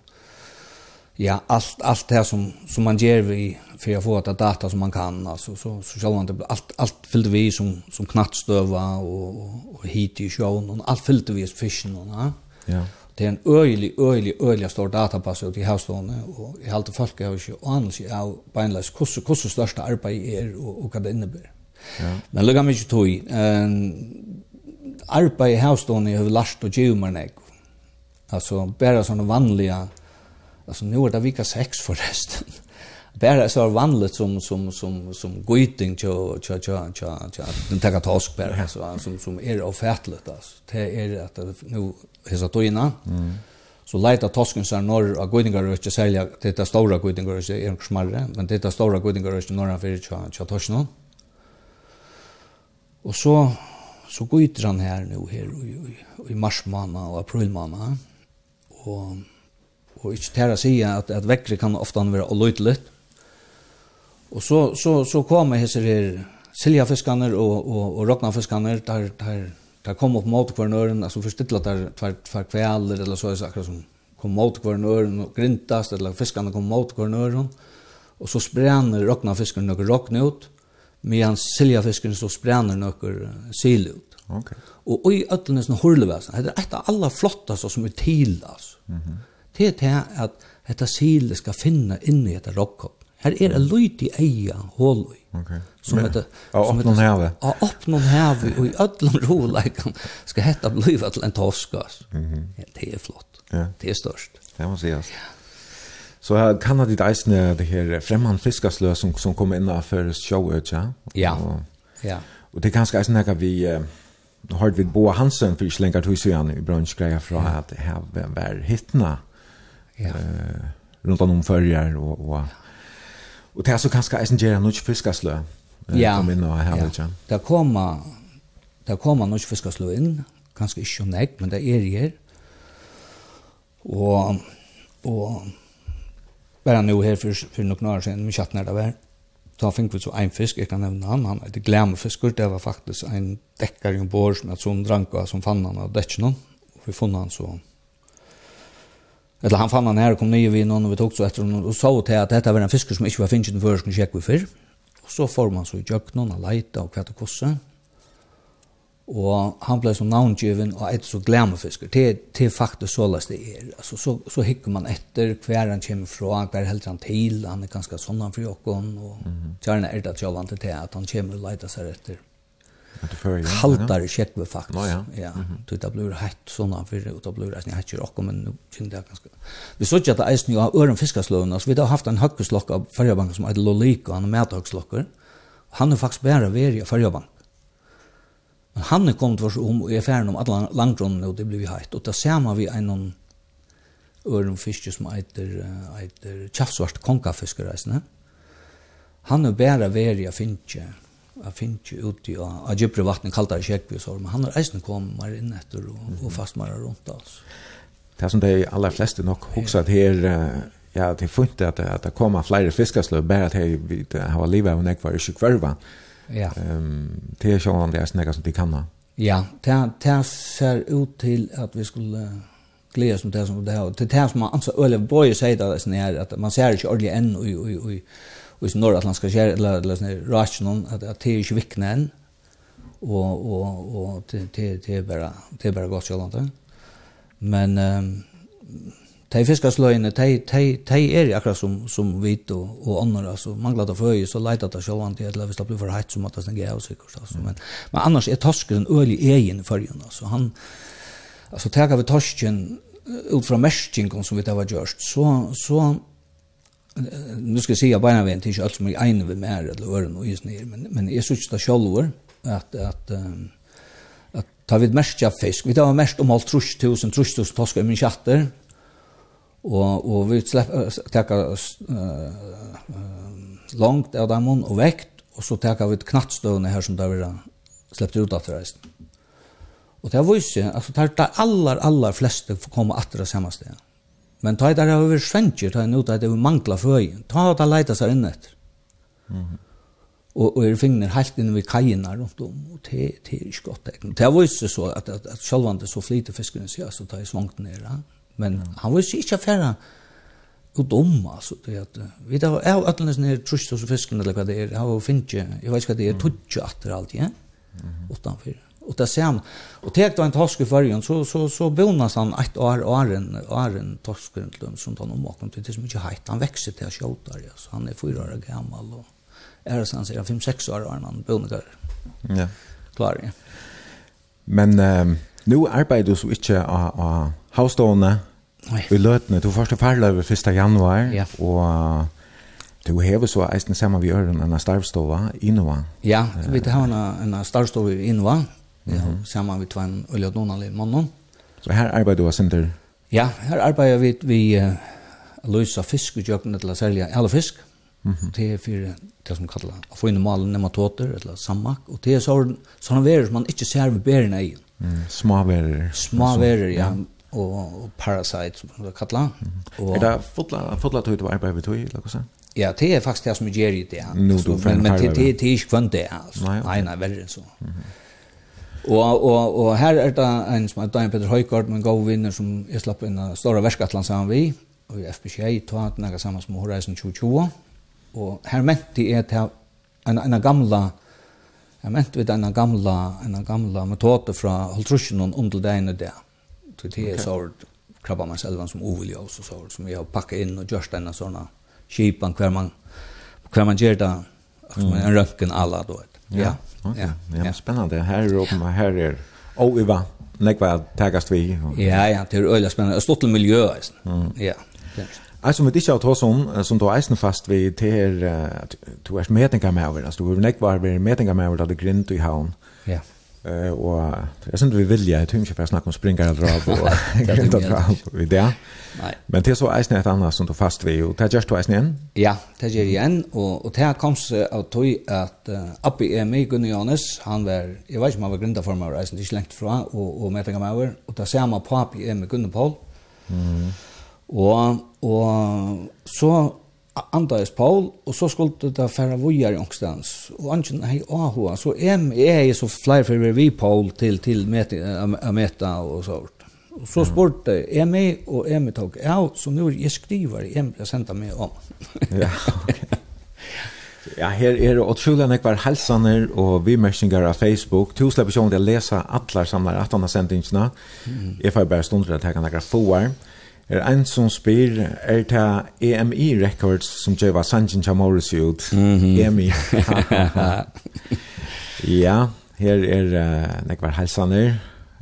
ja allt allt det som som man ger vi för att få att data som man kan alltså så så själva inte allt allt fyllde vi som som knattstöva och och, och hit i sjön och allt fyllde vi fisken och ja. Ja. Det är en öjlig, öjlig, öjlig stor databas ut i havstående, og jeg halte folk har ikke anelse av beinleis hvordan største arbeid er og, og hva det innebærer. Ja. Men lukka mykje tog. Um, arbeid i havstående har vi lagt og givet meg nek. Altså, bare sånne vanlige, altså, nu er det vika sex forresten. Bara så vanligt som som som som goiting tjo tjo tjo tjo tjo den tar task bara så som som är ofärtligt alltså det är att nu hesa tojna mm så leita tosken så norr av goidingar och ikkje selja detta stora goidingar och är er smarre, men detta stora goidingar og ikkje norran fyrir tjo tja torsno. Og så, så gyter han her nå her i, i, i mars måned og april måned. Og, og ikke til å si at, at vekkere kan ofte være oløytelig. Og så, så, så kommer hese her siljafiskaner og, og, og rognafiskaner der, der, der kom opp mot kvarnøren, altså forstittla där tver, tver kveler eller så är det akkurat som kommer mot kvarnøren og grintast, eller fiskene kommer mot kvarnøren. Og så spränner rognafiskene noen rogn ut medan siljafisken så spränner nokkur sil ut. Okay. Og i öllnes no hurleväsen. Det er ett av alla flottaste som är till alltså. Mm -hmm. Det är att detta sill ska finna inne i detta rockkopp. Här är det lite eja hål i. Okay. Som heter som heter häve. Ja, öppna häve och i öllum roläkan ska hetta bliva till en torskas. Mhm. Mm det är flott. Ja. Det är störst. Det måste sägas. Ja. Så kan det eisne det här fremman fiskaslö som, som kommer inn för showet, ja? Ja, ja. Och det er ganske eisne nekka vi, nå har vi Boa Hansen för ikke till tog siden i brunchgreia fra ja. at här var hittna ja. eh, runt om førjer och, och, och det är så kanske eisne gjerra nok fiskaslö eh, ja. kom in och här ja. Det kommer, det kommer något fiskaslø inn, ganska ikke nekk, men det er her. Og, og Bare nå her for, for noen år siden, med kjattene der var. Da fikk vi så en fisk, jeg kan nevne han, han heter Glamfisker, det var faktisk en dekker i en bår som jeg som dranka, som fann han av dekkene. Og vi fann han så, eller han fann han her, kom nye vi noen, og vi tok så etter og så til at dette var en fisker som ikke var finnet i den første kjekk vi før. Og så får man så i jøkken, og leita og kvett og kosse, og han ble som navngiven og et så glemmefisker. Det, det er faktisk så løst det er. Altså, så, så hikker man etter hver han kommer fra, hver helt han til, han er ganske sånn han fri jokken, og mm er det tjallan til det, at han kommer og leiter seg etter. Kaldare kjekve faktisk. Nå, ja. ja. Mm -hmm. Det blir hett sånn han for, og det blir eisen hett jokken, men nå kjenner det ganske. Vi så ikke at det eisen jo av øren fiskersløvene, så vi har haft en høkkeslokk av Færjabanken som heter Lolika, han er medhøkslokker. Han er faktisk bare veri av Færjabanken Men han er kommet vars om og er ferdig om alle langdronen, og det blir vi heit. Og da ser man vi en noen øren fiske som eiter, eiter tjafsvart konkafiskereisene. Han er bare veri av finche, av finche ute av, av djupere vattnet, kaldere kjekk vi sår, men han er eisen kommer inn etter og, og fastmarer rundt altså. Det er som de aller fleste nok hugsat her, ja, det er funnet at, at det kommer flere fiskeslø, bare at de har livet av nekvar i sjukvervan. Ja. Ehm det är ju om det är snäga som det kan. Ja, det det ser ut till att vi skulle glädje som det som det här det det som man anser eller boy säger det sen här att man ser ju ordentligt än och och och och i nordatlantiska skär eller eller sån rationen att att det är ju vikna än och och och det det det är bara det är bara gott så långt. Men ehm de fiskasløyene, de, de, de er akkurat som, som vit og, og ånder, altså mangler det føye, så leiter det sjølvan til, eller hvis det blir for heit, så måtte det stenge av sikkert, altså. Men, men annars er torsken øl i egen fyrjen, altså. Han, altså, teker vi torsken ut fra merskingen som vi det var gjørst, så, så, nu ska jag säga bara en till allt som är en vi mer eller öron och just ner men men är så tjata självor att att um, att ta vid mest av fisk vi tar mest om allt 3000 tusen toskar i min chatter og, og vi teker uh, langt av dem og vekt, og så teker vi knattstøvene her som det vi släppte ut att resten. Och det var ju alltså tar det allar allar flesta får komma att det samma ställe. Men ta det över svänker ta en ut att det manglar fröj. Ta att leta sig in efter. Mhm. Och och är fingrar helt inne vid kajerna runt om och te te skott. Det var ju så att att, att självande så flyter fisken så alltså tar i svångt ner. Ja. Men ja. han vil ikke affæra ut om, altså. Det at, vi da, jeg har alle sånne trusht hos fisken, eller hva det er, jeg har finnet, jeg vet ikke hva det er, tudje atter alt, ja? Utanfor. Og det ser han. Og tek da en torsk i fargen, så, så, så bonas han ett år, åren, åren torsken til dem, som tar noen maken til, det er så mye heit. Han vekser til å skjøter, ja. Så han er fyra år gammal, og er det sånn, så er han fem-seks år, og han bonas Ja. Klar, ja. Men um, nu arbeider du så ikke av Havstående. Vi løtene. Du første farløy ved 1. januar. Ja. Og du hever så eisen sammen vi gjør en starvstova i Nova. Ja, vi har en, en starvstova i Nova. Ja, -hmm. Vi tvann Uljad Nonali mannen. Så her arbeider du av Sinter? Ja, her arbeider vi vi uh, løser fisk og kjøkken til å selge alle fisk. Mm -hmm. Det er for det som kallar å få inn i malen nematoter eller sammak. Og det er så, sånne verer som man ikke ser ved berene i. Mm, smaverer. Smaverer, ja. ja og og Parasite som det kallar. Mm. Og, er det fotla fotla tøy til arbeid ved tøy eller hva sånn? Ja, det er faktisk det som jeg gjør i det. No, du, får men men det, det, det er ikke kvann det. Altså. Nei, okay. nei, nei, verre så. Mm -hmm. Og, og, og her er det en som er Daniel Peter Høygaard, min gode vinner som jeg slapp inn av Stora Verskatland sammen vi, og i FBCA, tog han nægget sammen med Horizon 2020. Og her mente jeg til en, en gamla Jeg mente vi en gamla, en gamla metode fra Holtrusjonen om til det ene det. Mm Så det är så krabba man själva som ovilja och så så som vi har packat in och gjort denna såna skipan kvar man kvar man ger det som en röntgen alla då. Ja. Ja. Ja, spännande. Här och här är och vi var nekva tagast vi. Ja, ja, det är öliga spännande. Stort miljö. Ja. Alltså med dicha tås om som då eisen fast vi till du är mätingar med över. Alltså du är nekva vi mätingar med över där grind i havn. Ja. Eh och jag syns vi vill jag tänker på snacka om springar eller av och Det av vi det. Nej. Men det är så är ett annat som då fast vi och det görs då igen. Ja, det gör igen och och det koms av tog att Abbi är med Gunnar Jonas, han var jag vet inte om han var grundare för mig resan det är långt från och och med tänka mig över och där ser man är med Gunnar Paul. Mm. Och och så andades Paul, og så skulle det færa vujar ångstans. Og angen hei ahua, så em er jeg så flere for vi Paul til, til meti, a, meta og sånt. Og så spurte är mig og är mig tok, ja, så nu er jeg skriver, en meg sender meg om. ja, Ja, her er det utrolig nekvar helsaner og vimersingar av Facebook. Tusen personer til å lese atlar samlar 18 sendingsna. Mm. Jeg får bare stunder at jeg kan nekvar få her er ein som spyr, er det EMI Records som gjør Sanjin Chamorris ut? Mm -hmm. EMI. ja, her er uh, nekvar halsaner.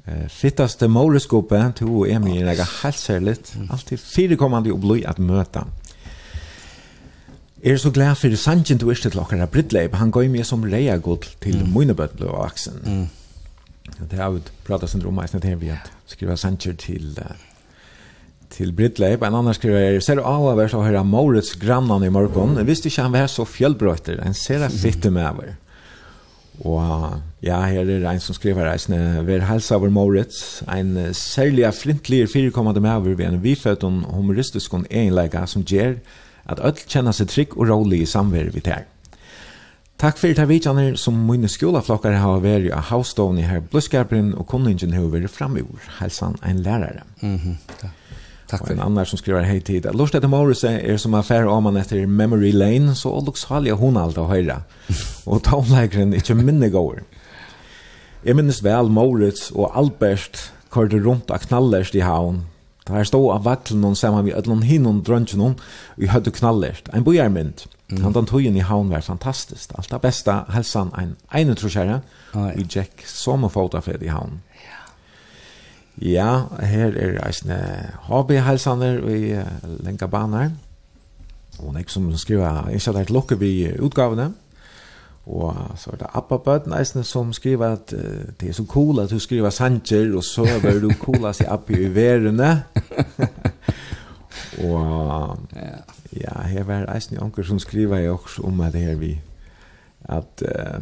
Uh, Fittaste måleskopet til og EMI er nega halsærligt. Altid firekommande og blod at møta. Er så glad for Sanjin du erste til okkara brittleip. Han går med som reia god til mm. Moinebøtt og aksen. Mm. Det har vi pratat sin om eisnet her vi at skriva Sanjin til uh, til Brittleip, En annan skriver, ser du av å være så høyre Moritz grannan i morgon? Jeg visste ikke han var så fjellbrøyter. En ser jeg fitte med over. Og ja, her er en som skriver reisende, «Ver helsa over Moritz, en særlig flintlig firekommende med over ved en vifødt og humoristisk og egenleika som gjør at ødel kjenner seg trygg og rolig i samverd vi tar. Takk fyrir ta vidjaner som mine skolaflokkar har vært av havstående her bløskarperen og kunningen har vært framur, helsan en lærare. Mm -hmm, takk. Tack for en annan som skriver hej tid. Lust att Morris är som affär om man etter Memory Lane så olycksaliga hon alltid höra. Och tonlägren inte minne går. Jag minns väl Moritz och Albert kørte runt av knallerst i havn. Da här stod av vaklen og sammen vid ødlån hinnon drönsen hon och jag hade knallers. En bojarmynd. Mm. Han tog i havn var fantastiskt. Allt det bästa hälsan en ene troskärra. Vi Jack som en fotafred i havn. Ja, her er eisne hobbyhelsaner i uh, lenka baner. Og nek som skriver ikke at lukke vi utgavene. Og så er det Abba-bøten eisne som skriver at uh, det er så cool at du skriver sanger, og så er du cool at si Abba i verene. og ja, her var eisne onker som skriver jo også om at her vi at uh,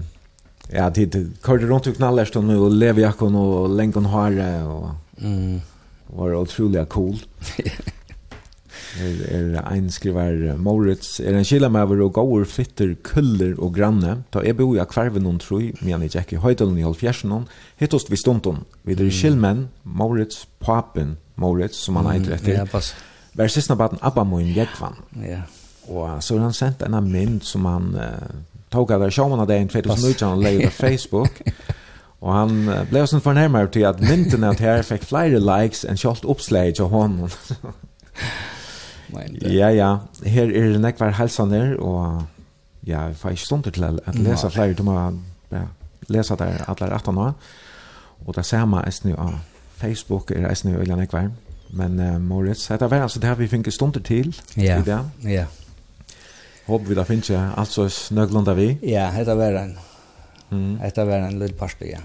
Ja, tid körde runt och knallade nu och levjackon och länkon hare och mm. var otroligt cool. er, er ein skriver Moritz er en skilla med og går fitter kuller og granne. Ta jeg bor i akvarven noen troi men jeg ikke i høydalen i halvfjersen noen hitt oss vi stunden vi er skillmenn Moritz papen Moritz som han heiter etter. ja, pass. Vær siste baden Abba Moin Jekvan ja. og så har han sendt en mynd som han uh, tog jag där showman där en 2019 och lägger på Facebook. Och han blev sån förnärmare till att mynten att här fick flera likes en skolt uppslag till honom. ja, ja. Här är det nekvar hälsaner och ja, jag får inte stund till att läsa flera till mig. Ja, läsa där alla rättan år. Och det samma är nu av Facebook är det nu öliga nekvar. Men uh, Moritz, det var alltså det här vi fick stunder till. Ja, ja. Håper vi da finner ikke alt så snøglunda vi. Ja, dette var en, mm. dette var en litt parste, ja.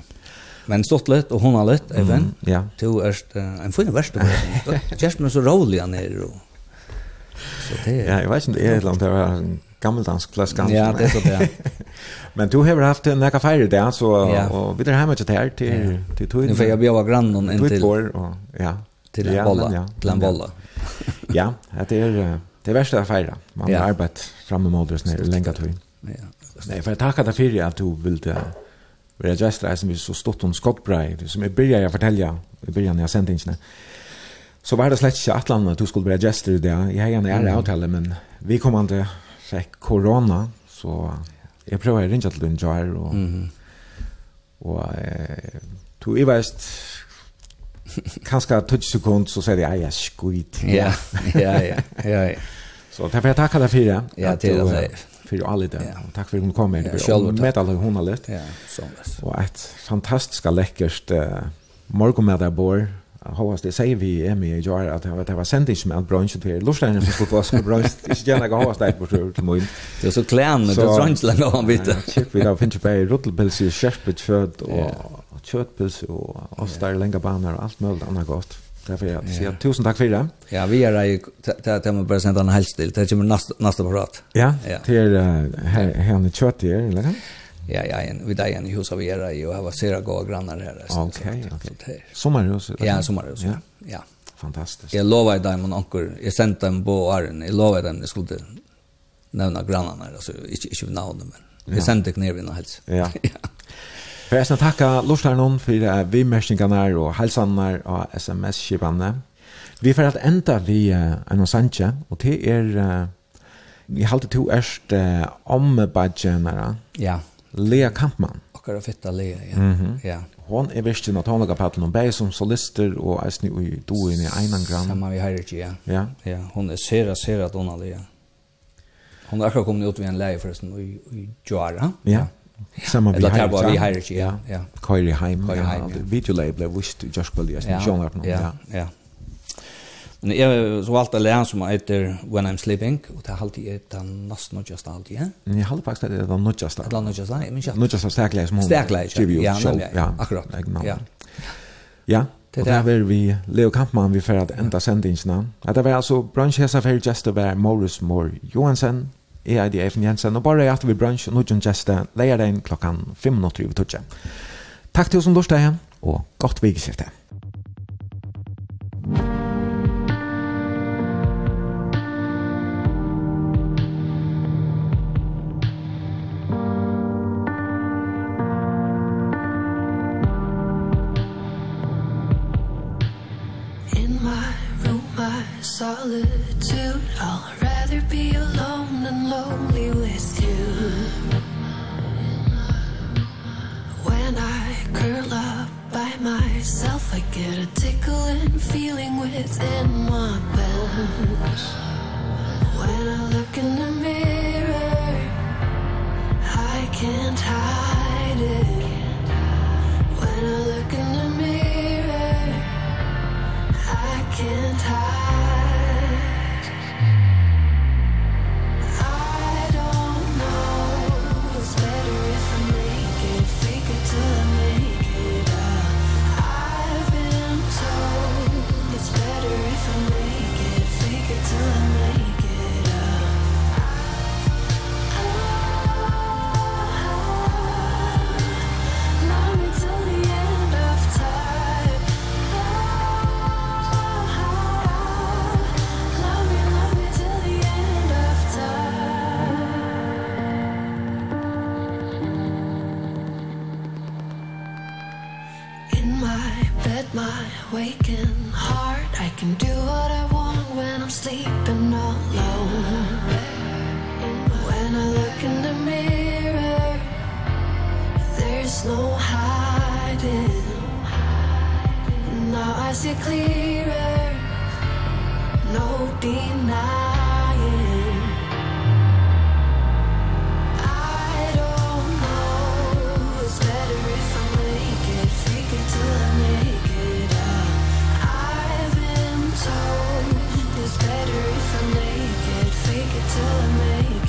Men stått litt, og hun har litt, even. Mm, ja. To er uh, en fin verste, kjærst meg så rolig han er, og så det er... Ja, jeg vet ikke om det er et eller annet, det var en gammeldansk flaskan. Ja, det er så det, Men du har haft en nekka feire det, så, ja. og vi er hjemme til her, til, til tog. Nu får jeg bjøve grannen inn til... Tog og, ja. Til en Ja, bolla, til en bolla. Ja, det er det värsta är fejra. Man har ja. arbetat fram emot oss när länge tog. Ja. Nej, för jag tackar dig för att du vill det. Vi är just där som vi så stått om skottbraj, som jag började jag fortälja i början när jag sände inte. Så var det slett inte Atlant att du skulle börja gester i det. Jeg har gärna ära avtale, men vi kom inte fick corona, så jeg prøver å ringe til den jar og, mm -hmm. och, eh, to i värst kanske 20 sekund så säger jag, ja, skit. Ja, ja, ja, ja. ja. Så därför jag tackar dig för det. Ja, det är det. För ju alla det. Och tack för att hon kom med. Ja, med alla hon har lätt. Ja, sånt. Och ett fantastiskt läckert uh, bor. Hoppas det säger vi är med i jar att det var sändning som allt brunch till Lorstein som skulle vara så brunch. Inte gärna gå hoppas det på tur till mun. Det är så klän med brunch länge om vet. Chip vi där finns på Rottelpils i Sherpet född och kjøttpils og ostar, yeah. baner og alt mulig annet godt. Därför jag säger yeah. tusen tack för det. Ja, vi är ju att jag bara sända en helst hälsdel. Det kommer nästa, nästa prat. Ja, ja. till här, här ni kött här, eller? Ja, ja, en, vi där en hus av era ju och var sera gå grannar här. Okej, okej. Sommarhus? Ja, sommarhus, ja. ja. Fantastiskt. Jag lovar dig min onkel, jag sände dem på åren, Jag lovar dem, jag skulle nämna grannarna, alltså inte, inte navnet, men jag sände ner vid en hälsa. Ja, For jeg skal takke Lorslarnon for uh, vimmersningene og helsene og sms-skipene. Vi får at enda vi uh, en sanje, og det er, uh, vi halte to erst uh, om badgenere. Ja. Lea Kampmann. Akkurat fitta Lea, ja. Mm -hmm. ja. Hon er visst til Natanaga-pattelen, hun som solister og eisne i doen i Einan Einangram. Samme vi har ikke, ja. ja. Ja, Hon er sera, sera donna Lea. Hon har akkurat kommet ut ved en leie forresten i, i Joara. Ja. ja. Samma vi har vi har ja ja. Coily Heim. Video label visst just kväll just John Arnold. Ja ja. Men jag så allt det som heter When I'm Sleeping och det alltid är den nästan just alltid. Men jag håller faktiskt det är not just. Det är not just. Men jag not just starkläs mom. Starkläs. Ja, ja, akkurat. Ja. Ja. Det där var vi Leo Kampmann vi för att ända sändningarna. Det var alltså branschchef för Just Morris Moore Johansen Jeg er Eifen Jensen, og bare er at vi bransj, og noen gjester, leier den klokken fem minutter i vi tog. Takk til oss som lortet, og godt vikeskiftet. myself I get a tickling feeling within my bones When I look in the mirror I can't hide it. When I look in the mirror I can't hide waking heart. I can do what I want when I'm sleeping all alone. When I look in the mirror There's no hiding. Now I see clearer. No denying. to me